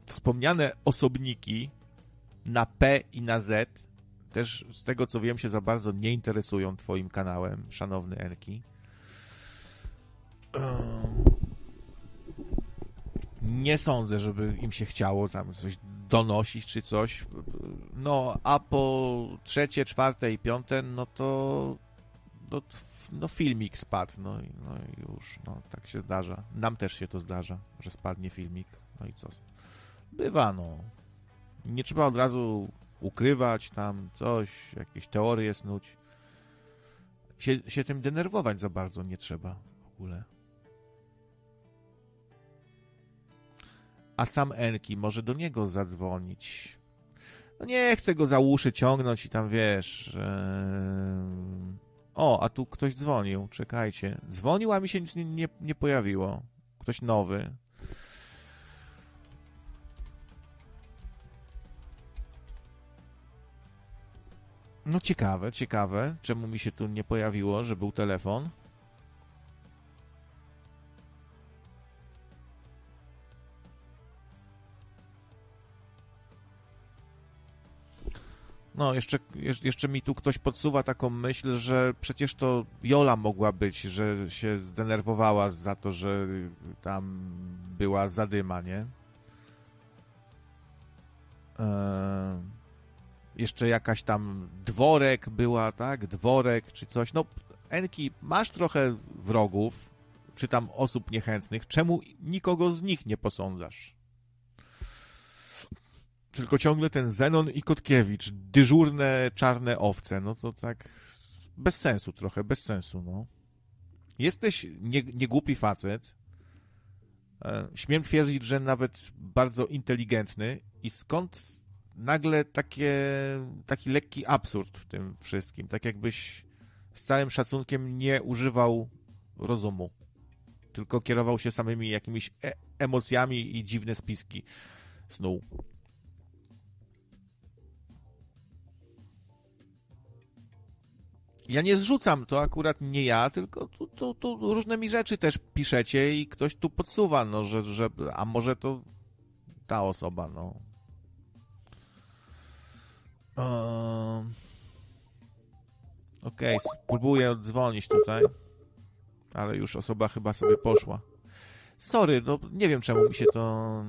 Wspomniane osobniki na P i na Z też z tego co wiem się za bardzo nie interesują twoim kanałem, szanowny Enki. Nie sądzę, żeby im się chciało tam coś donosić czy coś. No, a po trzecie, czwarte i piąte, no to no, no filmik spadł, no, no i już, no tak się zdarza. Nam też się to zdarza, że spadnie filmik, no i co? Bywa, no. Nie trzeba od razu ukrywać tam coś, jakieś teorie snuć. Się, się tym denerwować za bardzo nie trzeba w ogóle. A sam Enki może do niego zadzwonić. No nie chcę go za uszy ciągnąć i tam wiesz. O, a tu ktoś dzwonił, czekajcie. Dzwonił, a mi się nic nie, nie, nie pojawiło. Ktoś nowy. No ciekawe, ciekawe, czemu mi się tu nie pojawiło, że był telefon. No, jeszcze, jeszcze mi tu ktoś podsuwa taką myśl, że przecież to Jola mogła być, że się zdenerwowała za to, że tam była zadyma, nie? Eee, jeszcze jakaś tam dworek była, tak? Dworek czy coś. No, Enki, masz trochę wrogów, czy tam osób niechętnych. Czemu nikogo z nich nie posądzasz? Tylko ciągle ten Zenon i Kotkiewicz, dyżurne czarne owce, no to tak bez sensu trochę, bez sensu, no. Jesteś nie, niegłupi facet, E, śmiem twierdzić, że nawet bardzo inteligentny i skąd nagle takie, taki lekki absurd w tym wszystkim, tak jakbyś z całym szacunkiem nie używał rozumu, tylko kierował się samymi jakimiś e emocjami i dziwne spiski snuł. Ja nie zrzucam, to akurat nie ja, tylko tu, tu, tu różne mi rzeczy też piszecie i ktoś tu podsuwa, no, że, że a może to ta osoba, no. Um, Okej, okay, spróbuję odzwonić tutaj, ale już osoba chyba sobie poszła. Sorry, no nie wiem czemu mi się to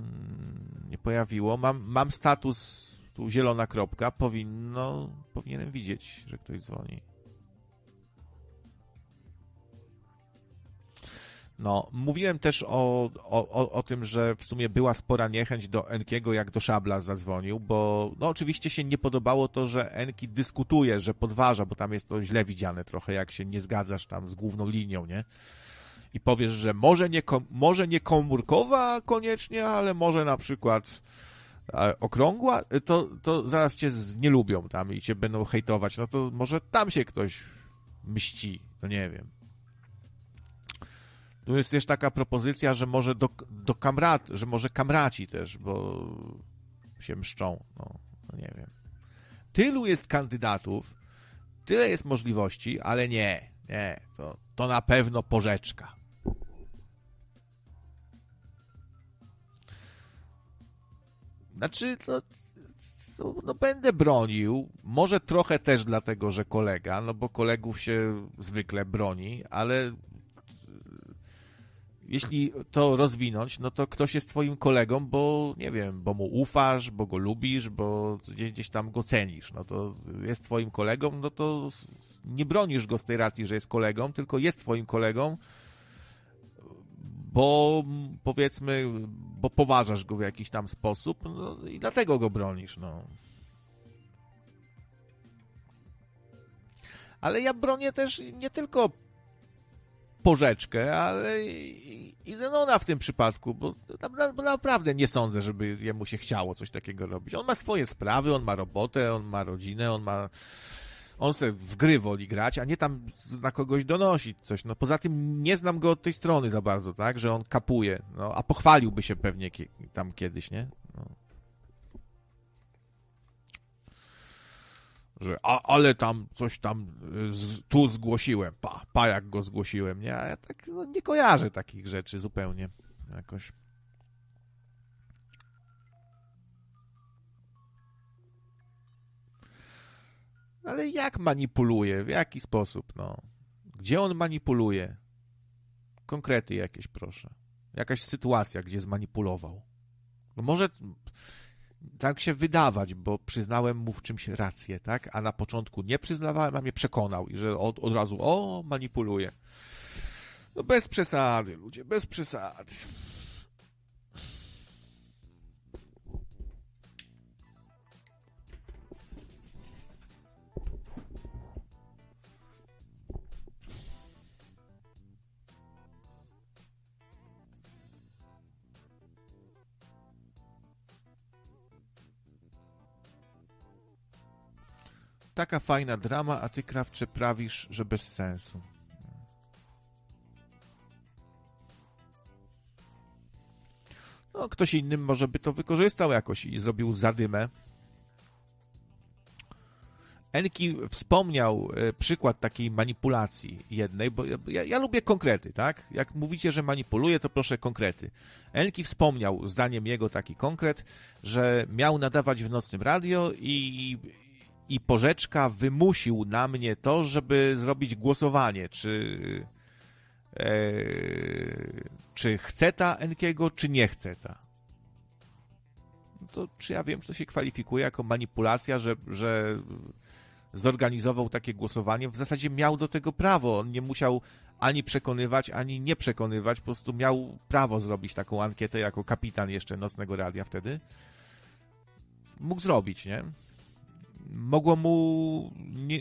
nie pojawiło. Mam, mam status tu zielona kropka, powinno, powinienem widzieć, że ktoś dzwoni. No, mówiłem też o, o, o tym, że w sumie była spora niechęć do Enkiego, jak do Szabla zadzwonił, bo no oczywiście się nie podobało to, że Enki dyskutuje, że podważa, bo tam jest to źle widziane trochę, jak się nie zgadzasz tam z główną linią, nie? I powiesz, że może nie, może nie komórkowa koniecznie, ale może na przykład e, okrągła, to, to zaraz cię nie lubią tam i cię będą hejtować. No to może tam się ktoś mści, no nie wiem. Tu jest też taka propozycja, że może do, do kamrat, że może kamraci też, bo się mszczą. No, no nie wiem. Tylu jest kandydatów, tyle jest możliwości, ale nie, nie, to, to na pewno porzeczka. Znaczy, to, to, no będę bronił, może trochę też dlatego, że kolega, no bo kolegów się zwykle broni, ale jeśli to rozwinąć, no to ktoś jest twoim kolegą, bo nie wiem, bo mu ufasz, bo go lubisz, bo gdzieś, gdzieś tam go cenisz. No to jest twoim kolegą, no to nie bronisz go z tej racji, że jest kolegą, tylko jest twoim kolegą, bo powiedzmy, bo poważasz go w jakiś tam sposób no, i dlatego go bronisz, no. Ale ja bronię też nie tylko Porzeczkę, ale i, i Zenona w tym przypadku, bo, bo, naprawdę nie sądzę, żeby jemu się chciało coś takiego robić. On ma swoje sprawy, on ma robotę, on ma rodzinę, on ma... On sobie w gry woli grać, a nie tam na kogoś donosić coś. No poza tym nie znam go od tej strony za bardzo, tak, że on kapuje, no, a pochwaliłby się pewnie tam kiedyś, nie? No. Że a, ale tam coś tam y, z, tu zgłosiłem, pa, pa jak go zgłosiłem, nie? A ja tak no, nie kojarzę takich rzeczy zupełnie jakoś. Ale jak manipuluje? W jaki sposób, no? Gdzie on manipuluje? Konkrety jakieś, proszę. Jakaś sytuacja, gdzie zmanipulował. No może tak się wydawać, bo przyznałem mu w czymś rację, tak? A na początku nie przyznawałem, a mnie przekonał i że od, od razu, o, manipuluje. No bez przesady, ludzie, bez przesady. Taka fajna drama, a ty krawcze prawisz, że bez sensu. No, ktoś inny może by to wykorzystał jakoś i zrobił zadymę. Enki wspomniał e, przykład takiej manipulacji jednej, bo ja, ja, lubię konkrety, tak? Jak mówicie, że manipuluje, to proszę konkrety. Enki wspomniał, zdaniem jego taki konkret, że miał nadawać w nocnym radio i, i Porzeczka wymusił na mnie to, żeby zrobić głosowanie, czy, e, czy chce ta Enkiego, czy nie chce ta. No to czy ja wiem, czy to się kwalifikuje jako manipulacja, że, że zorganizował takie głosowanie? W zasadzie miał do tego prawo. On nie musiał ani przekonywać, ani nie przekonywać. Po prostu miał prawo zrobić taką ankietę jako kapitan jeszcze Nocnego Radia wtedy. Mógł zrobić, nie? Mogło mu nie,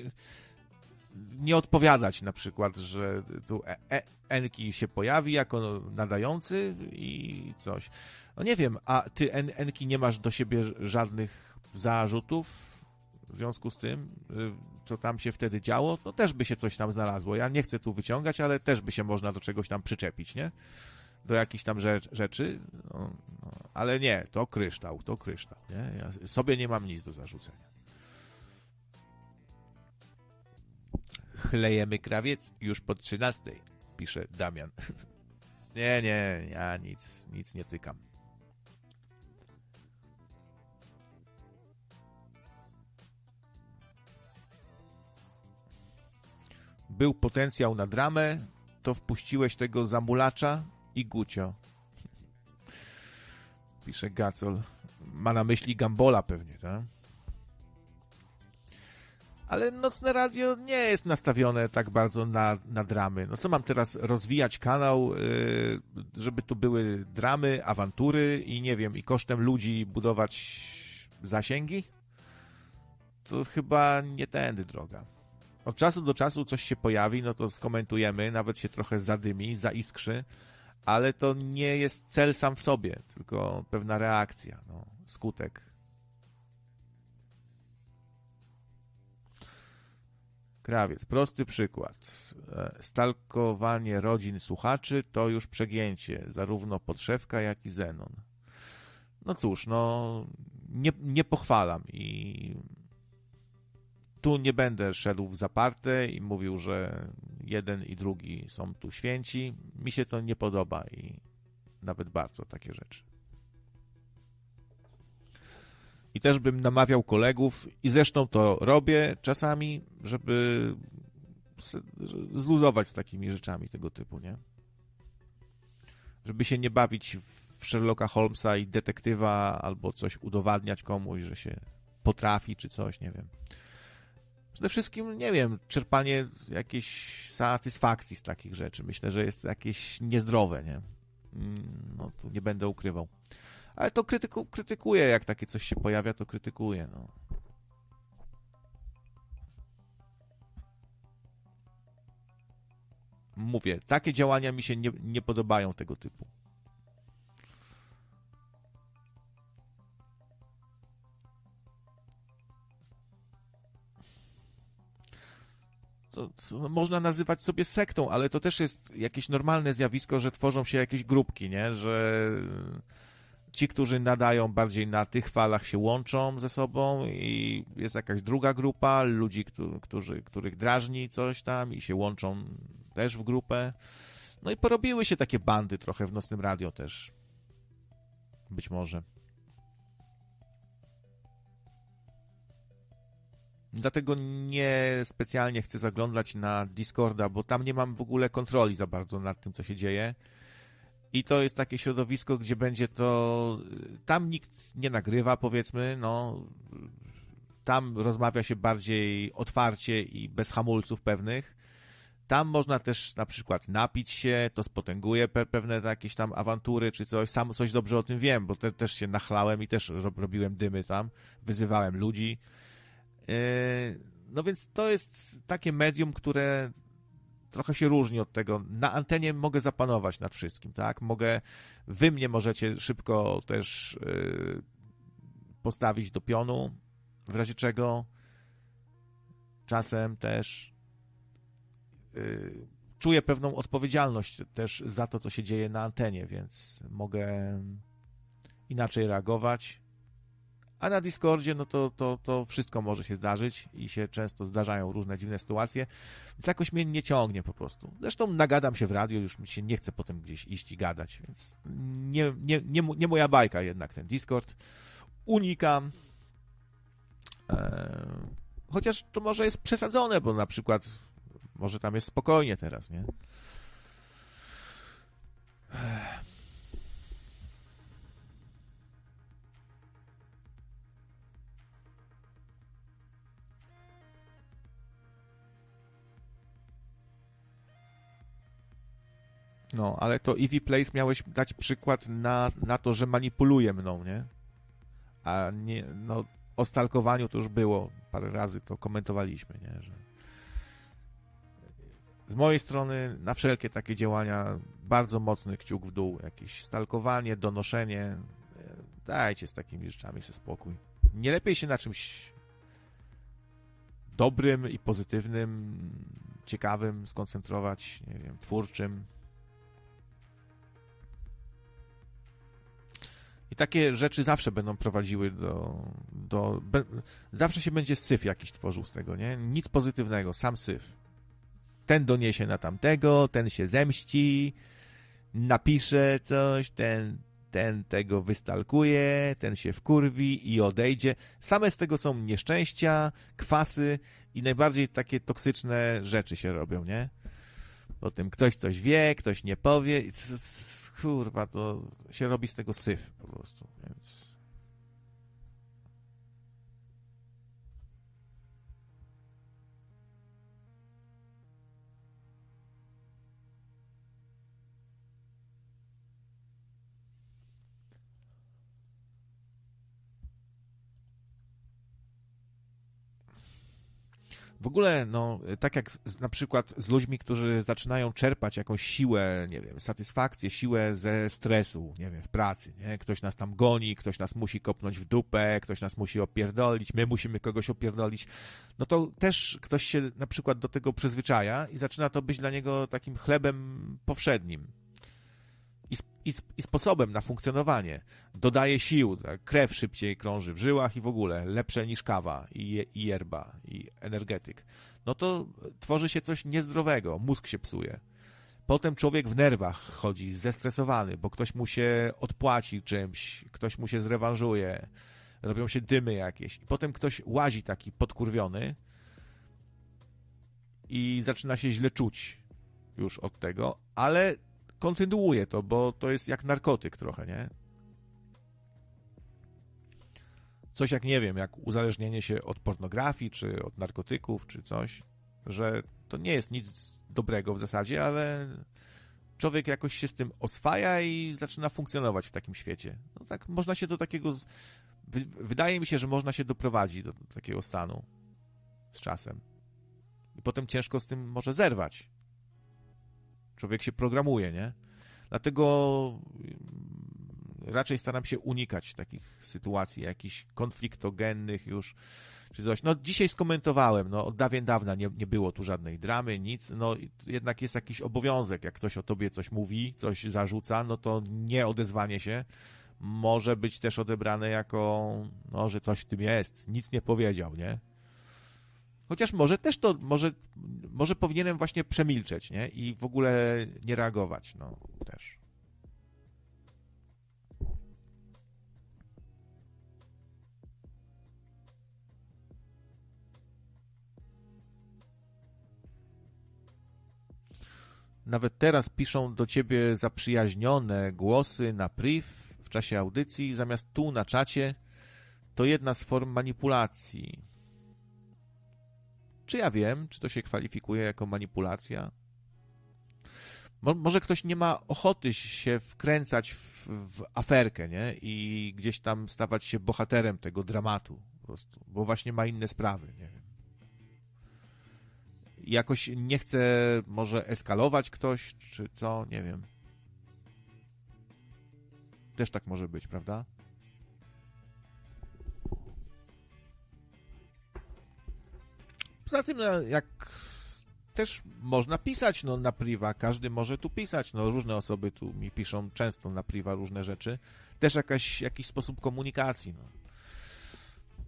nie odpowiadać na przykład, że tu e, e, Enki się pojawi jako nadający i coś. No nie wiem, a ty en, Enki nie masz do siebie żadnych zarzutów w związku z tym, y, co tam się wtedy działo, to też by się coś tam znalazło. Ja nie chcę tu wyciągać, ale też by się można do czegoś tam przyczepić, nie? Do jakichś tam rzecz, rzeczy, no, no, ale nie, to kryształ, to kryształ, nie? Ja sobie nie mam nic do zarzucenia. Chlejemy krawiec już po 13, pisze Damian. nie, nie, ja nic, nic nie tykam. Był potencjał na dramę, to wpuściłeś tego zamulacza i Gucio. Pisze Gacol. Ma na myśli Gambola pewnie, tak? Ale nocne radio nie jest nastawione tak bardzo na, na dramy. No co mam teraz rozwijać kanał, yy, żeby tu były dramy, awantury i nie wiem, i kosztem ludzi budować zasięgi? To chyba nie tędy droga. Od czasu do czasu coś się pojawi, no to skomentujemy, nawet się trochę zadymi, zaiskrzy, ale to nie jest cel sam w sobie, tylko pewna reakcja, no, skutek Krawiec, prosty przykład. E, stalkowanie rodzin słuchaczy to już przegięcie, zarówno podszewka, jak i Zenon. No cóż, no nie, nie pochwalam i tu nie będę szedł w zaparte i mówił, że jeden i drugi są tu święci. Mi się to nie podoba i nawet bardzo takie rzeczy. I też bym namawiał kolegów, i zresztą to robię czasami, żeby zluzować z takimi rzeczami tego typu, nie? Żeby się nie bawić w Sherlocka Holmesa i detektywa, albo coś udowadniać komuś, że się potrafi, czy coś, nie wiem. Przede wszystkim, nie wiem, czerpanie jakiejś satysfakcji z takich rzeczy. Myślę, że jest jakieś niezdrowe, nie? Mm, no, tu nie będę ukrywał. Ale to krytyku, jak takie coś się pojawia, to krytykuję, no. Mówię, takie działania mi się nie, nie podobają tego typu. To, to, można nazywać sobie sektą, ale to też jest jakieś normalne zjawisko, że tworzą się jakieś grupki, nie? Że ci, którzy nadają bardziej na tych falach się łączą ze sobą i jest jakaś druga grupa ludzi, którzy, których drażni coś tam i się łączą też w grupę. No i porobiły się takie bandy trochę w Nocnym Radio też. Być może. Dlatego nie specjalnie chcę zaglądać na Discorda, bo tam nie mam w ogóle kontroli za bardzo nad tym, co się dzieje. I to jest takie środowisko, gdzie będzie to. Tam nikt nie nagrywa, powiedzmy, no. Tam rozmawia się bardziej otwarcie i bez hamulców pewnych. Tam można też na przykład napić się, to spotęguje pe pewne jakieś tam awantury czy coś. Sam coś dobrze o tym wiem, bo te też się nachlałem i też robiłem dymy tam, wyzywałem ludzi. Yy, no więc to jest takie medium, które trochę się różni od tego. Na antenie mogę zapanować nad wszystkim, tak? Mogę, wy mnie możecie szybko też yy, postawić do pionu, w razie czego czasem też yy, czuję pewną odpowiedzialność też za to, co się dzieje na antenie, więc mogę inaczej reagować. A na Discordzie, no to, to, to wszystko może się zdarzyć i się często zdarzają różne dziwne sytuacje, więc jakoś mnie nie ciągnie po prostu. Zresztą nagadam się w radio, już mi się nie chce potem gdzieś iść i gadać, więc nie, nie, nie, nie moja bajka jednak ten Discord. Unikam. Eee, chociaż to może jest przesadzone, bo na przykład może tam jest spokojnie teraz, nie? Eee. No, ale to Eevee Place miałeś dać przykład na, na to, że manipuluje mną, nie? A nie, no, o stalkowaniu to już było parę razy, to komentowaliśmy, nie? Że z mojej strony na wszelkie takie działania bardzo mocny kciuk w dół, jakieś stalkowanie, donoszenie. Dajcie z takimi rzeczami sobie spokój. Nie lepiej się na czymś dobrym i pozytywnym, ciekawym skoncentrować, nie wiem, twórczym. I takie rzeczy zawsze będą prowadziły do. do be, zawsze się będzie syf jakiś tworzył z tego, nie? Nic pozytywnego, sam syf. Ten doniesie na tamtego, ten się zemści, napisze coś, ten, ten tego wystalkuje, ten się wkurwi i odejdzie. Same z tego są nieszczęścia, kwasy i najbardziej takie toksyczne rzeczy się robią, nie? Potem ktoś coś wie, ktoś nie powie kurwa, to się robi z tego syf po prostu, więc... W ogóle, no, tak jak z, na przykład z ludźmi, którzy zaczynają czerpać jakąś siłę, nie wiem, satysfakcję, siłę ze stresu, nie wiem, w pracy, nie? Ktoś nas tam goni, ktoś nas musi kopnąć w dupę, ktoś nas musi opierdolić, my musimy kogoś opierdolić, no to też ktoś się na przykład do tego przyzwyczaja i zaczyna to być dla niego takim chlebem powszednim i, i, sposobem na funkcjonowanie. Dodaje sił, tak? krew szybciej krąży w żyłach i w ogóle lepsze niż kawa i, i yerba i energetyk. No to tworzy się coś niezdrowego, mózg się psuje. Potem człowiek w nerwach chodzi, zestresowany, bo ktoś mu się odpłaci czymś, ktoś mu się zrewanżuje, robią się dymy jakieś. I potem ktoś łazi taki podkurwiony i zaczyna się źle czuć już od tego, ale kontynuuję to, bo to jest jak narkotyk trochę, nie? Coś jak, nie wiem, jak uzależnienie się od pornografii, czy od narkotyków, czy coś, że to nie jest nic dobrego w zasadzie, ale człowiek jakoś się z tym oswaja i zaczyna funkcjonować w takim świecie. No tak, można się do takiego... Z... Wydaje mi się, że można się doprowadzić do, do takiego stanu z czasem. I potem ciężko z tym może zerwać. Człowiek się programuje, nie? Dlatego mm, raczej staram się unikać takich sytuacji, jakichś konfliktogennych już, czy coś. No dzisiaj skomentowałem, no od dawien dawna nie, nie było tu żadnej dramy, nic, no jednak jest jakiś obowiązek, jak ktoś o tobie coś mówi, coś zarzuca, no to nie odezwanie się może być też odebrane jako, no, że coś w tym jest, nic nie powiedział, nie? Chociaż może też to, może, może powinienem właśnie przemilczeć, nie? I w ogóle nie reagować, no, też. Nawet teraz piszą do ciebie zaprzyjaźnione głosy na priv w czasie audycji, zamiast tu na czacie. To jedna z form manipulacji. Czy ja wiem, czy to się kwalifikuje jako manipulacja? Mo może ktoś nie ma ochoty się wkręcać w, w, aferkę, nie? I gdzieś tam stawać się bohaterem tego dramatu po prostu, bo właśnie ma inne sprawy, nie wiem. Jakoś nie chce może eskalować ktoś, czy co, nie wiem. Też tak może być, prawda? Poza tym, no, jak też można pisać no, na priwa, każdy może tu pisać. No, różne osoby tu mi piszą często na priwa różne rzeczy. Też jakaś, jakiś sposób komunikacji. No.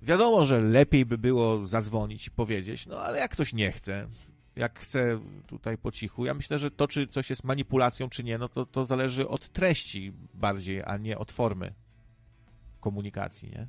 Wiadomo, że lepiej by było zadzwonić i powiedzieć, no ale jak ktoś nie chce, jak chce tutaj po cichu, ja myślę, że to, czy coś jest manipulacją, czy nie, no to, to zależy od treści bardziej, a nie od formy komunikacji, nie?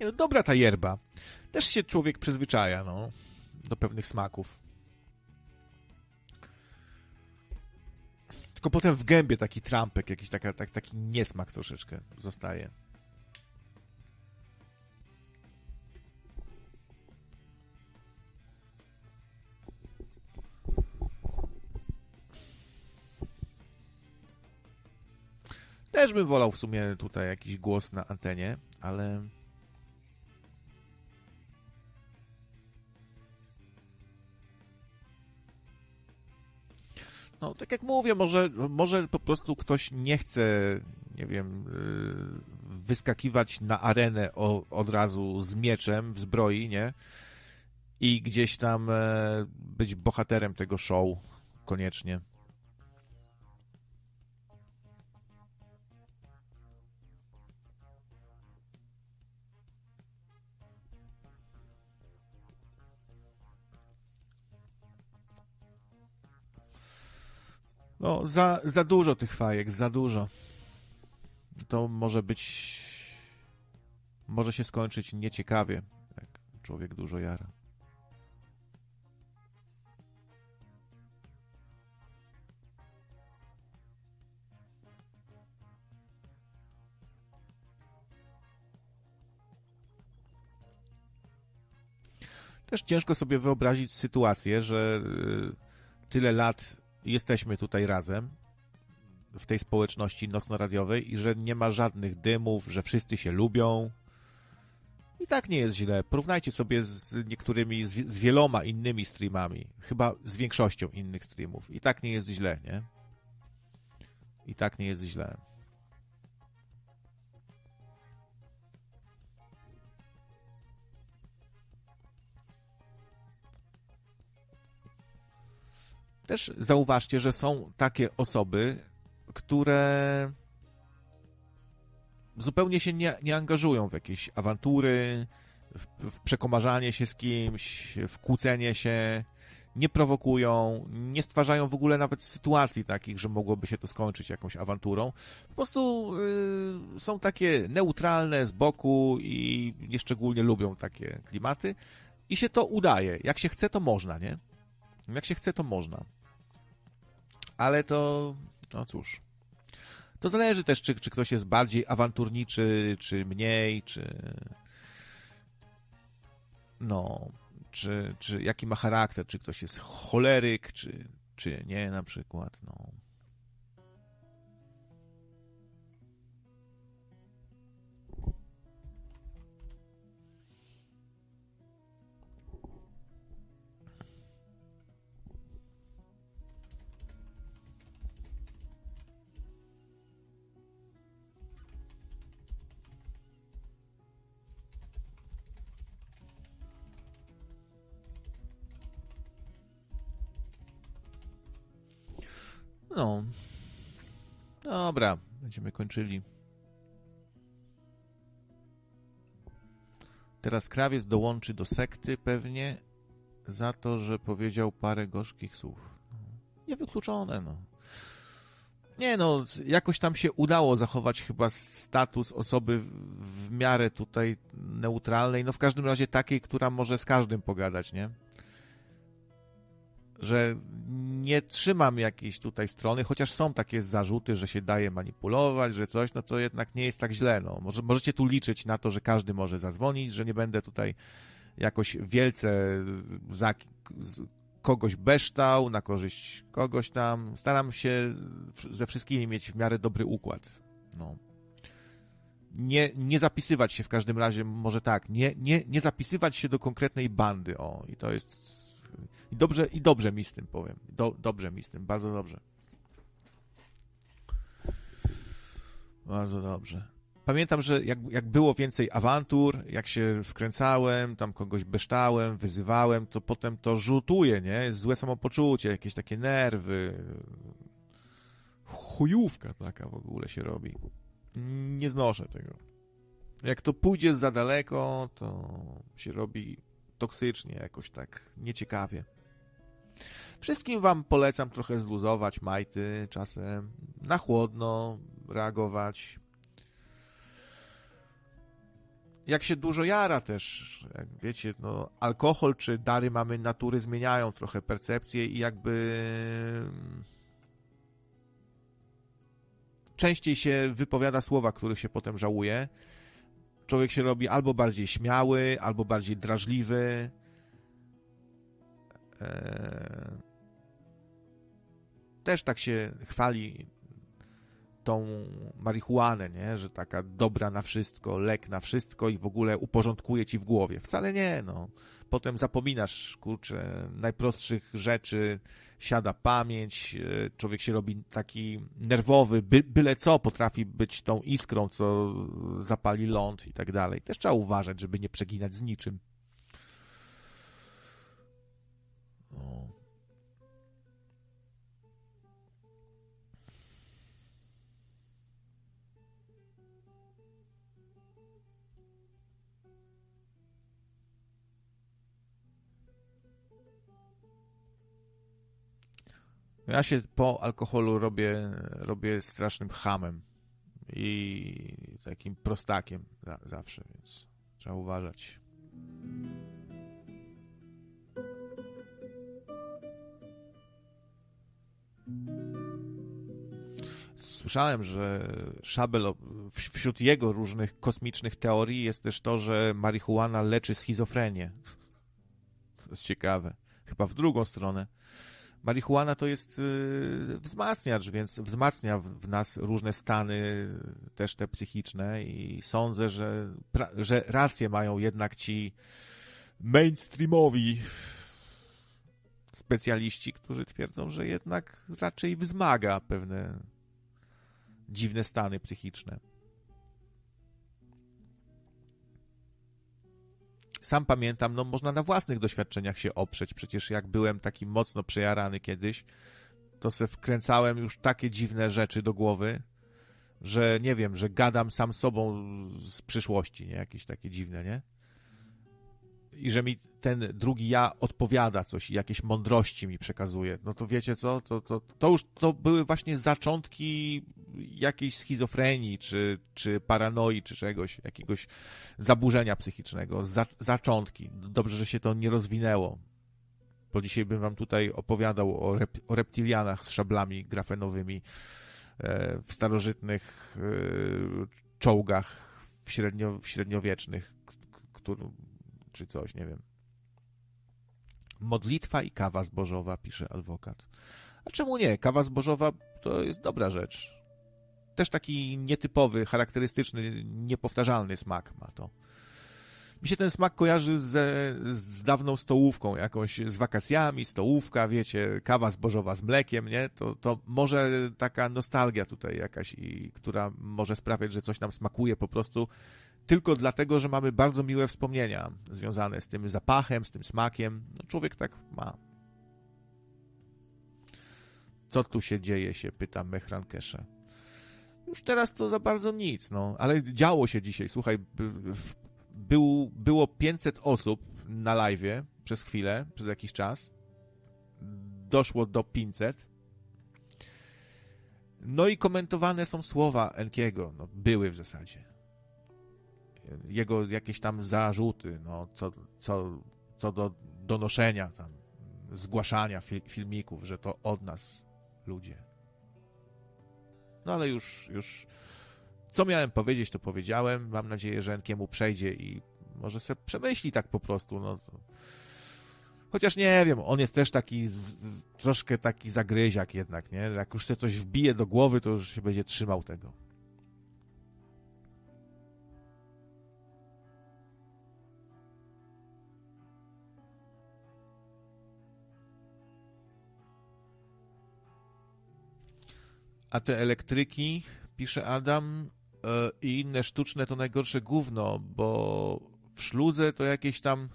Nie no, dobra ta yerba. Też się człowiek przyzwyczaja, no, do pewnych smaków. Tylko potem w gębie taki trampek, jakiś taka, tak, taki niesmak troszeczkę zostaje. Też bym wolał w sumie tutaj jakiś głos na antenie, ale No, tak jak mówię, może, może po prostu ktoś nie chce, nie wiem, y, wyskakiwać na arenę o, od razu z mieczem w zbroi, nie? I gdzieś tam e, być bohaterem tego show koniecznie. No, za, za dużo tych fajek, za dużo. To może być. Może się skończyć nieciekawie, jak człowiek dużo jara. Też ciężko sobie wyobrazić sytuację, że y, tyle lat jesteśmy tutaj razem w tej społeczności nocno-radiowej i że nie ma żadnych dymów, że wszyscy się lubią. I tak nie jest źle. Porównajcie sobie z niektórymi, z, z wieloma innymi streamami. Chyba z większością innych streamów. I tak nie jest źle, nie? I tak nie jest źle. Też zauważcie, że są takie osoby, które zupełnie się nie, nie angażują w jakieś awantury, w, w przekomarzanie się z kimś, w kłócenie się, nie prowokują, nie stwarzają w ogóle nawet sytuacji takich, że mogłoby się to skończyć jakąś awanturą. Po prostu y, są takie neutralne z boku i nieszczególnie lubią takie klimaty i się to udaje. Jak się chce, to można, nie? Jak się chce, to można. Ale to, no cóż. To zależy też, czy, czy ktoś jest bardziej awanturniczy, czy mniej, czy. No, czy, czy jaki ma charakter, czy ktoś jest choleryk, czy, czy nie, na przykład. No. No. Dobra, będziemy kończyli. Teraz krawiec dołączy do sekty pewnie za to, że powiedział parę gorzkich słów. Niewykluczone, no. Nie no, jakoś tam się udało zachować chyba status osoby w miarę tutaj neutralnej, no w każdym razie takiej, która może z każdym pogadać, nie? Że nie trzymam jakiejś tutaj strony, chociaż są takie zarzuty, że się daje manipulować, że coś, no to jednak nie jest tak źle. No. Może, możecie tu liczyć na to, że każdy może zadzwonić, że nie będę tutaj jakoś wielce za kogoś beształ, na korzyść kogoś tam. Staram się ze wszystkimi mieć w miarę dobry układ. No. Nie, nie zapisywać się w każdym razie, może tak, nie, nie, nie zapisywać się do konkretnej bandy, o, i to jest i dobrze, i dobrze mi z tym powiem. Do, dobrze mi z tym, bardzo dobrze. Bardzo dobrze. Pamiętam, że jak, jak było więcej awantur, jak się wkręcałem, tam kogoś beształem, wyzywałem, to potem to rzutuje, nie? Złe samopoczucie, jakieś takie nerwy. Chujówka taka w ogóle się robi. Nie znoszę tego. Jak to pójdzie za daleko, to się robi toksycznie, jakoś tak nieciekawie. Wszystkim wam polecam trochę zluzować majty czasem, na chłodno reagować. Jak się dużo jara też, jak wiecie, no, alkohol czy dary mamy natury zmieniają trochę percepcję i jakby częściej się wypowiada słowa, których się potem żałuje. Człowiek się robi albo bardziej śmiały, albo bardziej drażliwy. Eee też tak się chwali tą marihuanę, nie? że taka dobra na wszystko, lek na wszystko i w ogóle uporządkuje ci w głowie. Wcale nie, no. Potem zapominasz, kurczę, najprostszych rzeczy, siada pamięć, e, człowiek się robi taki nerwowy, by, byle co potrafi być tą iskrą, co zapali ląd i tak dalej. Też trzeba uważać, żeby nie przeginać z niczym. No. Ja się po alkoholu robię, robię strasznym hamem i takim prostakiem zawsze, więc trzeba uważać. Słyszałem, że Szabel, wśród jego różnych kosmicznych teorii jest też to, że marihuana leczy schizofrenię. To jest ciekawe. Chyba w drugą stronę marihuana to jest y, wzmacniacz, więc wzmacnia w nas różne stany, też te psychiczne i sądzę, że, że rację mają jednak ci mainstreamowi specjaliści, którzy twierdzą, że jednak raczej wzmaga pewne dziwne stany psychiczne. Sam pamiętam, no można na własnych doświadczeniach się oprzeć. Przecież jak byłem taki mocno przejarany kiedyś, to se wkręcałem już takie dziwne rzeczy do głowy, że nie wiem, że gadam sam sobą z przyszłości, nie? Jakieś takie dziwne, nie? i że mi ten drugi ja odpowiada coś i jakieś mądrości mi przekazuje, no to wiecie co, to, to, to już to były właśnie zaczątki jakiejś schizofrenii, czy, czy paranoi, czy czegoś, jakiegoś zaburzenia psychicznego, za, zaczątki. Dobrze, że się to nie rozwinęło, bo dzisiaj bym wam tutaj opowiadał o, rep, o reptilianach z szablami grafenowymi e, w starożytnych e, czołgach w, średnio, w średniowiecznych, który, czy coś, nie wiem. Modlitwa i kawa zbożowa, pisze adwokat. A czemu nie? Kawa zbożowa to jest dobra rzecz. Też taki nietypowy, charakterystyczny, niepowtarzalny smak ma to. Mi się ten smak kojarzy ze, z dawną stołówką, jakąś z wakacjami, stołówka, wiecie, kawa zbożowa z mlekiem, nie? To, to może taka nostalgia tutaj jakaś, i, która może sprawiać, że coś nam smakuje po prostu tylko dlatego, że mamy bardzo miłe wspomnienia związane z tym zapachem, z tym smakiem. No, człowiek tak ma. Co tu się dzieje, się pyta Mechran Kesze. Już teraz to za bardzo nic, no, ale działo się dzisiaj. Słuchaj, był, było 500 osób na live przez chwilę, przez jakiś czas. Doszło do 500. No i komentowane są słowa Enkiego. No, były w zasadzie jego jakieś tam zarzuty, no, co, co, co do donoszenia tam, zgłaszania filmików, że to od nas ludzie. No ale już, już co miałem powiedzieć, to powiedziałem. Mam nadzieję, że Enkiemu przejdzie i może sobie przemyśli tak po prostu, no. Chociaż nie wiem, on jest też taki z, troszkę taki zagryziak jednak, nie? Jak już się coś wbije do głowy, to już się będzie trzymał tego. A te elektryki, pisze Adam, e, i inne sztuczne to najgorsze gówno, bo w szludze to jakieś tam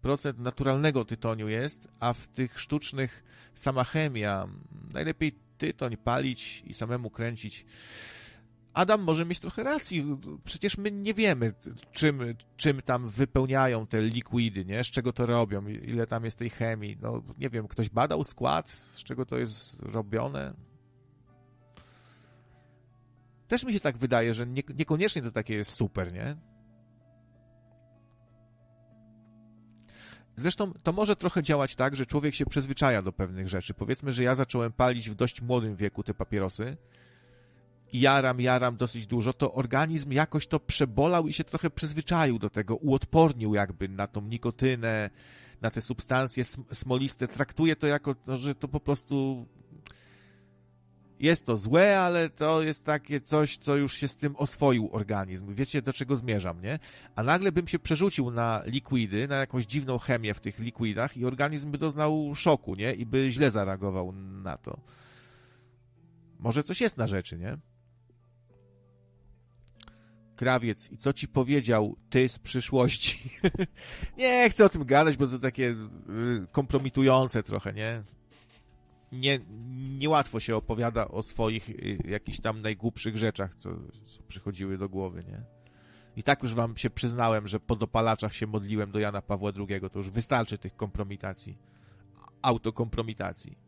procent naturalnego tytoniu jest, a w tych sztucznych sama chemia. Najlepiej tytoń palić i samemu kręcić. Adam może mieć trochę racji. Przecież my nie wiemy, czym, czym tam wypełniają te likwidy, nie? Z czego to robią, ile tam jest tej chemii. No, nie wiem, ktoś badał skład, z czego to jest robione? Też mi się tak wydaje, że nie, niekoniecznie to takie jest super, nie? Zresztą to może trochę działać tak, że człowiek się przyzwyczaja do pewnych rzeczy. Powiedzmy, że ja zacząłem palić w dość młodym wieku te papierosy i jaram, jaram dosyć dużo, to organizm jakoś to przebolał i się trochę przyzwyczaił do tego, uodpornił jakby na tą nikotynę, na te substancje smoliste. Traktuje to jako, no, że to po prostu jest to złe, ale to jest takie coś, co już się z tym oswoił organizm. Wiecie, do czego zmierzam, nie? A nagle bym się przerzucił na likwidy, na jakąś dziwną chemię w tych likwidach i organizm by doznał szoku, nie? I by źle zareagował na to. Może coś jest na rzeczy, nie? Krawiec, i co ci powiedział ty z przyszłości? nie chcę o tym gadać, bo to takie y, kompromitujące trochę, nie? Nie, niełatwo się opowiada o swoich y, jakichś tam najgłupszych rzeczach, co, co przychodziły do głowy, nie? I tak już wam się przyznałem, że po dopalaczach się modliłem do Jana Pawła II, to już wystarczy tych kompromitacji, autokompromitacji.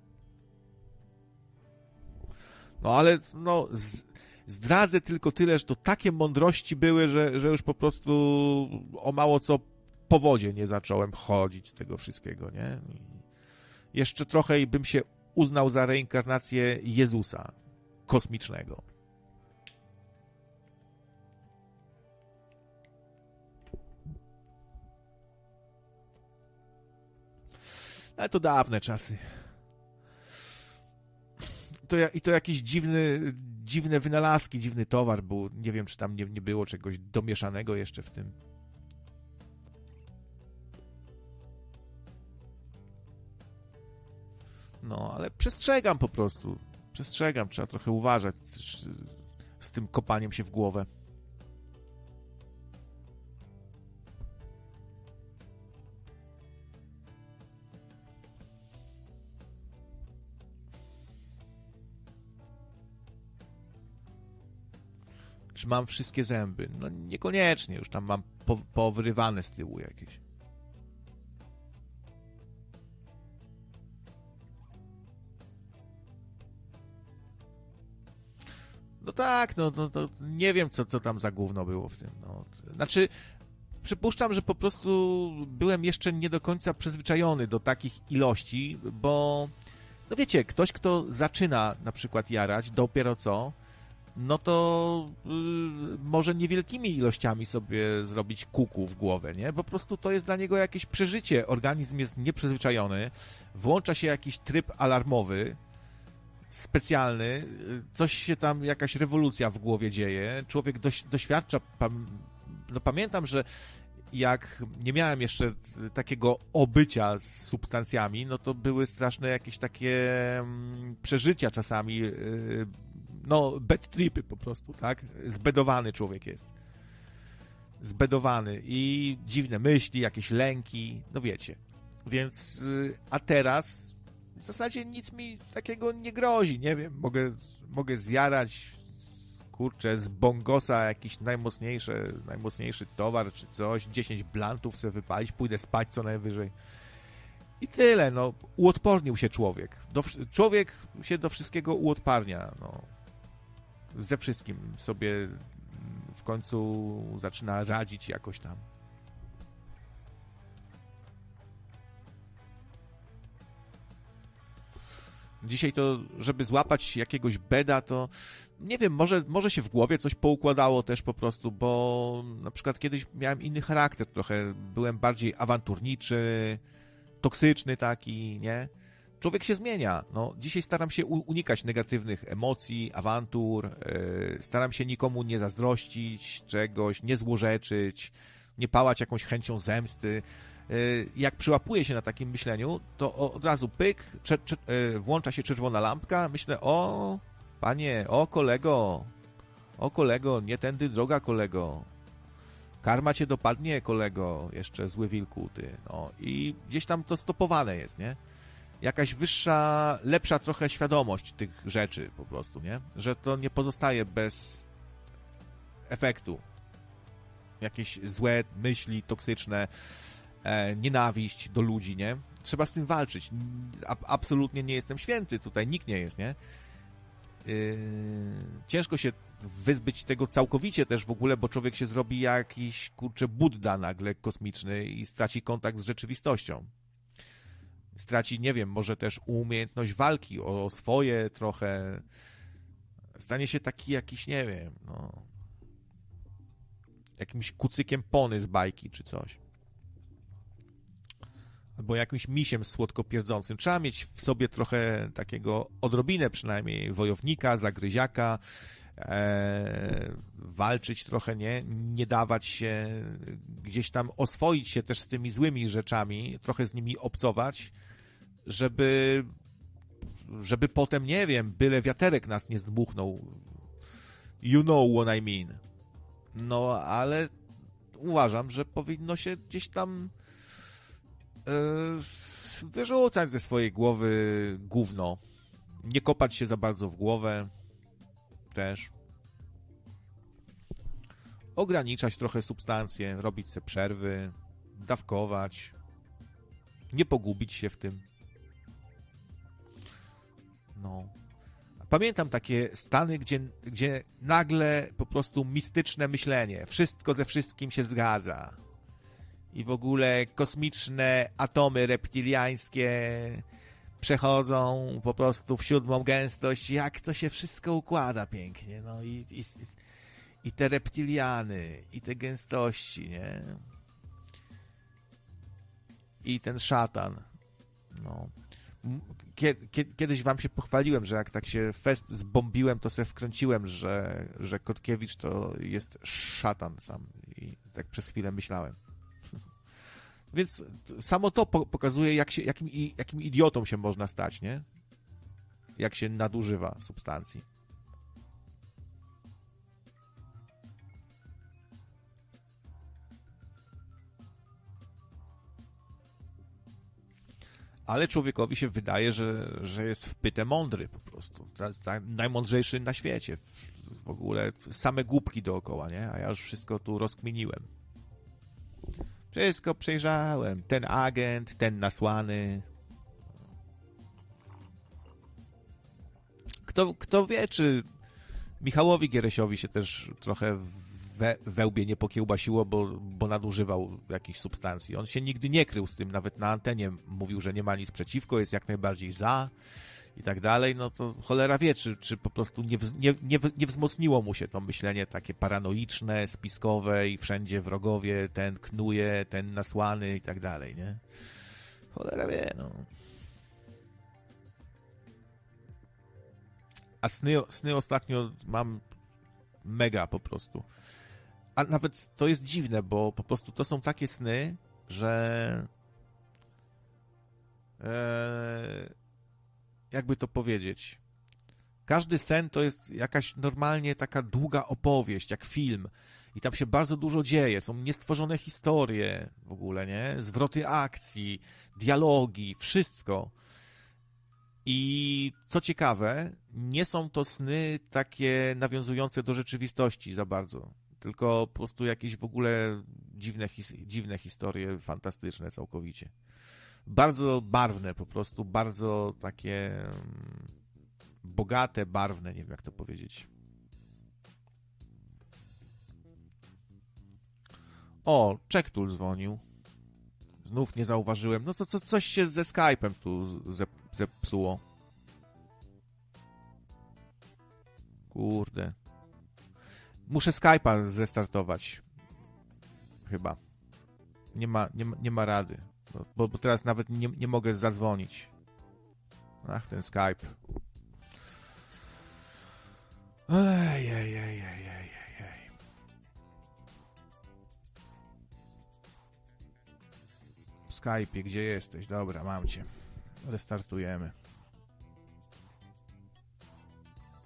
No ale, no, z, zdradzę tylko tyle, że to takie mądrości były, że, że już po prostu o mało co po wodzie nie zacząłem chodzić z tego wszystkiego, nie? Jeszcze trochę i bym się uznał za reinkarnację Jezusa kosmicznego. Ale to dawne czasy. To, I to jakiś dziwny, dziwne wynalazki, dziwny towar był. Nie wiem, czy tam nie, nie było czegoś domieszanego jeszcze w tym. No, ale przestrzegam po prostu. Przestrzegam, trzeba trochę uważać z, tym kopaniem się w głowę. Czy mam wszystkie zęby? No niekoniecznie, już tam mam po, powyrywane z tyłu jakieś. No tak, no, no, no nie wiem, co, co tam za gówno było w tym. No. Znaczy, przypuszczam, że po prostu byłem jeszcze nie do końca przyzwyczajony do takich ilości, bo no wiecie, ktoś, kto zaczyna na przykład jarać dopiero co, no to yy, może niewielkimi ilościami sobie zrobić kuku w głowę, nie? Po prostu to jest dla niego jakieś przeżycie. Organizm jest nieprzyzwyczajony, włącza się jakiś tryb alarmowy, specjalny, coś się tam, jakaś rewolucja w głowie dzieje, człowiek doś, doświadcza, pam, no pamiętam, że jak nie miałem jeszcze takiego obycia z substancjami, no to były straszne jakieś takie mm, przeżycia czasami, y, no bad tripy po prostu, tak? Zbedowany człowiek jest. Zbedowany i dziwne myśli, jakieś lęki, no wiecie. Więc, y, a teraz w zasadzie nic mi takiego nie grozi, nie wiem, mogę, mogę zjarać kurczę, z bongosa jakiś najmocniejszy, najmocniejszy towar czy coś, 10 blantów sobie wypalić, pójdę spać co najwyżej. I tyle, no, uodpornił się człowiek. Do, człowiek się do wszystkiego uodparnia, no. Ze wszystkim sobie w końcu zaczyna radzić jakoś tam. Dzisiaj to, żeby złapać jakiegoś beda, to nie wiem, może, może się w głowie coś poukładało też po prostu, bo na przykład kiedyś miałem inny charakter trochę, byłem bardziej awanturniczy, toksyczny taki, nie? Człowiek się zmienia. No, dzisiaj staram się unikać negatywnych emocji, awantur, yy, staram się nikomu nie zazdrościć czegoś, nie złorzeczyć, nie pałać jakąś chęcią zemsty. Y, jak przyłapuję się na takim myśleniu, to od razu pyk, cze, cze, y, włącza się czerwona lampka, myślę, o panie, o kolego, o kolego, nie tędy droga kolego, karma cię dopadnie kolego, jeszcze zły wilku ty, no i gdzieś tam to stopowane jest, nie? Jakaś wyższa, lepsza trochę świadomość tych rzeczy po prostu, nie? Że to nie pozostaje bez efektu. Jakieś złe myśli toksyczne, e, nienawiść do ludzi, nie? Trzeba z tym walczyć. A, absolutnie nie jestem święty, tutaj nikt nie jest, nie? Yy, ciężko się wyzbyć tego całkowicie też w ogóle, bo człowiek się zrobi jakiś, kurczę, Buddha nagle kosmiczny i straci kontakt z rzeczywistością. Straci, nie wiem, może też umiejętność walki o swoje trochę. Stanie się taki jakiś, nie wiem, no. Jakimś kucykiem pony z bajki czy coś. Albo jakimś misiem słodkopierdzącym. Trzeba mieć w sobie trochę takiego odrobinę przynajmniej wojownika, zagryziaka, e, walczyć trochę, nie? Nie dawać się, gdzieś tam oswoić się też z tymi złymi rzeczami, trochę z nimi obcować, żeby żeby potem, nie wiem, byle wiaterek nas nie zdmuchnął. You know what I mean. No, ale uważam, że powinno się gdzieś tam wyrzucać ze swojej głowy gówno. Nie kopać się za bardzo w głowę też. Ograniczać trochę substancje, robić sobie przerwy, dawkować. Nie pogubić się w tym. No. Pamiętam takie stany, gdzie, gdzie nagle po prostu mistyczne myślenie, wszystko ze wszystkim się zgadza. I w ogóle kosmiczne atomy reptiliańskie przechodzą po prostu w siódmą gęstość, jak to się wszystko układa pięknie. No i, i, i te reptiliany, i te gęstości, nie? I ten szatan. No kiedyś wam się pochwaliłem, że jak tak się fest zbombiłem, to sobie wkręciłem, że, że Kotkiewicz to jest szatan sam. I tak przez chwilę myślałem. Więc samo to pokazuje, jak się, jakim, jakim idiotą się można stać, nie? Jak się nadużywa substancji. ale człowiekowi się wydaje, że, że jest wpyte mądry po prostu. Najmądrzejszy na świecie. W ogóle same głupki dookoła, nie? A ja już wszystko tu rozkminiłem. Wszystko przejrzałem. Ten agent, ten nasłany. Kto, kto wie, czy Michałowi Gieresiowi się też trochę we, wełbie nie pokiełbasiło, bo, bo nadużywał jakichś substancji. On się nigdy nie krył z tym, nawet na antenie mówił, że nie ma nic przeciwko, jest jak najbardziej za i tak dalej, no to cholera wie, czy, czy po prostu nie, nie, nie, nie wzmocniło mu się to myślenie takie paranoiczne, spiskowe i wszędzie wrogowie, ten knuje, ten nasłany i tak dalej, nie? Cholera wie, no. A sny, sny ostatnio mam mega po prostu a nawet to jest dziwne, bo po prostu to są takie sny, że e, jakby to powiedzieć. Każdy sen to jest jakaś normalnie taka długa opowieść, jak film. I tam się bardzo dużo dzieje. Są niestworzone historie w ogóle, nie? Zwroty akcji, dialogi, wszystko. I co ciekawe, nie są to sny takie nawiązujące do rzeczywistości za bardzo tylko po prostu jakieś w ogóle dziwne, dziwne historie, fantastyczne całkowicie. Bardzo barwne, po prostu bardzo takie mm, bogate, barwne, nie wiem jak to powiedzieć. O, Czektul dzwonił. Znów nie zauważyłem. No to co, coś się ze Skype'em tu zepsuło. Kurde. Muszę Skype'a zestartować. Chyba. Nie ma, nie ma, nie ma rady. Bo, bo teraz nawet nie, nie mogę zadzwonić. Ach, ten Skype. Ej, ej, ej, ej, ej, ej. W Skype'ie, gdzie jesteś? Dobra, mam cię. Restartujemy.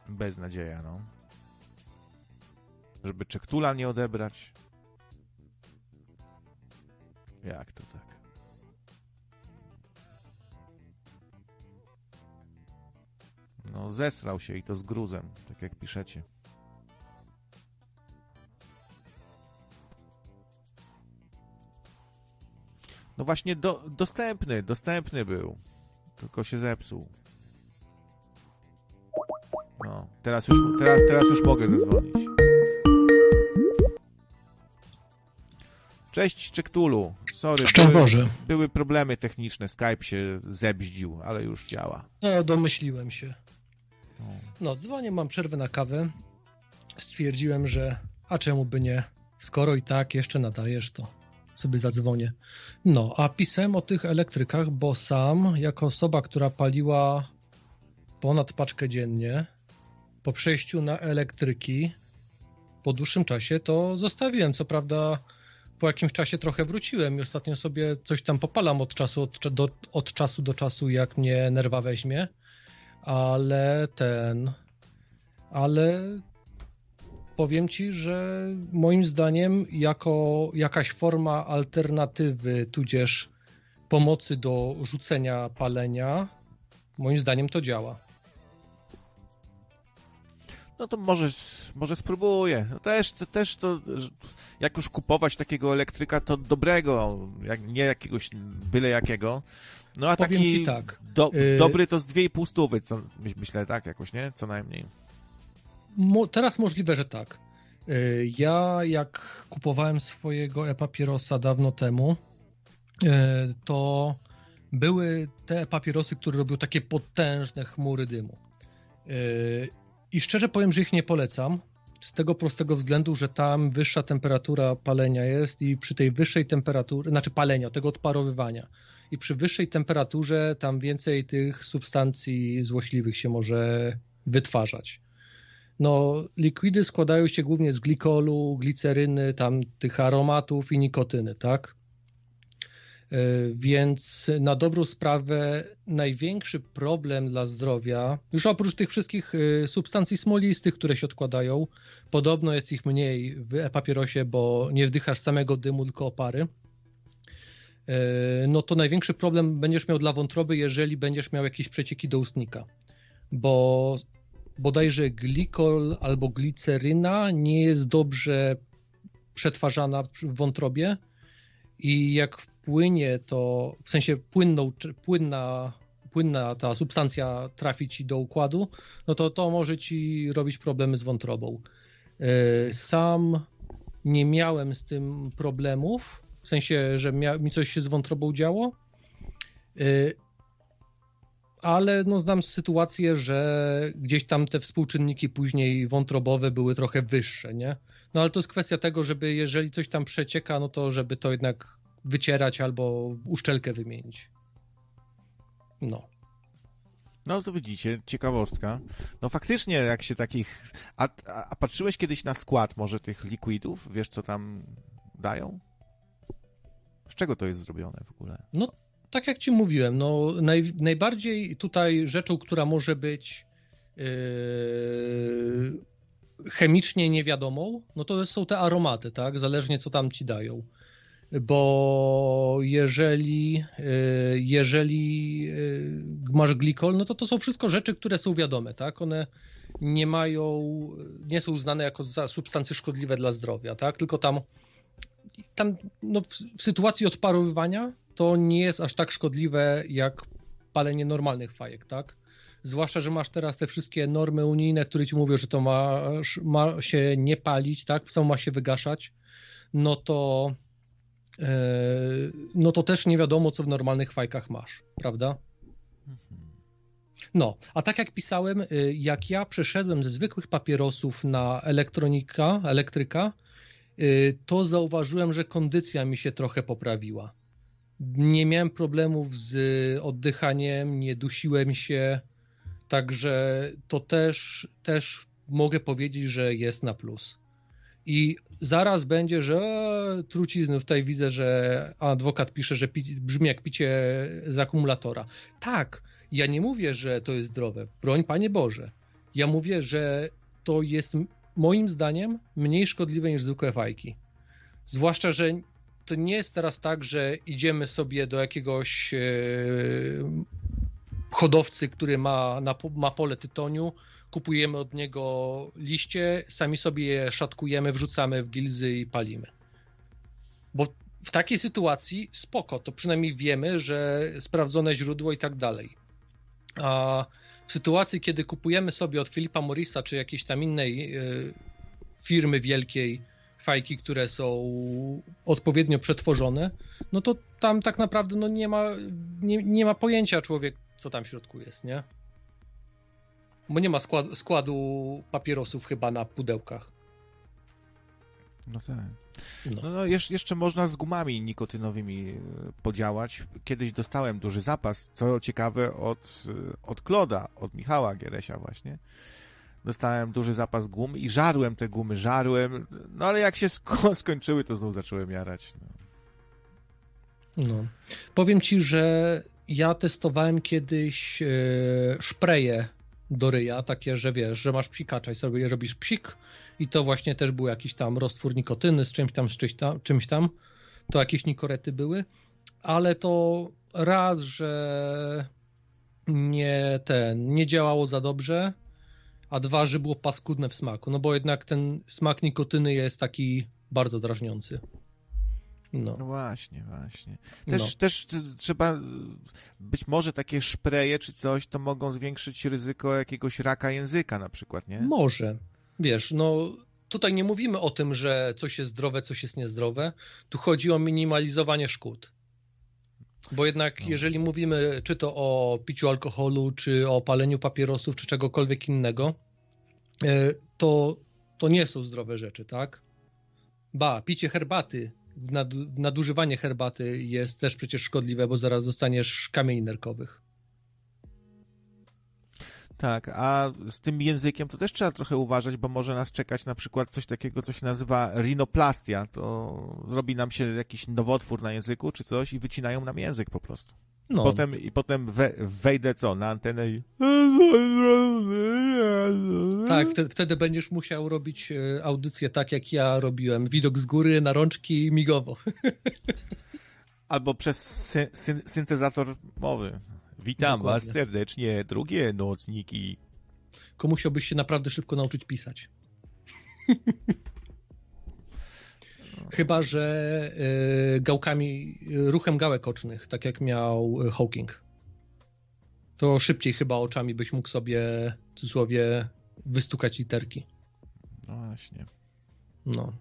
Bez nadzieja, no żeby Czektula nie odebrać. Jak to tak? No, zesrał się i to z gruzem, tak jak piszecie. No właśnie, do, dostępny, dostępny był. Tylko się zepsuł. No, teraz już, teraz, teraz już mogę zadzwonić. Cześć Czektulu. Sorry, Szczęść były, Boże. były problemy techniczne, Skype się zebździł, ale już działa. No, domyśliłem się. No, dzwonię, mam przerwę na kawę. Stwierdziłem, że a czemu by nie? Skoro i tak jeszcze nadajesz, to sobie zadzwonię. No, a pisałem o tych elektrykach, bo sam, jako osoba, która paliła ponad paczkę dziennie, po przejściu na elektryki, po dłuższym czasie, to zostawiłem. Co prawda, po jakimś czasie trochę wróciłem i ostatnio sobie coś tam popalam od czasu, od, do, od czasu do czasu, jak mnie nerwa weźmie, ale ten. Ale powiem ci, że moim zdaniem, jako jakaś forma alternatywy, tudzież pomocy do rzucenia palenia, moim zdaniem to działa. No to może, może spróbuję. No też, to, też to, jak już kupować takiego elektryka, to dobrego, jak, nie jakiegoś byle jakiego. No a Powiem taki tak. do, y... dobry to z dwie i pół stówy, co, myślę, tak jakoś, nie? Co najmniej. Mo teraz możliwe, że tak. Y, ja jak kupowałem swojego e-papierosa dawno temu, y, to były te papierosy, które robią takie potężne chmury dymu. I szczerze powiem, że ich nie polecam. Z tego prostego względu, że tam wyższa temperatura palenia jest i przy tej wyższej temperaturze, znaczy palenia, tego odparowywania, i przy wyższej temperaturze tam więcej tych substancji złośliwych się może wytwarzać. No, likwidy składają się głównie z glikolu, gliceryny, tam tych aromatów i nikotyny, tak? E, więc na dobrą sprawę największy problem dla zdrowia, już oprócz tych wszystkich e, substancji smolistych, które się odkładają, podobno jest ich mniej w e-papierosie, bo nie wdychasz samego dymu, tylko opary. E, no to największy problem będziesz miał dla wątroby, jeżeli będziesz miał jakieś przecieki do ustnika. Bo bodajże glikol albo gliceryna nie jest dobrze przetwarzana w wątrobie i jak wpłynie to, w sensie płynną, płynna, płynna ta substancja trafi ci do układu, no to to może ci robić problemy z wątrobą. E, sam nie miałem z tym problemów, w sensie, że mi coś się z wątrobą działo, e, ale no, znam sytuację, że gdzieś tam te współczynniki później wątrobowe były trochę wyższe, nie? No ale to jest kwestia tego, żeby jeżeli coś tam przecieka, no to żeby to jednak wycierać albo uszczelkę wymienić. No. No to widzicie, ciekawostka. No faktycznie, jak się takich. A, a, a, patrzyłeś kiedyś na skład może tych liquidów? Wiesz, co tam dają? Z czego to jest zrobione w ogóle? No tak jak ci mówiłem, no, naj, najbardziej tutaj rzeczą, która może być yy, chemicznie niewiadomą, no to są te aromaty, tak? Zależnie co tam ci dają. Bo jeżeli, yy, jeżeli yy, masz glikol, no to to są wszystko rzeczy, które są wiadome, tak? One nie mają, nie są uznane jako substancje szkodliwe dla zdrowia, tak? Tylko tam, tam no, w, w sytuacji odparowywania to nie jest aż tak szkodliwe jak palenie normalnych fajek, tak? Zwłaszcza, że masz teraz te wszystkie normy unijne, które ci mówią, że to ma, ma się nie palić, tak? Samo ma się wygaszać. No to, yy, no to też nie wiadomo, co w normalnych fajkach masz, prawda? No, a tak jak pisałem, e, jak ja przeszedłem ze zwykłych papierosów na elektronika, elektryka, to zauważyłem, że kondycja mi się trochę poprawiła nie miałem problemów z oddychaniem, nie dusiłem się, także to też, też mogę powiedzieć, że jest na plus. I zaraz będzie, że e, trucizny, tutaj widzę, że adwokat pisze, że pi, brzmi jak picie z akumulatora. Tak, ja nie mówię, że to jest zdrowe, broń Panie Boże. Ja mówię, że to jest moim zdaniem mniej szkodliwe niż zwykłe fajki. Zwłaszcza, że to nie jest teraz tak, że idziemy sobie do jakiegoś e, hodowcy, który ma, na, ma pole tytoniu, kupujemy od niego liście, sami sobie je szatkujemy, wrzucamy w gilzy i palimy. Bo w takiej sytuacji spoko, to przynajmniej wiemy, że sprawdzone źródło i tak dalej. A w sytuacji, kiedy kupujemy sobie od Filipa Morisa czy jakiejś tam innej y, firmy wielkiej fajki, które są odpowiednio przetworzone, no to tam tak naprawdę no nie, ma, nie, nie ma pojęcia człowiek, co tam w środku jest, nie? Bo nie ma skład, składu papierosów chyba na pudełkach. No tak. No. No, no jeszcze można z gumami nikotynowymi e, podziałać. Kiedyś dostałem duży zapas, co ciekawe, od, e, od Kloda, od Michała Gieresia właśnie. Dostałem duży zapas gum i żarłem te gumy, żarłem, no ale jak się sko skończyły, to znów zacząłem jarać. No. no. Powiem ci, że ja testowałem kiedyś e, szpreje do ryja, takie, że wiesz, że masz psikacza i sobie robisz psik i to właśnie też był jakiś tam roztwór nikotyny z czymś tam, z czymś tam, czymś tam. to jakieś nikorety były, ale to raz, że nie ten, nie działało za dobrze, a dwa, że było paskudne w smaku, no bo jednak ten smak nikotyny jest taki bardzo drażniący. No. no, właśnie, właśnie. Też, no. też trzeba, być może takie szpreje czy coś, to mogą zwiększyć ryzyko jakiegoś raka języka na przykład, nie? Może. Wiesz, no tutaj nie mówimy o tym, że coś jest zdrowe, coś jest niezdrowe. Tu chodzi o minimalizowanie szkód. Bo jednak, no. jeżeli mówimy czy to o piciu alkoholu, czy o paleniu papierosów, czy czegokolwiek innego, e, to, to nie są zdrowe rzeczy, tak? Ba, picie herbaty, nadużywanie herbaty jest też przecież szkodliwe, bo zaraz dostaniesz kamieni nerkowych. Tak, a z tym językiem to też trzeba trochę uważać, bo może nas czekać na przykład coś takiego, co się nazywa rinoplastia. To zrobi nam się jakiś nowotwór na języku czy coś i wycinają nam język po prostu. No. Potem, I potem we, wejdę co, na antenę i... Tak, wtedy, wtedy będziesz musiał robić e, audycję tak, jak ja robiłem. Widok z góry, na rączki, migowo. Albo przez sy sy syntezator mowy. Witam Dokładnie. was serdecznie, drugie nocniki. Komu musiałbyś się naprawdę szybko nauczyć pisać. Chyba, że y, gałkami, ruchem gałek ocznych, tak jak miał Hawking. To szybciej chyba oczami byś mógł sobie w cudzysłowie wystukać literki. No właśnie. No.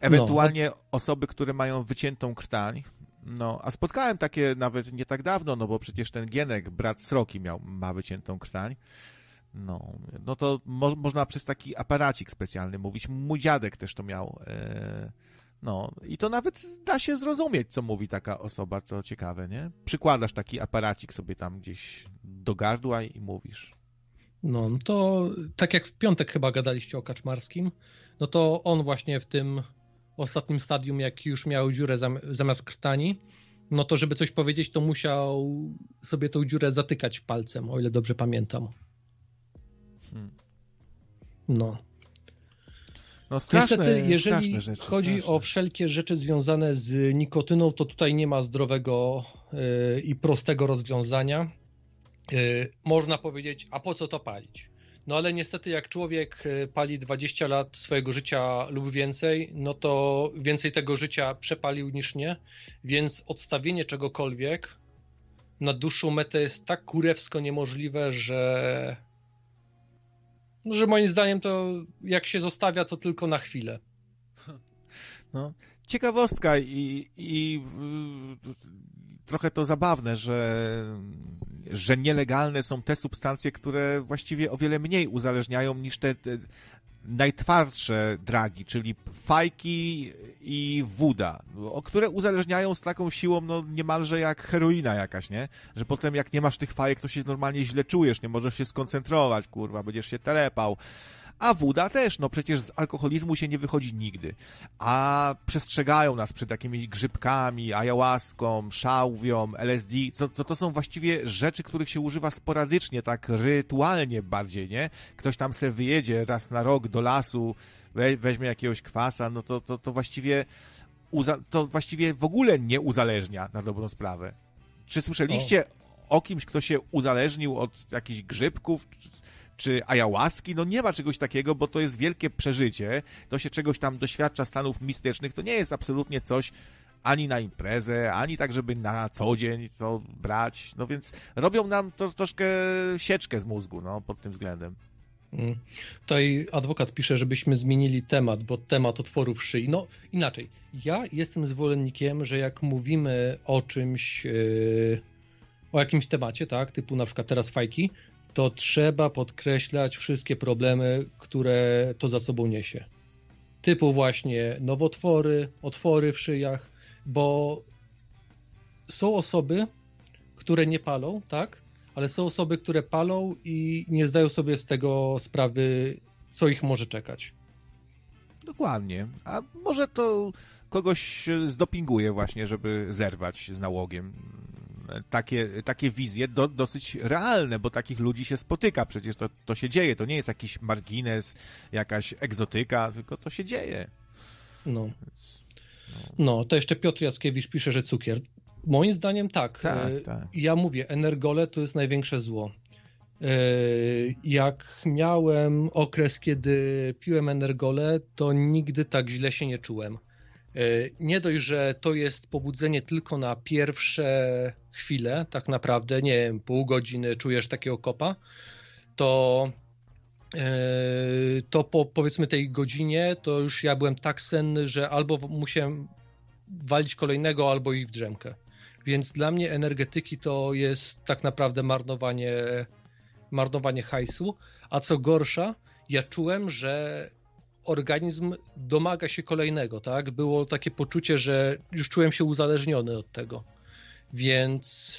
Ewentualnie no. osoby, które mają wyciętą krtań, no, a spotkałem takie nawet nie tak dawno, no bo przecież ten Gienek, brat Sroki miał, ma wyciętą krtań. No, no to mo można przez taki aparacik specjalny mówić. Mój dziadek też to miał. E no, i to nawet da się zrozumieć, co mówi taka osoba, co ciekawe, nie? Przykładasz taki aparacik sobie tam gdzieś do gardła i mówisz. No, to tak jak w piątek chyba gadaliście o Kaczmarskim, no to on właśnie w tym ostatnim stadium, jak już miał dziurę zamiast krtani, no to żeby coś powiedzieć, to musiał sobie tą dziurę zatykać palcem, o ile dobrze pamiętam. Hmm. No. No straszne, Niestety, jeżeli rzeczy, chodzi straszne. o wszelkie rzeczy związane z nikotyną, to tutaj nie ma zdrowego yy, i prostego rozwiązania. Yy, można powiedzieć, a po co to palić? No ale niestety, jak człowiek y, pali 20 lat swojego życia lub więcej, no to więcej tego życia przepalił niż nie, więc odstawienie czegokolwiek na dłuższą metę jest tak kurewsko niemożliwe, że. No, że moim zdaniem to jak się zostawia, to tylko na chwilę. No, ciekawostka i, i trochę to zabawne, że że nielegalne są te substancje, które właściwie o wiele mniej uzależniają niż te, te najtwardsze dragi, czyli fajki i wuda, o które uzależniają z taką siłą, no niemalże jak heroina jakaś, nie? Że potem jak nie masz tych fajek, to się normalnie źle czujesz, nie możesz się skoncentrować, kurwa, będziesz się telepał. A woda też, no przecież z alkoholizmu się nie wychodzi nigdy. A przestrzegają nas przed jakimiś grzybkami, ayahuaską, szałwią, LSD, co, co to są właściwie rzeczy, których się używa sporadycznie, tak rytualnie bardziej, nie? Ktoś tam se wyjedzie raz na rok do lasu, we, weźmie jakiegoś kwasa, no to, to, to właściwie to właściwie w ogóle nie uzależnia na dobrą sprawę. Czy słyszeliście o, o kimś, kto się uzależnił od jakichś grzybków? Czy ayahuaski, no nie ma czegoś takiego, bo to jest wielkie przeżycie, to się czegoś tam doświadcza stanów mistycznych, to nie jest absolutnie coś ani na imprezę, ani tak, żeby na co dzień to brać, no więc robią nam to troszkę sieczkę z mózgu, no, pod tym względem. Mm. Tutaj adwokat pisze, żebyśmy zmienili temat, bo temat otworów szyi. No inaczej, ja jestem zwolennikiem, że jak mówimy o czymś, yy, o jakimś temacie, tak, typu na przykład teraz fajki, to trzeba podkreślać wszystkie problemy, które to za sobą niesie. typu właśnie nowotwory, otwory w szyjach, bo są osoby, które nie palą, tak? Ale są osoby, które palą i nie zdają sobie z tego sprawy, co ich może czekać. Dokładnie. A może to kogoś zdopinguje właśnie, żeby zerwać z nałogiem. Takie, takie wizje do, dosyć realne, bo takich ludzi się spotyka. Przecież to, to się dzieje. To nie jest jakiś margines, jakaś egzotyka, tylko to się dzieje. No. No, to jeszcze Piotr Jackiewicz pisze, że cukier. Moim zdaniem tak. Tak, tak. Ja mówię, energole to jest największe zło. E, jak miałem okres, kiedy piłem energole, to nigdy tak źle się nie czułem. E, nie dość, że to jest pobudzenie tylko na pierwsze chwile, tak naprawdę, nie wiem, pół godziny czujesz takiego kopa, to e, to po powiedzmy tej godzinie to już ja byłem tak senny, że albo musiałem walić kolejnego, albo i w drzemkę. Więc dla mnie energetyki to jest tak naprawdę marnowanie marnowanie hajsu, a co gorsza, ja czułem, że organizm domaga się kolejnego, tak? Było takie poczucie, że już czułem się uzależniony od tego. Więc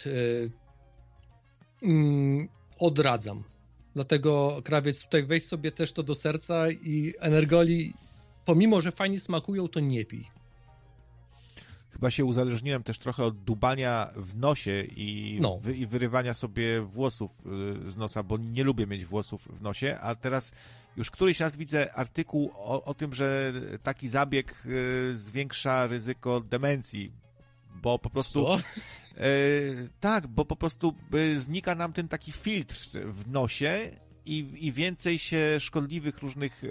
yy, odradzam. Dlatego krawiec tutaj weź sobie też to do serca i energoli, pomimo że fajnie smakują, to nie pij chyba się uzależniłem też trochę od dubania w nosie i, no. wy, i wyrywania sobie włosów y, z nosa, bo nie lubię mieć włosów w nosie, a teraz już któryś raz widzę artykuł o, o tym, że taki zabieg y, zwiększa ryzyko demencji, bo po prostu... Y, tak, bo po prostu znika nam ten taki filtr w nosie i, i więcej się szkodliwych różnych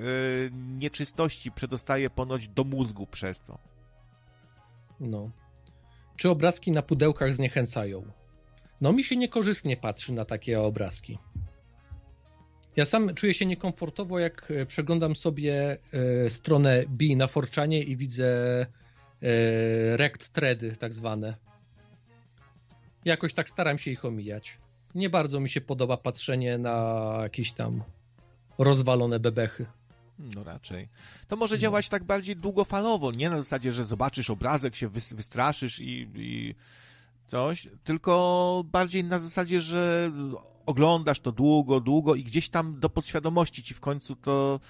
nieczystości przedostaje ponoć do mózgu przez to. No. Czy obrazki na pudełkach zniechęcają? No mi się niekorzystnie patrzy na takie obrazki. Ja sam czuję się niekomfortowo, jak e, przeglądam sobie e, stronę B na Forczanie i widzę e, rect thready tak zwane. Jakoś tak staram się ich omijać. Nie bardzo mi się podoba patrzenie na jakieś tam rozwalone bebechy. No raczej. To może działać tak bardziej długofalowo, nie na zasadzie, że zobaczysz obrazek, się wystraszysz i, i coś, tylko bardziej na zasadzie, że oglądasz to długo, długo i gdzieś tam do podświadomości ci w końcu to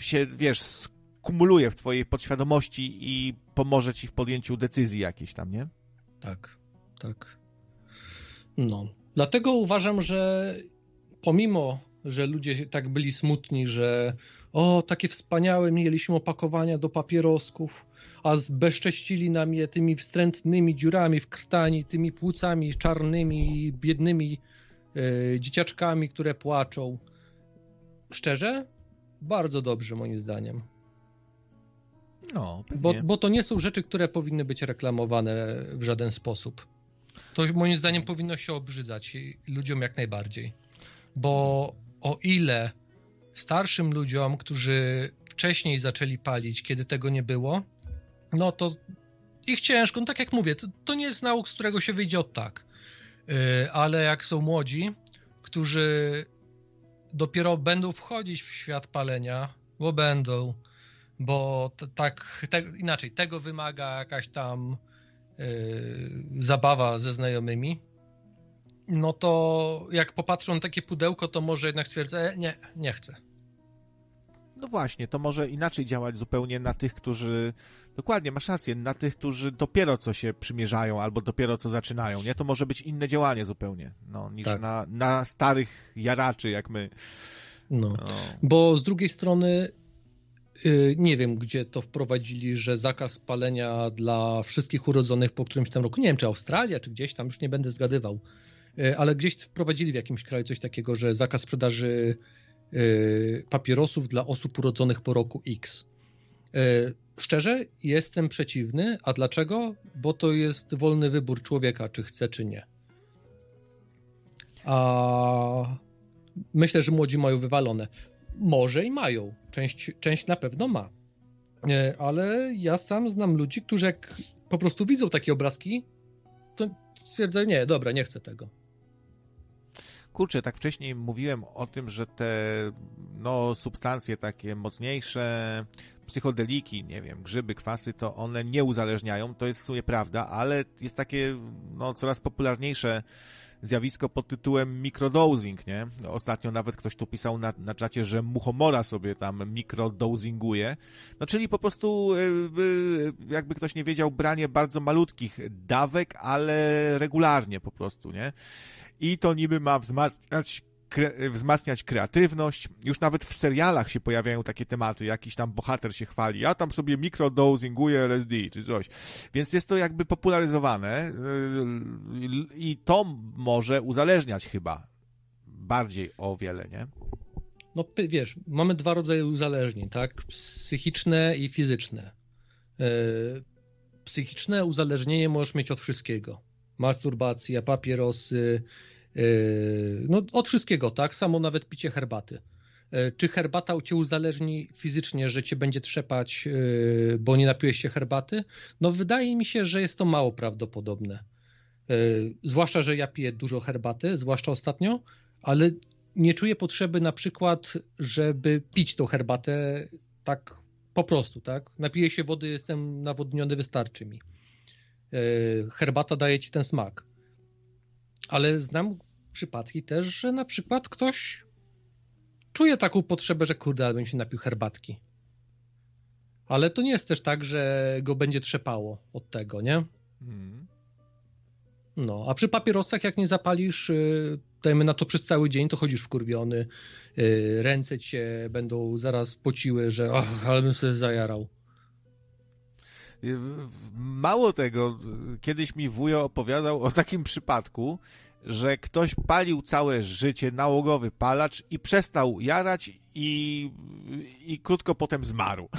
się, wiesz, skumuluje w twojej podświadomości i pomoże ci w podjęciu decyzji jakiejś tam, nie? Tak, tak. No. Dlatego uważam, że pomimo, że ludzie tak byli smutni, że o, takie wspaniałe mieliśmy opakowania do papierosków, a zbezcześcili nam je tymi wstrętnymi dziurami w krtani, tymi płucami czarnymi, biednymi e, dzieciaczkami, które płaczą. Szczerze? Bardzo dobrze, moim zdaniem. No, bo, bo to nie są rzeczy, które powinny być reklamowane w żaden sposób. To moim zdaniem powinno się obrzydzać ludziom jak najbardziej. Bo o ile starszym ludziom, którzy wcześniej zaczęli palić, kiedy tego nie było, no to ich ciężko, no tak jak mówię, to, to nie jest nauk, z którego się wyjdzie od tak. Yy, ale jak są młodzi, którzy dopiero będą wchodzić w świat palenia, bo będą, bo tak, te, inaczej, tego wymaga jakaś tam yy, zabawa ze znajomymi, no to jak popatrzą na takie pudełko, to może jednak stwierdzę, e, nie, nie chcę. No właśnie, to może inaczej działać zupełnie na tych, którzy. Dokładnie, masz rację, na tych, którzy dopiero co się przymierzają albo dopiero co zaczynają, nie? To może być inne działanie zupełnie, no, niż tak. na, na starych jaraczy jak my. No. no. Bo z drugiej strony y, nie wiem, gdzie to wprowadzili, że zakaz palenia dla wszystkich urodzonych po którymś tam roku. Nie wiem, czy Australia, czy gdzieś tam, już nie będę zgadywał. E, ale gdzieś wprowadzili w jakimś kraju coś takiego, że zakaz sprzedaży e, papierosów dla osób urodzonych po roku X. E, szczerze, jestem przeciwny. A dlaczego? Bo to jest wolny wybór człowieka, czy chce, czy nie. A myślę, że młodzi mają wywalone. Może i mają. Część, część na pewno ma. Ale ja sam znam ludzi, którzy jak po prostu widzą takie obrazki, to stwierdzają, nie, dobra, nie chcę tego. Kurczę, tak wcześniej mówiłem o tym, że te no, substancje takie mocniejsze, psychodeliki, nie wiem, grzyby, kwasy, to one nie uzależniają, to jest w sumie prawda, ale jest takie no, coraz popularniejsze zjawisko pod tytułem microdosing, nie? Ostatnio nawet ktoś tu pisał na, na czacie, że muchomora sobie tam mikrodosinguje. No czyli po prostu, e, e, jakby ktoś nie wiedział, branie bardzo malutkich dawek, ale regularnie po prostu, nie? I to niby ma wzmacniać kre, wzmacniać kreatywność. Już nawet w serialach się pojawiają takie tematy, jakiś tam bohater się chwali, ja tam sobie mikrodosinguję LSD czy coś. Więc jest to jakby popularyzowane yy, i to może uzależniać chyba bardziej o wiele, nie? No wiesz, mamy dwa rodzaje uzależnień, tak? Psychiczne i fizyczne. Yy, psychiczne uzależnienie możesz mieć od wszystkiego. Masturbacja, papierosy, no, od wszystkiego, tak? Samo nawet picie herbaty. Yy, czy herbata cię uzależni fizycznie, że cię będzie trzepać, yy, bo nie napiłeś się herbaty? No, wydaje mi się, że jest to mało prawdopodobne. Zwłaszcza, że ja piję dużo herbaty, zwłaszcza ostatnio, ale nie czuję potrzeby na przykład, żeby pić tą herbatę tak po prostu, tak? Napiję się wody, jestem nawodniony, wystarczy mi. Herbata daje ci ten smak ale znam przypadki też, że na przykład ktoś czuje taką potrzebę, że kurde, ale bym się napił herbatki. Ale to nie jest też tak, że go będzie trzepało od tego, nie? Hmm. No, a przy papierosach jak nie zapalisz, y, dajmy na to przez cały dzień, to chodzisz wkurwiony, y, ręce cię będą zaraz pociły, że ach, ale bym sobie zajarał. Mało tego, kiedyś mi wujo opowiadał o takim przypadku, że ktoś palił całe życie nałogowy palacz i przestał jarać i, i krótko potem zmarł.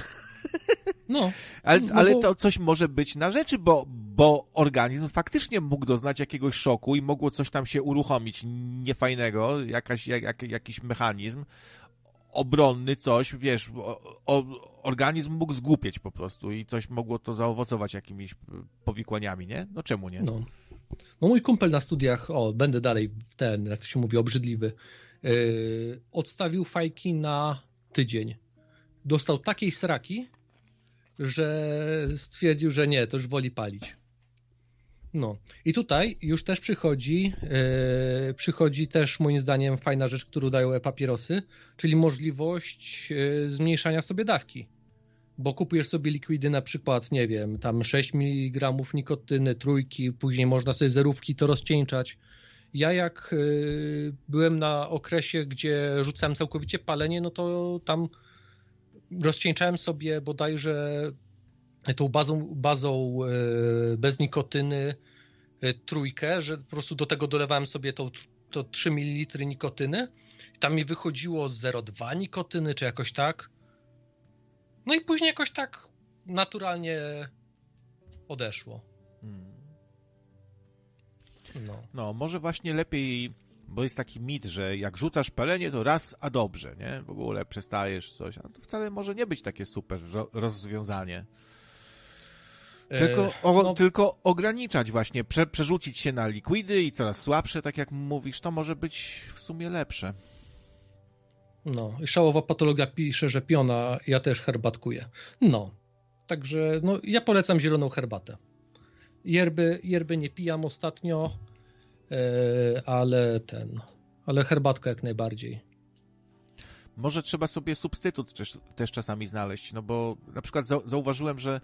No. ale, no ale to coś może być na rzeczy, bo, bo organizm faktycznie mógł doznać jakiegoś szoku i mogło coś tam się uruchomić niefajnego, jakaś, jak, jakiś mechanizm obronny, coś, wiesz, o, organizm mógł zgłupieć po prostu i coś mogło to zaowocować jakimiś powikłaniami, nie? No czemu nie? No. No mój kumpel na studiach, o, będę dalej ten, jak to się mówi, obrzydliwy, yy, odstawił fajki na tydzień. Dostał takiej sraki, że stwierdził, że nie, to już woli palić. No i tutaj już też przychodzi, yy, przychodzi też moim zdaniem fajna rzecz, którą dają e-papierosy, czyli możliwość yy, zmniejszania sobie dawki bo kupujesz sobie likwidy na przykład, nie wiem, tam 6 mg nikotyny, trójki, później można sobie zerówki to rozcieńczać. Ja jak y, byłem na okresie, gdzie rzucałem całkowicie palenie, no to tam rozcieńczałem sobie bodajże tą bazą, bazą y, bez nikotyny y, trójkę, że po prostu do tego dolewałem sobie to, to 3 ml nikotyny. Tam mi wychodziło 0,2 nikotyny, czy jakoś tak. No i później jakoś tak naturalnie odeszło. Hmm. No. no, może właśnie lepiej, bo jest taki mit, że jak rzucasz palenie, to raz, a dobrze, nie? W ogóle przestajesz coś, a to wcale może nie być takie super rozwiązanie. Tylko, e, o, no, tylko ograniczać właśnie, prze, przerzucić się na likwidy i coraz słabsze, tak jak mówisz, to może być w sumie lepsze. No, i szałowa patologia pisze, że piona, ja też herbatkuję. No, także no, ja polecam zieloną herbatę. Yerby, yerby nie pijam ostatnio, yy, ale ten, ale herbatka jak najbardziej. Może trzeba sobie substytut też, też czasami znaleźć, no bo na przykład zauważyłem, że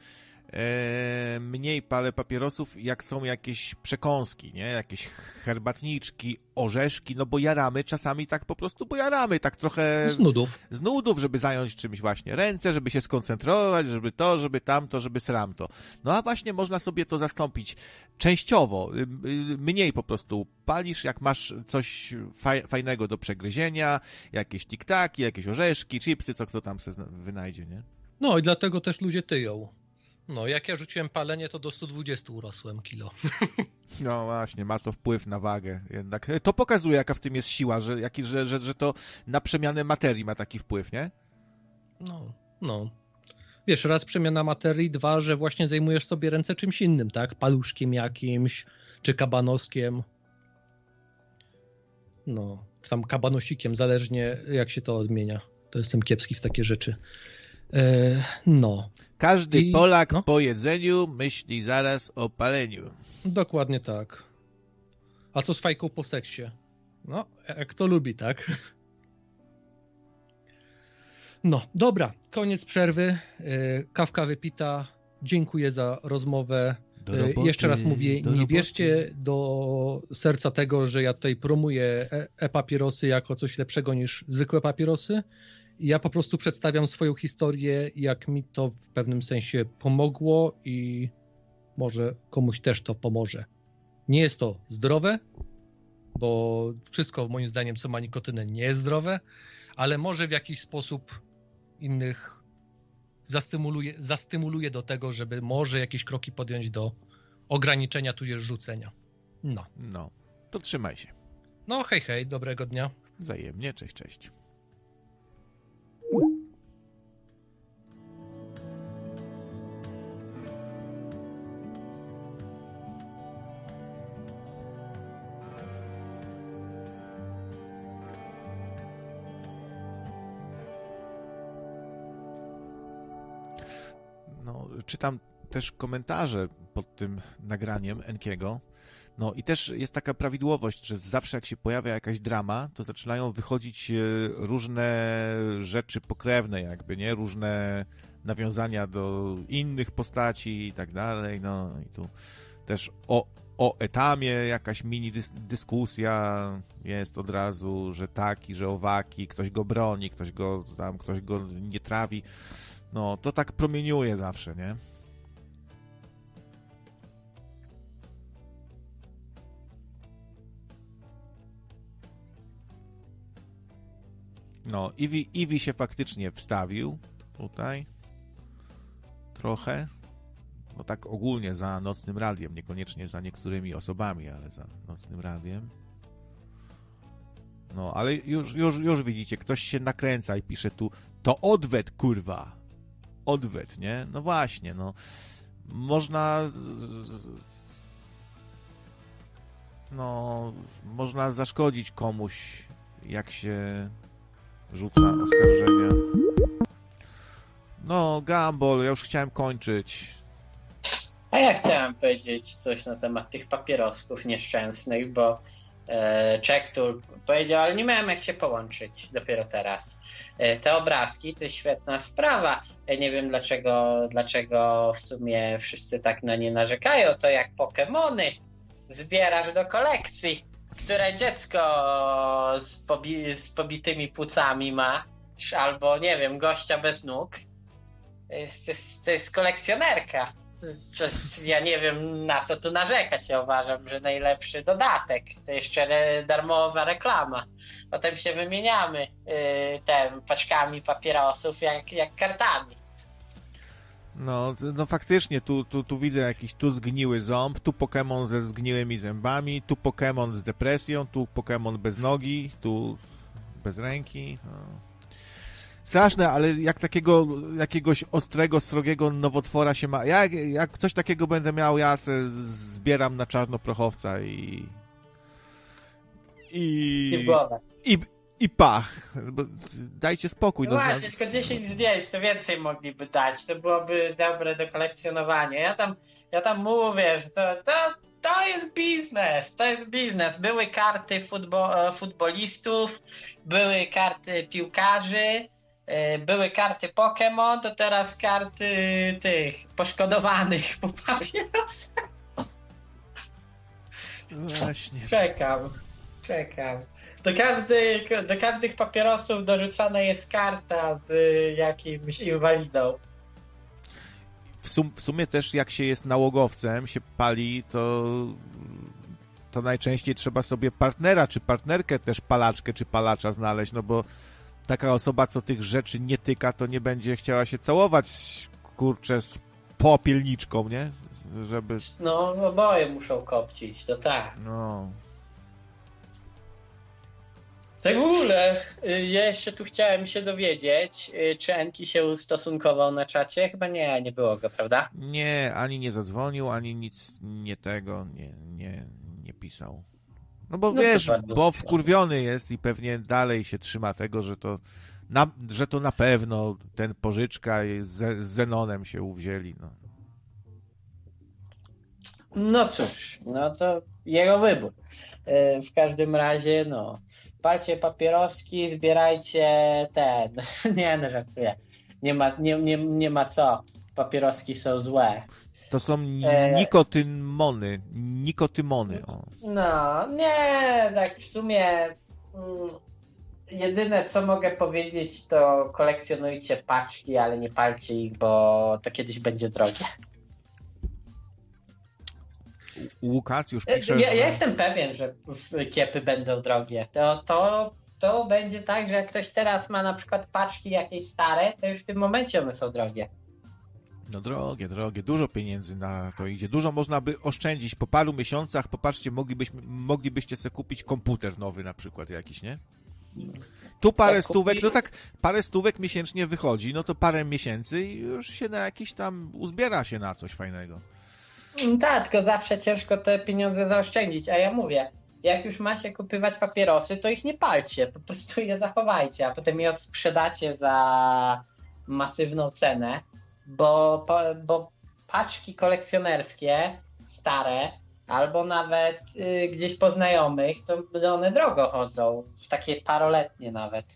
mniej palę papierosów, jak są jakieś przekąski, nie? Jakieś herbatniczki, orzeszki, no bo jaramy czasami tak po prostu, bo jaramy tak trochę... Z nudów. Z nudów, żeby zająć czymś właśnie ręce, żeby się skoncentrować, żeby to, żeby tamto, żeby sramto. No a właśnie można sobie to zastąpić częściowo, y, y, mniej po prostu palisz, jak masz coś fajnego do przegryzienia, jakieś tiktaki, jakieś orzeszki, chipsy, co kto tam sobie wynajdzie, nie? No i dlatego też ludzie tyją. No, jak ja rzuciłem palenie, to do 120 urosłem kilo. No właśnie, ma to wpływ na wagę jednak. To pokazuje, jaka w tym jest siła, że, jaki, że, że, że to na przemianę materii ma taki wpływ, nie? No, no. Wiesz, raz przemiana materii, dwa, że właśnie zajmujesz sobie ręce czymś innym, tak? Paluszkiem jakimś, czy kabanoskiem. No, czy tam kabanosikiem, zależnie jak się to odmienia. To jestem kiepski w takie rzeczy. E, no, Każdy I- Polak no. po jedzeniu myśli zaraz o paleniu. dokładnie tak. A co z fajką po seksie? No, jak to lubi, tak? No, dobra, koniec przerwy. E, Kawka wypita. Dziękuję za rozmowę. E, roboty, Jeszcze raz mówię, nie bierzcie do serca tego, że ja tutaj promuję e- e-papierosy jako coś lepszego niż zwykłe papierosy. Ja po prostu przedstawiam swoją historię, jak mi to w pewnym sensie pomogło i może komuś też to pomoże. Nie jest to zdrowe, bo wszystko moim zdaniem, co ma nikotynę, nie jest zdrowe, ale może w jakiś sposób innych zastymuluje, zastymuluje do tego, żeby może jakieś kroki podjąć do ograniczenia tudzież rzucenia. No. No, to trzymaj się. No hej hej, dobrego dnia. Wzajemnie, cześć, cześć. Czytam też komentarze pod tym nagraniem Enkiego. No i też jest taka prawidłowość, że zawsze jak się pojawia jakaś drama, to zaczynają wychodzić e, różne rzeczy pokrewne jakby, nie? Różne nawiązania do innych postaci i tak dalej. No i tu też o, o etamie jakaś mini dys dyskusja jest od razu, że taki, że owaki, ktoś go broni, ktoś go tam, ktoś go nie trawi. No, to tak promieniuje zawsze, nie? No, Iwi, Iwi się faktycznie wstawił tutaj. Trochę. No tak ogólnie za nocnym radiem, niekoniecznie za niektórymi osobami, ale za nocnym radiem. No, ale już, już, już widzicie, ktoś się nakręca i pisze tu to odwet, kurwa. Odwet, nie? No właśnie, no. Można no, można zaszkodzić komuś, jak się rzuca oskarżenia. No, Gumball, ja już chciałem kończyć. A ja chciałem powiedzieć coś na temat tych papierosków nieszczęsnych, bo e, Czektur powiedział, ale nie miałem jak się połączyć dopiero teraz. E, te obrazki to świetna sprawa. Ja nie wiem dlaczego, dlaczego w sumie wszyscy tak na nie narzekają. To jak Pokemony zbierasz do kolekcji, które dziecko z, pobi- z pobitymi płucami ma, albo nie wiem, gościa bez nóg. To jest, to jest kolekcjonerka. Ja nie wiem na co tu narzekać. Ja uważam, że najlepszy dodatek to jeszcze re, darmowa reklama. Potem się wymieniamy yy, tem paczkami papierosów jak, jak kartami. No, no faktycznie, tu, tu, tu widzę jakiś tu zgniły ząb, tu Pokémon ze zgniłymi zębami, tu Pokémon z depresją, tu Pokémon bez nogi, tu bez ręki. No. Straszne, ale jak takiego jakiegoś ostrego, srogiego nowotwora się ma. Jak, jak coś takiego będę miał, ja se zbieram na czarnoprochowca i. I. I. I, i pach. Dajcie spokój. No no, właśnie, tylko 10 zdjęć, to więcej mogliby dać. To byłoby dobre do kolekcjonowania. Ja tam, ja tam mówię, że to, to, to jest biznes, to jest biznes. Były karty futbo, e, futbolistów, były karty piłkarzy, były karty Pokémon, to teraz karty tych poszkodowanych po. Właśnie. Czekam, czekam. Do, każdy, do każdych papierosów dorzucana jest karta z jakimś inwalidą. w, sum, w sumie też jak się jest nałogowcem, się pali, to to najczęściej trzeba sobie partnera czy partnerkę też palaczkę czy palacza znaleźć, no bo taka osoba, co tych rzeczy nie tyka, to nie będzie chciała się całować, kurczę, z popielniczką, nie? Żeby, No, oboje muszą kopcić, to tak. no... Tak w ogóle, y, jeszcze tu chciałem się dowiedzieć, y, czy Enki się ustosunkował na czacie? Chyba nie, nie było go, prawda? Nie, ani nie zadzwonił, ani nic nie tego, nie, nie, nie pisał. No bo No wiesz, bo wkurwiony jest i pewnie dalej się trzyma tego, że to na, że to na pewno ten pożyczka z, z Zenonem się uwzięli. No. No cóż, no to jego wybór. E, W każdym razie, no, palcie papieroski, zbierajcie ten. Nie, no żartuję. Nie ma, nie, nie, nie ma co. Papieroski są złe. To są E. nikotymony. Nikotymony. O. No, nie, tak w sumie. Mm, jedyne co mogę powiedzieć, to kolekcjonujcie paczki, ale nie palcie ich, bo to kiedyś będzie drogie. Łukasz już Ja, pisze, ja że... jestem pewien, że kiepy będą drogie. To, to, to będzie tak, że jak ktoś teraz ma na przykład paczki jakieś stare, to już w tym momencie one są drogie. No drogie, drogie, dużo pieniędzy na to idzie. Dużo można by oszczędzić. Po paru miesiącach, popatrzcie, moglibyśmy, moglibyście sobie kupić komputer nowy na przykład jakiś, nie? Tu parę Jak stówek, no tak, parę stówek miesięcznie wychodzi, no to parę miesięcy i już się na jakiś tam, uzbiera się na coś fajnego. Mm, Tak, tylko zawsze ciężko te pieniądze zaoszczędzić, a ja mówię, jak już ma się kupywać papierosy, to ich nie palcie, po prostu je zachowajcie, a potem je odsprzedacie za masywną cenę, bo, bo paczki kolekcjonerskie, stare, albo nawet y, gdzieś po znajomych, to one drogo chodzą, takie paroletnie nawet.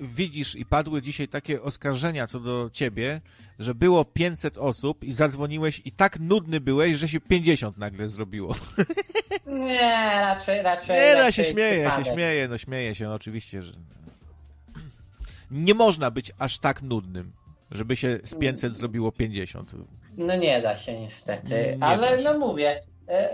Widzisz, i padły dzisiaj takie oskarżenia co do ciebie, że było 500 osób i zadzwoniłeś i tak nudny byłeś, że się 50 nagle zrobiło. Nie, raczej, raczej. Nie, no, raczej się śmieję, ja się śmieję, no śmieję się, no oczywiście, że... Nie można być aż tak nudnym, żeby się z 500 zrobiło 50. No nie da się niestety, Nie ale się. no mówię, e,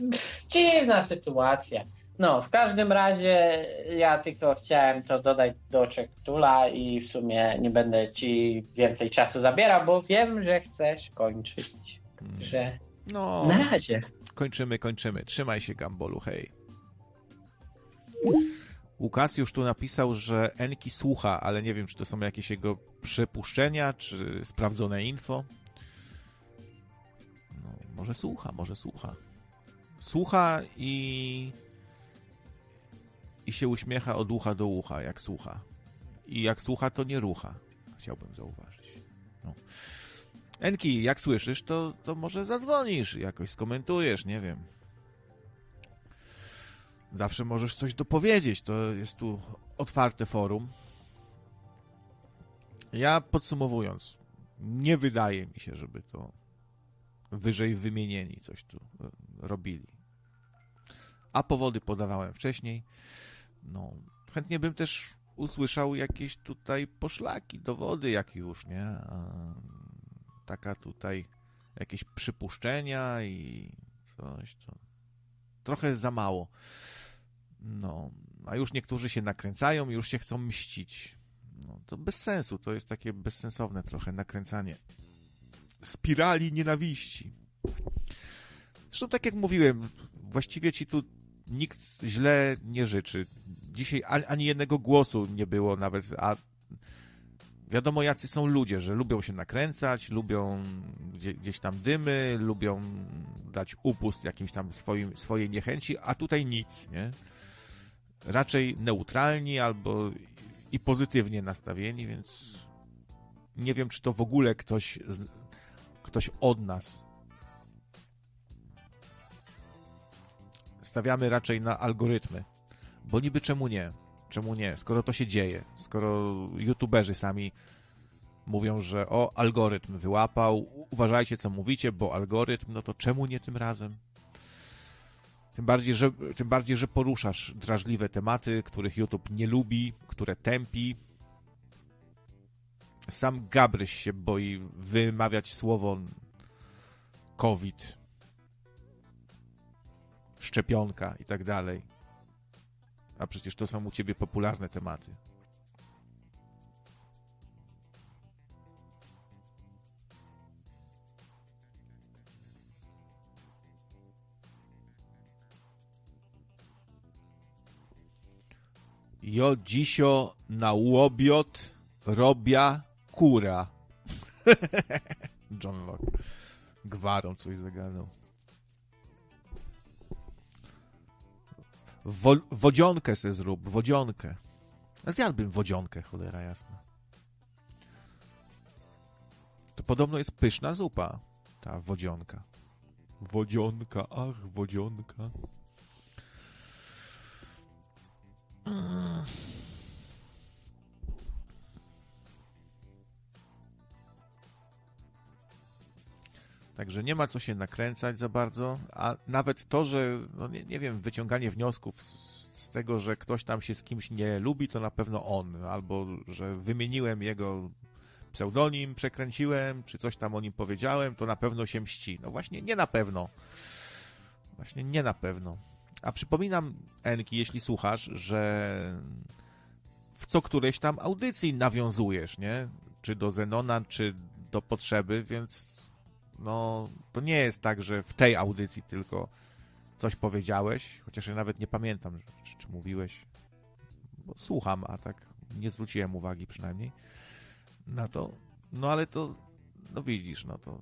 pff, dziwna sytuacja. No, w każdym razie ja tylko chciałem to dodać do Czektula i w sumie nie będę ci więcej czasu zabierał, bo wiem, że chcesz kończyć. Także No, na razie. kończymy, kończymy. Trzymaj się, Gambolu, hej. Łukasz już tu napisał, że Enki słucha, ale nie wiem, czy to są jakieś jego przypuszczenia, czy sprawdzone info. No, może słucha, może słucha. Słucha i i się uśmiecha od ucha do ucha, jak słucha. I jak słucha, to nie rucha. Chciałbym zauważyć. No. Enki, jak słyszysz, to, to może zadzwonisz, jakoś skomentujesz, nie wiem. Zawsze możesz coś dopowiedzieć, to jest tu otwarte forum. Ja podsumowując, nie wydaje mi się, żeby to wyżej wymienieni coś tu e, robili. A powody podawałem wcześniej. No, chętnie bym też usłyszał jakieś tutaj poszlaki, dowody, jak już, nie? Taka tutaj jakieś przypuszczenia i coś, to trochę za mało. No, a już niektórzy się nakręcają i już się chcą mścić. No, to bez sensu, to jest takie bezsensowne trochę nakręcanie spirali nienawiści. Zresztą tak jak mówiłem, właściwie ci tu nikt źle nie życzy. Dzisiaj ani, jednego głosu nie było nawet, a wiadomo jacy są ludzie, że lubią się nakręcać, lubią gdzie, gdzieś tam dymy, lubią dać upust jakimś tam swoim, swojej niechęci, a tutaj nic, nie? Raczej neutralni albo i pozytywnie nastawieni, więc nie wiem, czy to w ogóle ktoś, ktoś od nas stawiamy raczej na algorytmy. Bo niby czemu nie? Czemu nie? Skoro to się dzieje, skoro youtuberzy sami mówią, że o, algorytm wyłapał, uważajcie co mówicie, bo algorytm, no to czemu nie tym razem? Tym bardziej, że, tym bardziej, że poruszasz drażliwe tematy, których YouTube nie lubi, które tępi. Sam Gabryś się boi wymawiać słowo COVID, szczepionka i tak dalej. A przecież to są u ciebie popularne tematy. Jo dzisio na łobiot robia kura. John Locke. Gwarą coś zagadał. Wo, wodzionkę se zrób, wodzionkę. A zjadłbym wodzionkę, cholera jasna. To podobno jest pyszna zupa, ta wodzionka. Wodzionka, ach, wodzionka. Także nie ma co się nakręcać za bardzo, a nawet to, że, no nie, nie wiem, wyciąganie wniosków z, z, tego, że ktoś tam się z kimś nie lubi, to na pewno on, albo że wymieniłem jego pseudonim, przekręciłem, czy coś tam o nim powiedziałem, to na pewno się mści. No właśnie, nie na pewno. Właśnie nie na pewno. A przypominam, Enki, jeśli słuchasz, że w co którejś tam audycji nawiązujesz, nie? Czy do Zenona, czy do potrzeby, więc no, to nie jest tak, że w tej audycji tylko coś powiedziałeś, chociaż ja nawet nie pamiętam, czy, czy mówiłeś, bo słucham, a tak nie zwróciłem uwagi przynajmniej na to. No ale to, no widzisz, no to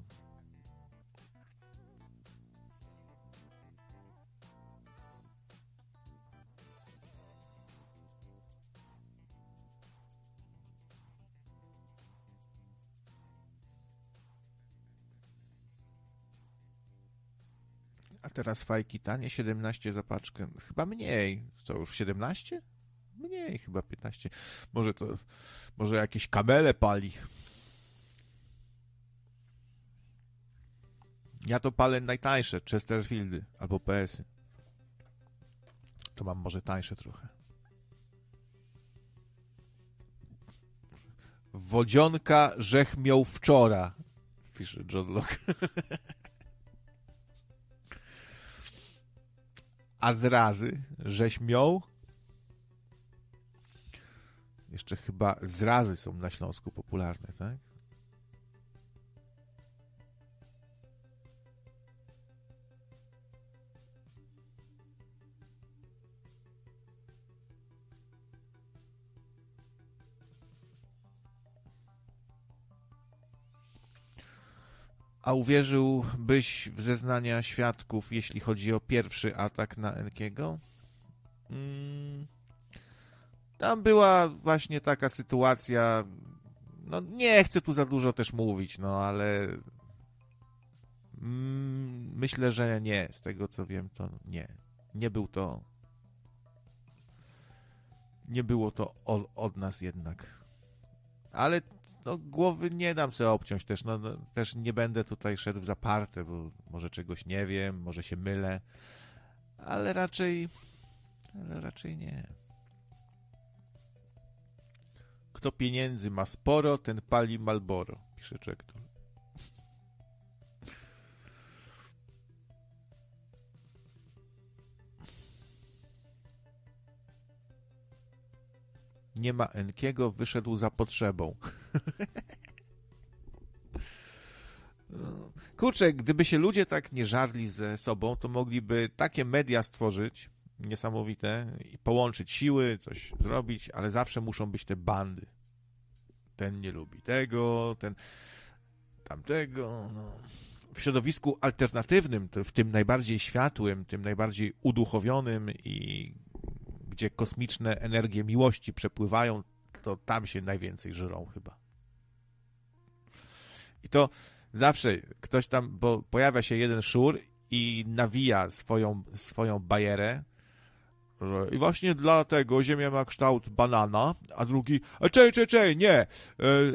teraz fajki tanie, 17 za paczkę. Chyba mniej. Co, już 17? Mniej, chyba 15. Może to, może jakieś kamele pali. Ja to palę najtańsze, Chesterfieldy albo PS-y. To mam może tańsze trochę. Wodzionka żech miał wczora, pisze John Locke. A zrazy, żeś miał? Jeszcze chyba zrazy są na Śląsku popularne, tak? A uwierzyłbyś w zeznania świadków, jeśli chodzi o pierwszy atak na Enkiego? Mm, tam była właśnie taka sytuacja. No, nie chcę tu za dużo też mówić, no ale. Mm, myślę, że nie. Z tego co wiem, to nie. Nie był to. Nie było to od, od nas jednak. Ale no, głowy nie dam sobie obciąć też. No, no, też nie będę tutaj szedł w zaparte, bo może czegoś nie wiem, może się mylę, ale raczej, ale raczej nie. Kto pieniędzy ma sporo, ten pali Malboro, pisze Czekton. Nie ma Enkiego, wyszedł za potrzebą. Kurczę, gdyby się ludzie tak nie żarli ze sobą, to mogliby takie media stworzyć niesamowite i połączyć siły, coś zrobić, ale zawsze muszą być te bandy. Ten nie lubi tego, ten tamtego. No. W środowisku alternatywnym, w tym najbardziej światłym, tym najbardziej uduchowionym i gdzie kosmiczne energie miłości przepływają, to tam się najwięcej żyrą chyba. I to zawsze ktoś tam, bo pojawia się jeden szur i nawija swoją, swoją bajerę, że i właśnie dlatego Ziemia ma kształt banana, a drugi, e, czej, czej, czej, nie, e,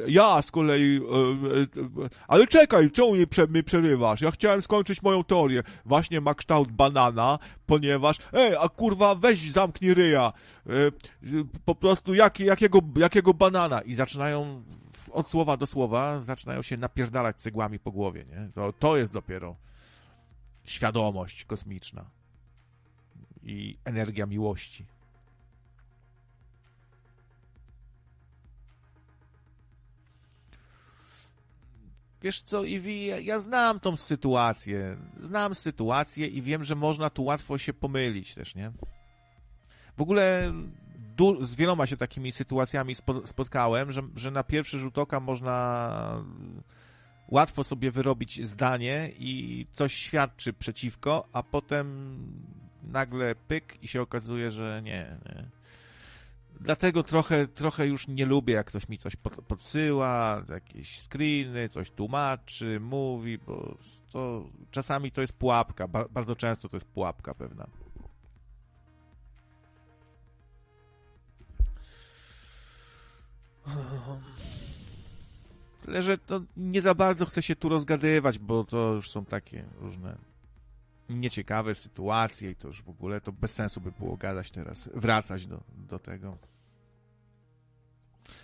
ja z kolei, e, ale czekaj, czemu mnie, mnie przerywasz? Ja chciałem skończyć moją teorię. Właśnie ma kształt banana, ponieważ, ej, a kurwa, weź zamknij ryja, po prostu jak, jakiego, jakiego banana? I zaczynają od słowa do słowa, zaczynają się napierdalać cegłami po głowie, nie? To, to jest dopiero świadomość kosmiczna i energia miłości. Wiesz co, Iwi, ja, ja znam tą sytuację. Znam sytuację i wiem, że można tu łatwo się pomylić też, nie? W ogóle z wieloma się takimi sytuacjami spo, spotkałem, że, że na pierwszy rzut oka można łatwo sobie wyrobić zdanie i coś świadczy przeciwko, a potem nagle pyk i się okazuje, że nie, nie. Dlatego trochę, trochę już nie lubię, jak ktoś mi coś pod, podsyła, jakieś screeny, coś tłumaczy, mówi, bo to czasami to jest pułapka, ba, bardzo często to jest pułapka pewna. Tyle, że to nie za bardzo chcę się tu rozgadywać, bo to już są takie różne nieciekawe sytuacje i to już w ogóle to bez sensu by było gadać teraz, wracać do, do tego.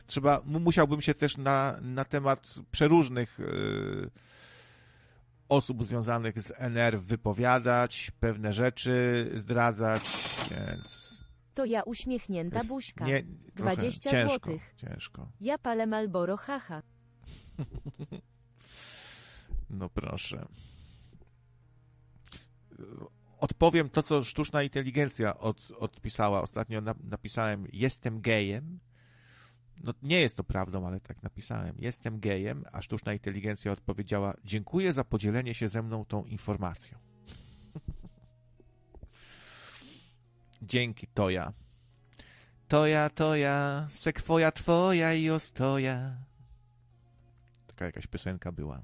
Trzeba, musiałbym się też na, na temat przeróżnych yy, osób związanych z NR wypowiadać, pewne rzeczy zdradzać, więc... To ja uśmiechnięta jest buźka. nie, trochę 20 ciężko, złotych. Ciężko. Ja palę Malboro, haha. No proszę. Odpowiem to, co sztuczna inteligencja od, odpisała. Ostatnio na, napisałem, jestem gejem. No nie jest to prawdą, ale tak napisałem. Jestem gejem, a sztuczna inteligencja odpowiedziała, dziękuję za podzielenie się ze mną tą informacją. Dzięki, Toja. Toja, Toja, sekwoja twoja i ostoja. Taka jakaś piosenka była.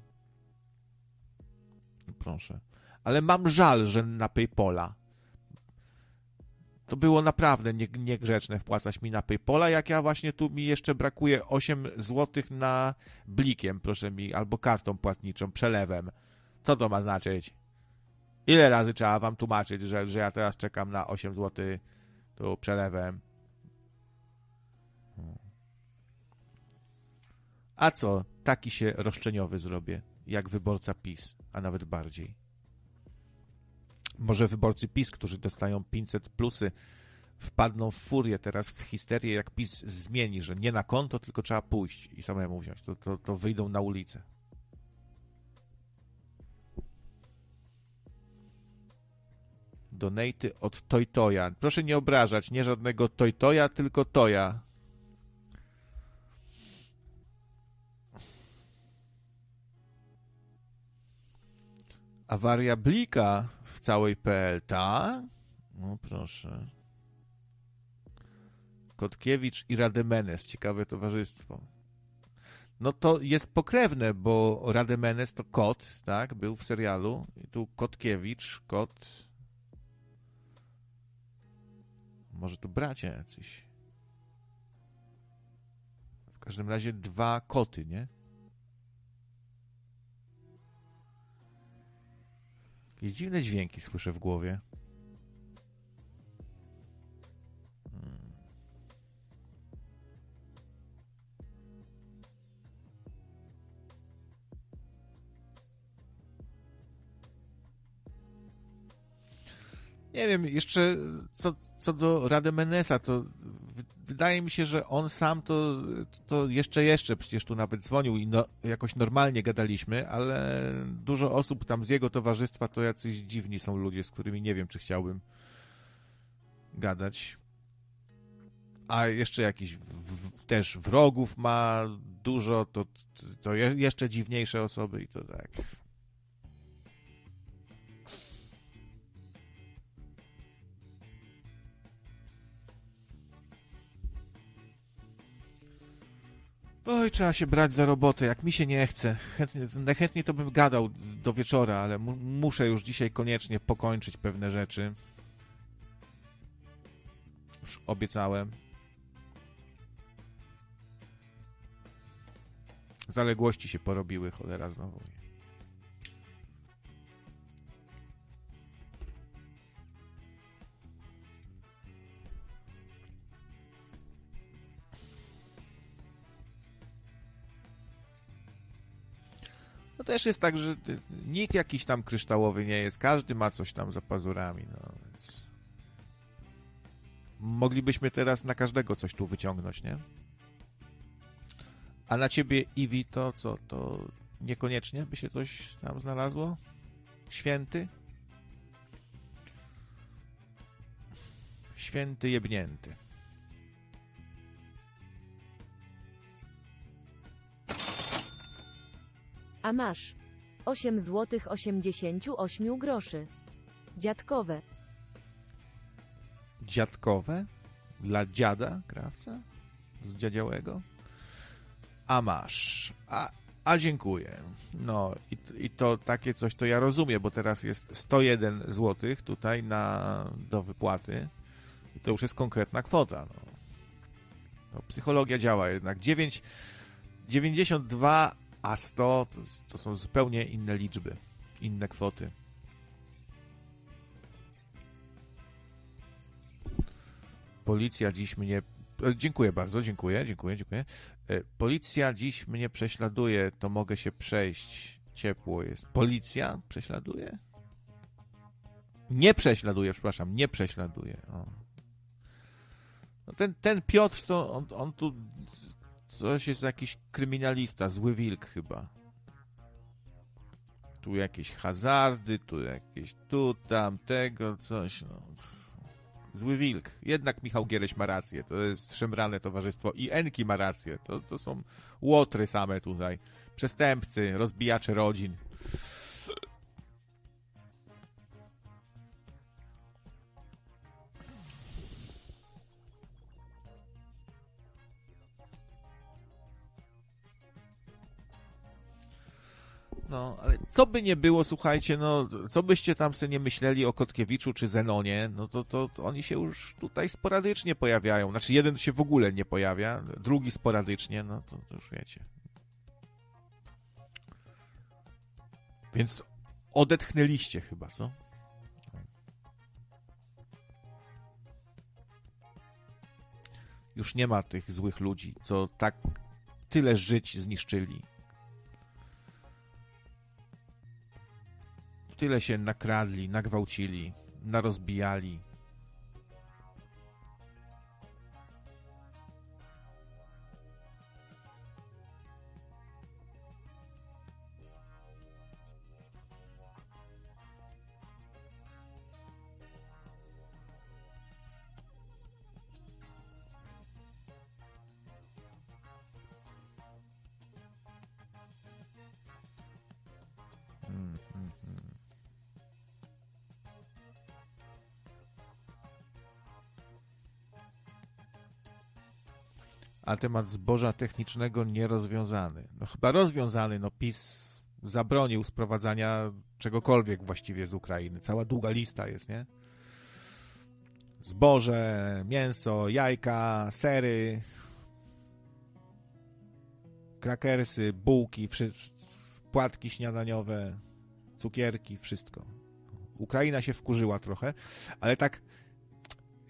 Proszę. Ale mam żal, że na Paypola. To było naprawdę nie, niegrzeczne wpłacać mi na Paypola, jak ja właśnie tu mi jeszcze brakuje 8 zł na blikiem, proszę mi, albo kartą płatniczą, przelewem. Co to ma znaczyć? Ile razy trzeba wam tłumaczyć, że, że ja teraz czekam na 8 zł tu przelewem? A co? Taki się roszczeniowy zrobię, jak wyborca PiS, a nawet bardziej. Może wyborcy PiS, którzy dostają 500 plusy, wpadną w furię teraz, w histerię, jak PiS zmieni, że nie na konto, tylko trzeba pójść i samemu wziąć. To, to, to wyjdą na ulicę. Donaty od Toytoja. Proszę nie obrażać, nie żadnego Toytoja, tylko Toja. Awaria blika w całej PL, tak? No proszę. Kotkiewicz i Rademenes, ciekawe towarzystwo. No to jest pokrewne, bo Rademenes to kot, tak? Był w serialu. I tu Kotkiewicz, kot. Może tu bracia jacyś. W każdym razie dwa koty, nie? Jakieś dziwne dźwięki słyszę w głowie. Hmm. Nie wiem, jeszcze co, co do Rademenesa, to wydaje mi się, że on sam to, to jeszcze, jeszcze, przecież tu nawet dzwonił i no, jakoś normalnie gadaliśmy, ale dużo osób tam z jego towarzystwa to jacyś dziwni są ludzie, z którymi nie wiem, czy chciałbym gadać. A jeszcze jakiś w, też wrogów ma dużo, to, to jeszcze dziwniejsze osoby i to tak. Oj, trzeba się brać za robotę, jak mi się nie chce. Chętnie, najchętniej to bym gadał do wieczora, ale mu, muszę już dzisiaj koniecznie pokończyć pewne rzeczy. Już obiecałem. Zaległości się porobiły, cholera znowu. Też jest tak, że nikt jakiś tam kryształowy nie jest. Każdy ma coś tam za pazurami. No, więc... Moglibyśmy teraz na każdego coś tu wyciągnąć, nie? A na ciebie, Iwi, to co? To niekoniecznie by się coś tam znalazło? Święty? Święty jebnięty. A masz 8 złotych 88 groszy. Dziadkowe. dziadkowe dla dziada krawca z dziadziałego. A masz. A, a dziękuję. No i, i to takie coś to ja rozumiem, bo teraz jest 101 zł tutaj na, do wypłaty i to już jest konkretna kwota. No. no psychologia działa jednak. 9, 92 a 100 to, to są zupełnie inne liczby, inne kwoty. Policja dziś mnie. e, Dziękuję bardzo, dziękuję, dziękuję, dziękuję. E, Policja dziś mnie prześladuje, to mogę się przejść. Ciepło jest. Policja prześladuje? Nie prześladuje, przepraszam, nie prześladuje. O. No ten, ten Piotr, to on, on tu coś jest jakiś kryminalista, zły wilk chyba. Tu jakieś hazardy, tu jakieś tu, tam, tego, coś, no. Zły wilk. Jednak Michał Giereś ma rację. To jest szemrane towarzystwo. I Enki ma rację. To, to są łotry same tutaj. Przestępcy, rozbijacze rodzin. No, ale co by nie było, słuchajcie, no, co byście tam sobie nie myśleli o Kotkiewiczu czy Zenonie, no to, to, to oni się już tutaj sporadycznie pojawiają. Znaczy, jeden się w ogóle nie pojawia, drugi sporadycznie, no to, to już wiecie. Więc odetchnęliście chyba, co? Już nie ma tych złych ludzi, co tak tyle żyć zniszczyli. Tyle się nakradli, nagwałcili, narozbijali. A temat zboża technicznego nierozwiązany. No chyba rozwiązany, no PiS zabronił sprowadzania czegokolwiek właściwie z Ukrainy. Cała długa lista jest, nie? Zboże, mięso, jajka, sery, krakersy, bułki, płatki śniadaniowe, cukierki, wszystko. Ukraina się wkurzyła trochę, ale tak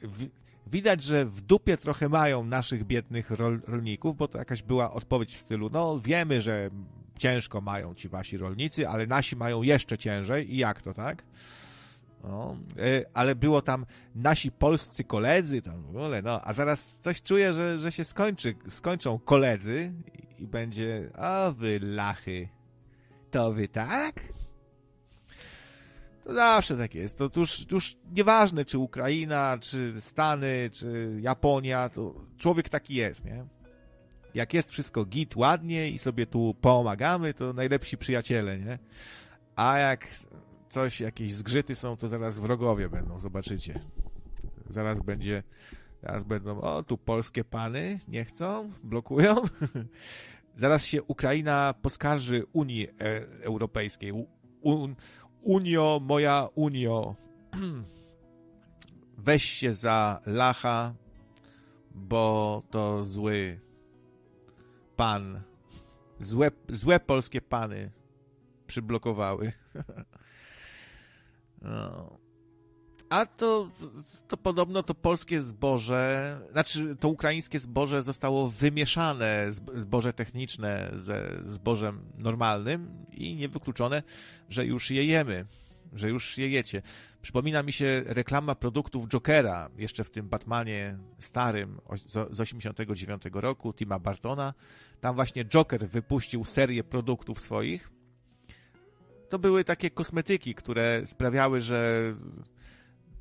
w, widać, że w dupie trochę mają naszych biednych rol, rolników, bo to jakaś była odpowiedź w stylu, no wiemy, że ciężko mają ci wasi rolnicy, ale nasi mają jeszcze ciężej i jak to, tak? No, y, ale było tam nasi polscy koledzy, tam w ogóle, no, a zaraz coś czuję, że, że się skończy, skończą koledzy i, i będzie, a wy lachy, to wy tak? To zawsze tak jest. To już, już nieważne, czy Ukraina, czy Stany, czy Japonia, to człowiek taki jest, nie? Jak jest wszystko git, ładnie i sobie tu pomagamy, to najlepsi przyjaciele, nie? A jak coś, jakieś zgrzyty są, to zaraz wrogowie będą, zobaczycie. Zaraz będzie, zaraz będą, o, tu polskie pany nie chcą, blokują. zaraz się Ukraina poskarży Unii e, Europejskiej. Unio, moja Unio, weź się za lacha, bo to zły pan. Złe, złe polskie pany przyblokowały. No. A to, to podobno to polskie zboże, znaczy to ukraińskie zboże zostało wymieszane, zboże techniczne ze zbożem normalnym i niewykluczone, że już je jemy, że już je jecie. Przypomina mi się reklama produktów Jokera, jeszcze w tym Batmanie starym z 89 roku, Tima Bartona. Tam właśnie Joker wypuścił serię produktów swoich. To były takie kosmetyki, które sprawiały, że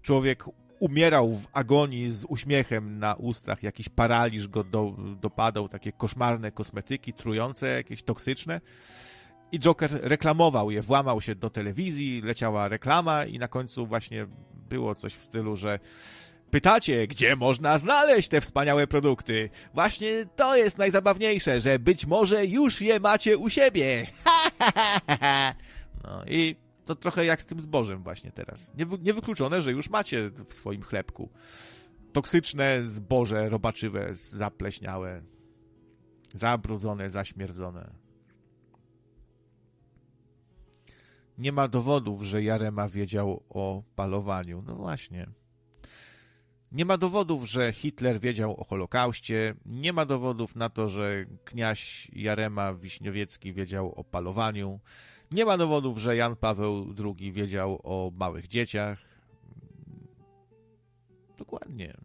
człowiek umierał w agonii z uśmiechem na ustach, jakiś paraliż go do, dopadał, takie koszmarne kosmetyki, trujące, jakieś toksyczne. I Joker reklamował je, włamał się do telewizji, leciała reklama i na końcu właśnie było coś w stylu, że Pytacie, gdzie można znaleźć te wspaniałe produkty? Właśnie to jest najzabawniejsze, że być może już je macie u siebie. no i to trochę jak z tym zbożem właśnie teraz. Niewykluczone, że już macie w swoim chlebku toksyczne zboże robaczywe, zapleśniałe, zabrudzone, zaśmierdzone. Nie ma dowodów, że Jarema wiedział o palowaniu. No właśnie. Nie ma dowodów, że Hitler wiedział o Holokauście. Nie ma dowodów na to, że kniaś Jarema Wiśniowiecki wiedział o palowaniu. Nie ma dowodów, że Jan Paweł II wiedział o małych dzieciach. Dokładnie.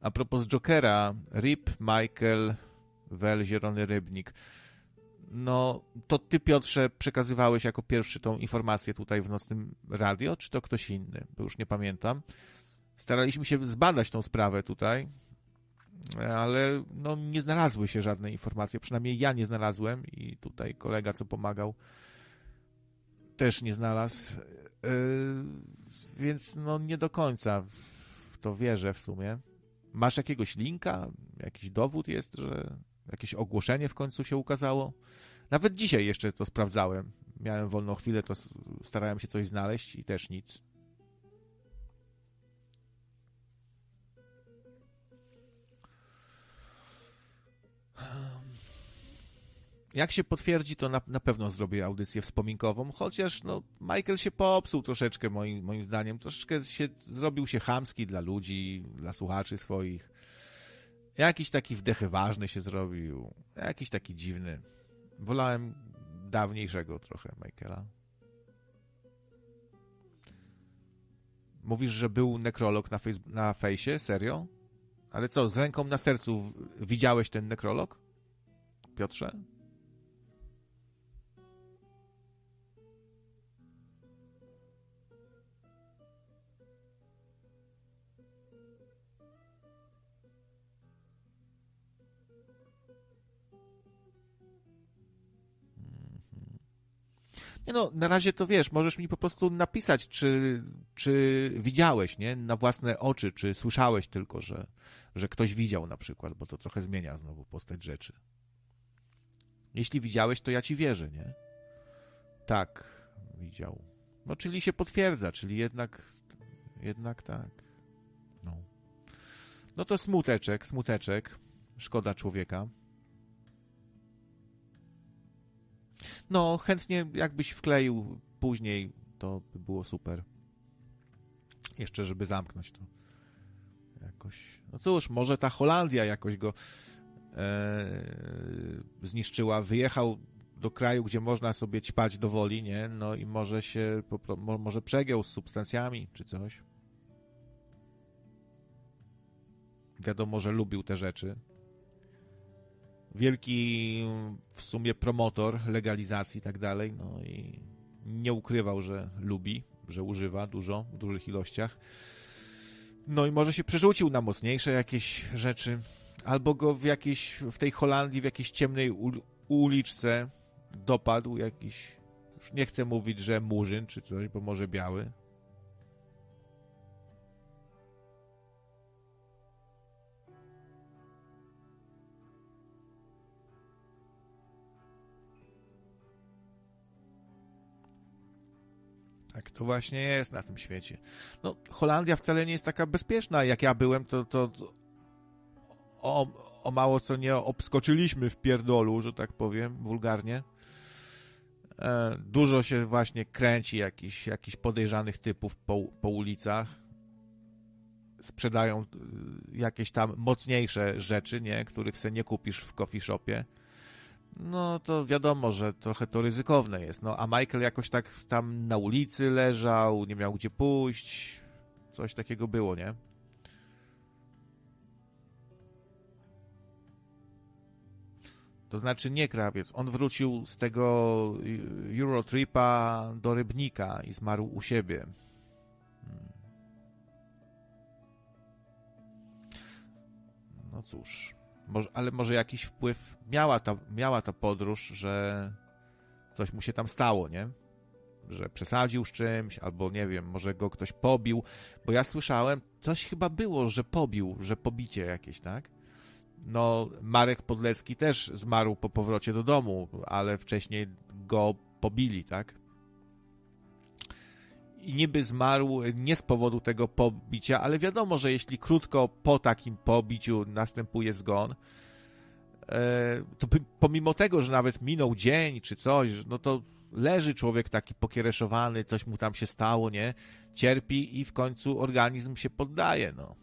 A propos Jokera, Rip, Michael, Wel, Zielony Rybnik. No, to ty, Piotrze, przekazywałeś jako pierwszy tą informację tutaj w nocnym radio, czy to ktoś inny? Bo już nie pamiętam. Staraliśmy się zbadać tą sprawę tutaj, ale no, nie znalazły się żadne informacje. Przynajmniej ja nie znalazłem i tutaj kolega, co pomagał, też nie znalazł. Yy, więc no, nie do końca w to wierzę w sumie. Masz jakiegoś linka? Jakiś dowód jest, że jakieś ogłoszenie w końcu się ukazało? Nawet dzisiaj jeszcze to sprawdzałem. Miałem wolną chwilę, to starałem się coś znaleźć i też nic. Jak się potwierdzi, to na, na pewno zrobię audycję wspominkową, chociaż no, Michael się popsuł troszeczkę, moim, moim zdaniem. Troszeczkę się, zrobił się chamski dla ludzi, dla słuchaczy swoich. Jakiś taki wdechy ważny się zrobił. Jakiś taki dziwny. Wolałem dawniejszego trochę Michaela. Mówisz, że był nekrolog na, face, na fejsie? Serio? Ale co, z ręką na sercu widziałeś ten nekrolog? Piotrze? Nie no, na razie to wiesz, możesz mi po prostu napisać, czy, czy widziałeś, nie? Na własne oczy, czy słyszałeś tylko, że, że ktoś widział na przykład, bo to trochę zmienia znowu postać rzeczy. Jeśli widziałeś, to ja ci wierzę, nie? Tak, widział. No, czyli się potwierdza, czyli jednak, jednak tak. No. No to smuteczek, smuteczek. Szkoda człowieka. No, chętnie jakbyś wkleił później, to by było super. Jeszcze, żeby zamknąć to jakoś. No cóż, może ta Holandia jakoś go e, zniszczyła. Wyjechał do kraju, gdzie można sobie ćpać do woli, nie? No i może się, może przegiął z substancjami czy coś. Wiadomo, że lubił te rzeczy wielki w sumie promotor legalizacji i tak dalej, no i nie ukrywał, że lubi, że używa dużo, w dużych ilościach. No i może się przerzucił na mocniejsze jakieś rzeczy, albo go w jakiejś, w tej Holandii, w jakiejś ciemnej uliczce dopadł jakiś, już nie chcę mówić, że murzyn czy coś, bo może biały, Tak to właśnie jest na tym świecie. No, Holandia wcale nie jest taka bezpieczna. Jak ja byłem, to, to, to o, o mało co nie obskoczyliśmy w pierdolu, że tak powiem, wulgarnie. E, dużo się właśnie kręci jakichś jakich podejrzanych typów po, po ulicach. Sprzedają e, jakieś tam mocniejsze rzeczy, nie? których sobie nie kupisz w coffee shopie no to wiadomo, że trochę to ryzykowne jest. No a Michael jakoś tak tam na ulicy leżał, nie miał gdzie pójść. Coś takiego było, nie? To znaczy nie krawiec. On wrócił z tego Eurotripa do Rybnika i zmarł u siebie. Hmm. No cóż. Może, ale może jakiś wpływ miała ta, miała ta podróż, że coś mu się tam stało, nie? że przesadził z czymś, albo nie wiem, może go ktoś pobił, bo ja słyszałem, coś chyba było, że pobił, że pobicie jakieś, tak? No, Marek Podlecki też zmarł po powrocie do domu, ale wcześniej go pobili, tak? I niby zmarł nie z powodu tego pobicia, ale wiadomo, że jeśli krótko po takim pobiciu następuje zgon, e, to pomimo tego, że nawet minął dzień czy coś, no to leży człowiek taki pokiereszowany, coś mu tam się stało, nie? Cierpi i w końcu organizm się poddaje, no.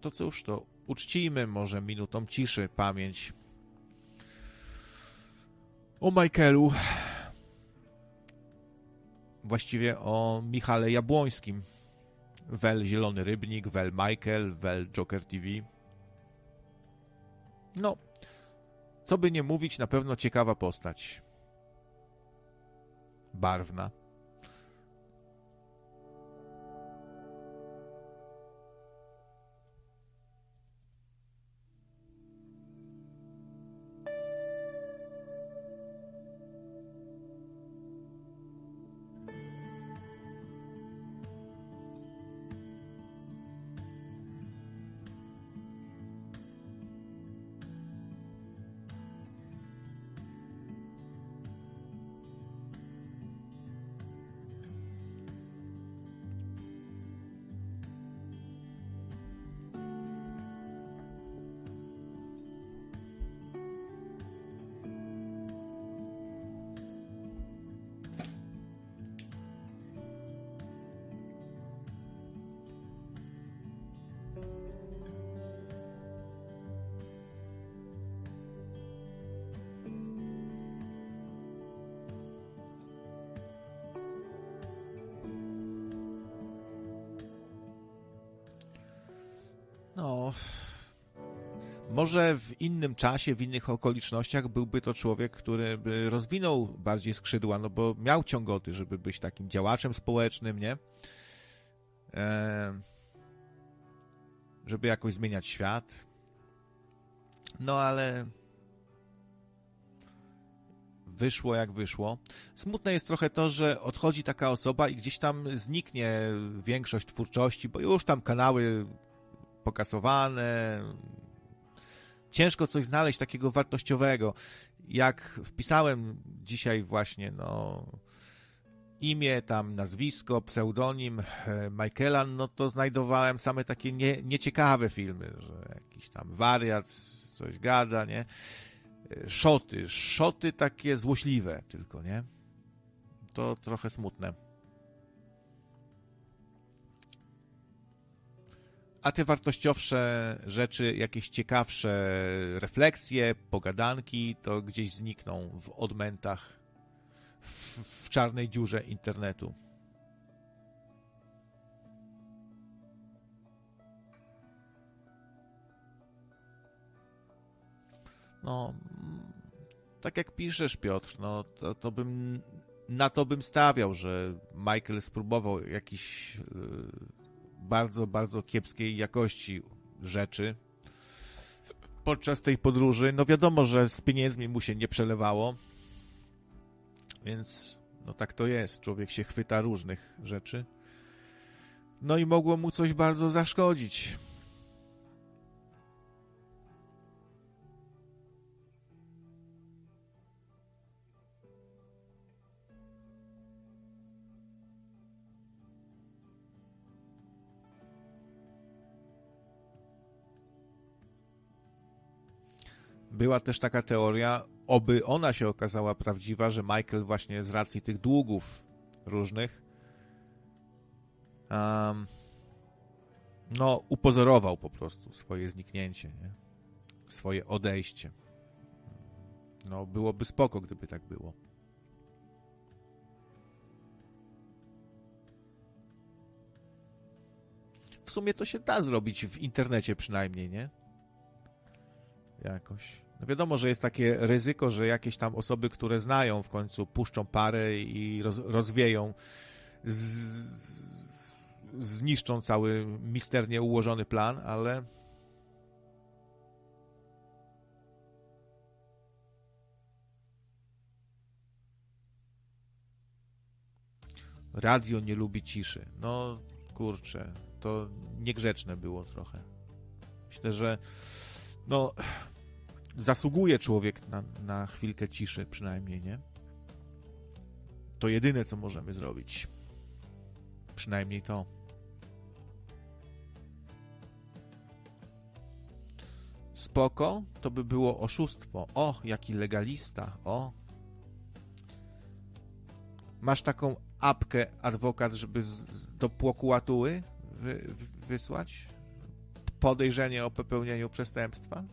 To cóż, to uczcijmy może minutą ciszy pamięć o Michaelu. Właściwie o Michale Jabłońskim. Wel Zielony Rybnik, Wel Michael, Wel Joker TV. No, co by nie mówić, na pewno ciekawa postać. Barwna. Może w innym czasie, w innych okolicznościach byłby to człowiek, który by rozwinął bardziej skrzydła, no bo miał ciągoty, żeby być takim działaczem społecznym, nie? E... żeby jakoś zmieniać świat. No ale wyszło jak wyszło. Smutne jest trochę to, że odchodzi taka osoba i gdzieś tam zniknie większość twórczości, bo już tam kanały pokasowane. Ciężko coś znaleźć takiego wartościowego. Jak wpisałem dzisiaj właśnie, no imię, tam nazwisko, pseudonim e, Michaela, no to znajdowałem same takie nie, nieciekawe filmy, że jakiś tam wariat coś gada, nie? E, szoty, szoty takie złośliwe tylko, nie? To trochę smutne. A te wartościowsze rzeczy, jakieś ciekawsze refleksje, pogadanki, to gdzieś znikną w odmętach, w, w czarnej dziurze internetu. No, tak jak piszesz, Piotr, no to, to bym na to bym stawiał, że Michael spróbował jakiś yy, bardzo, bardzo kiepskiej jakości rzeczy podczas tej podróży. No wiadomo, że z pieniędzmi mu się nie przelewało, więc no tak to jest. Człowiek się chwyta różnych rzeczy. No i mogło mu coś bardzo zaszkodzić. Była też taka teoria, oby ona się okazała prawdziwa, że Michael właśnie z racji tych długów różnych um, no, upozorował po prostu swoje zniknięcie, nie? swoje odejście. No, byłoby spoko, gdyby tak było. W sumie to się da zrobić w internecie przynajmniej, nie? Jakoś. No wiadomo, że jest takie ryzyko, że jakieś tam osoby, które znają w końcu, puszczą parę i roz, rozwieją, z, zniszczą cały misternie ułożony plan, ale Radio nie lubi ciszy. No kurczę, to niegrzeczne było trochę. Myślę, że no zasługuje człowiek na, na chwilkę ciszy przynajmniej, nie? To jedyne, co możemy zrobić. Przynajmniej to. Spoko, to by było oszustwo. O, jaki legalista. O. Masz taką apkę adwokat, żeby z, do płokłatuły wy, wysłać? Podejrzenie o popełnieniu przestępstwa?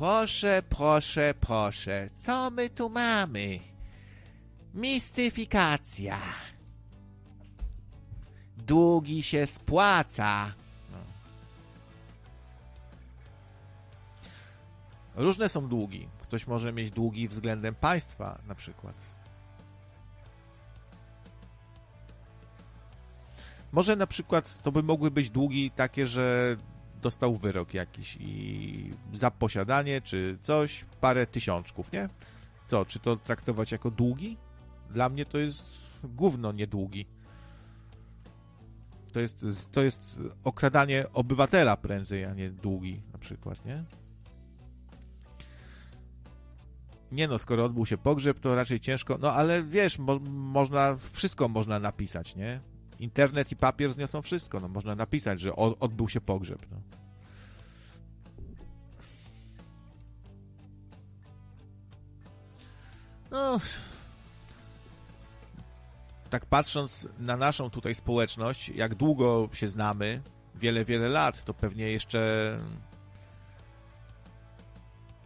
Proszę, proszę, proszę, co my tu mamy? Mistyfikacja. Długi się spłaca. Różne są długi. Ktoś może mieć długi względem państwa, na przykład. Może na przykład to by mogły być długi takie, że dostał wyrok jakiś i za posiadanie czy coś, parę tysiączków, nie? Co, czy to traktować jako długi? Dla mnie to jest gówno niedługi. To jest, to jest okradanie obywatela prędzej, a nie długi na przykład, nie? Nie no, skoro odbył się pogrzeb, to raczej ciężko. No ale wiesz, mo można, wszystko można napisać, nie? Internet i papier zniosą wszystko. No, można napisać, że odbył się pogrzeb. No. no. Tak patrząc na naszą tutaj społeczność, jak długo się znamy, wiele, wiele lat, to pewnie jeszcze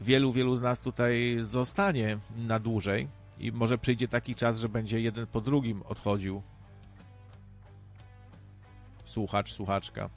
wielu, wielu z nas tutaj zostanie na dłużej i może przyjdzie taki czas, że będzie jeden po drugim odchodził słuchacz, słuchaczka.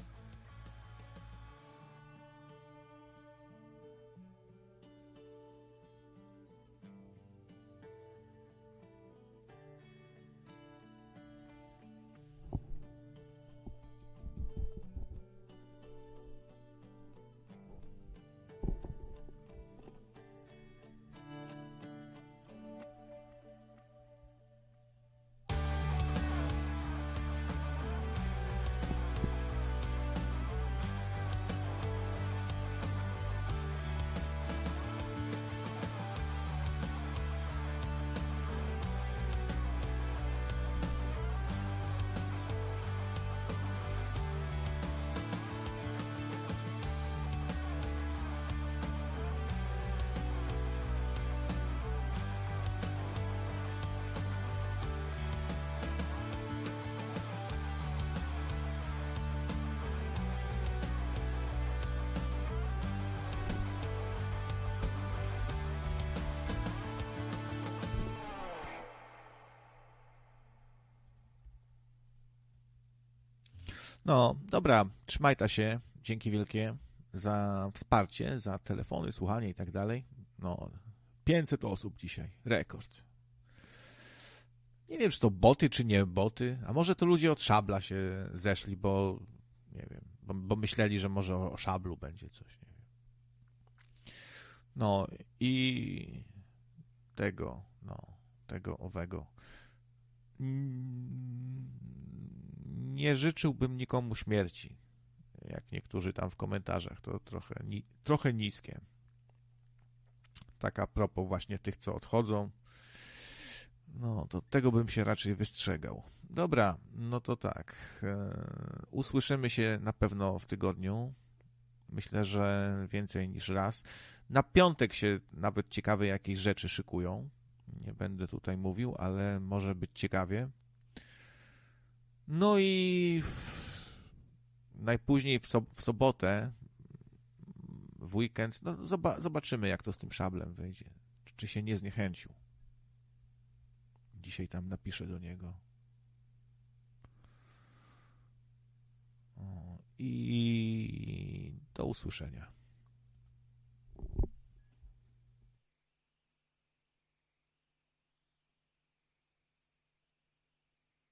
No, dobra, trzymaj ta się. Dzięki wielkie za wsparcie, za telefony, słuchanie i tak dalej. No, 500 osób dzisiaj. Rekord. Nie wiem, czy to boty, czy nie boty. A może to ludzie od szabla się zeszli, bo nie wiem, bo, bo myśleli, że może o, szablu będzie coś. Nie wiem. No i tego, no, tego owego. Nie życzyłbym nikomu śmierci. Jak niektórzy tam w komentarzach, to trochę, ni trochę niskie. Taka propos właśnie tych, co odchodzą. No, to tego bym się raczej wystrzegał. Dobra, no to tak. E, usłyszymy się na pewno w tygodniu. Myślę, że więcej niż raz. Na piątek się nawet ciekawe jakieś rzeczy szykują. Nie będę tutaj mówił, ale może być ciekawie. No i najpóźniej w, w sobotę, w weekend, no zoba zobaczymy, jak to z tym szablem wyjdzie. Czy, się nie zniechęcił. Dzisiaj tam napiszę do niego. I do usłyszenia.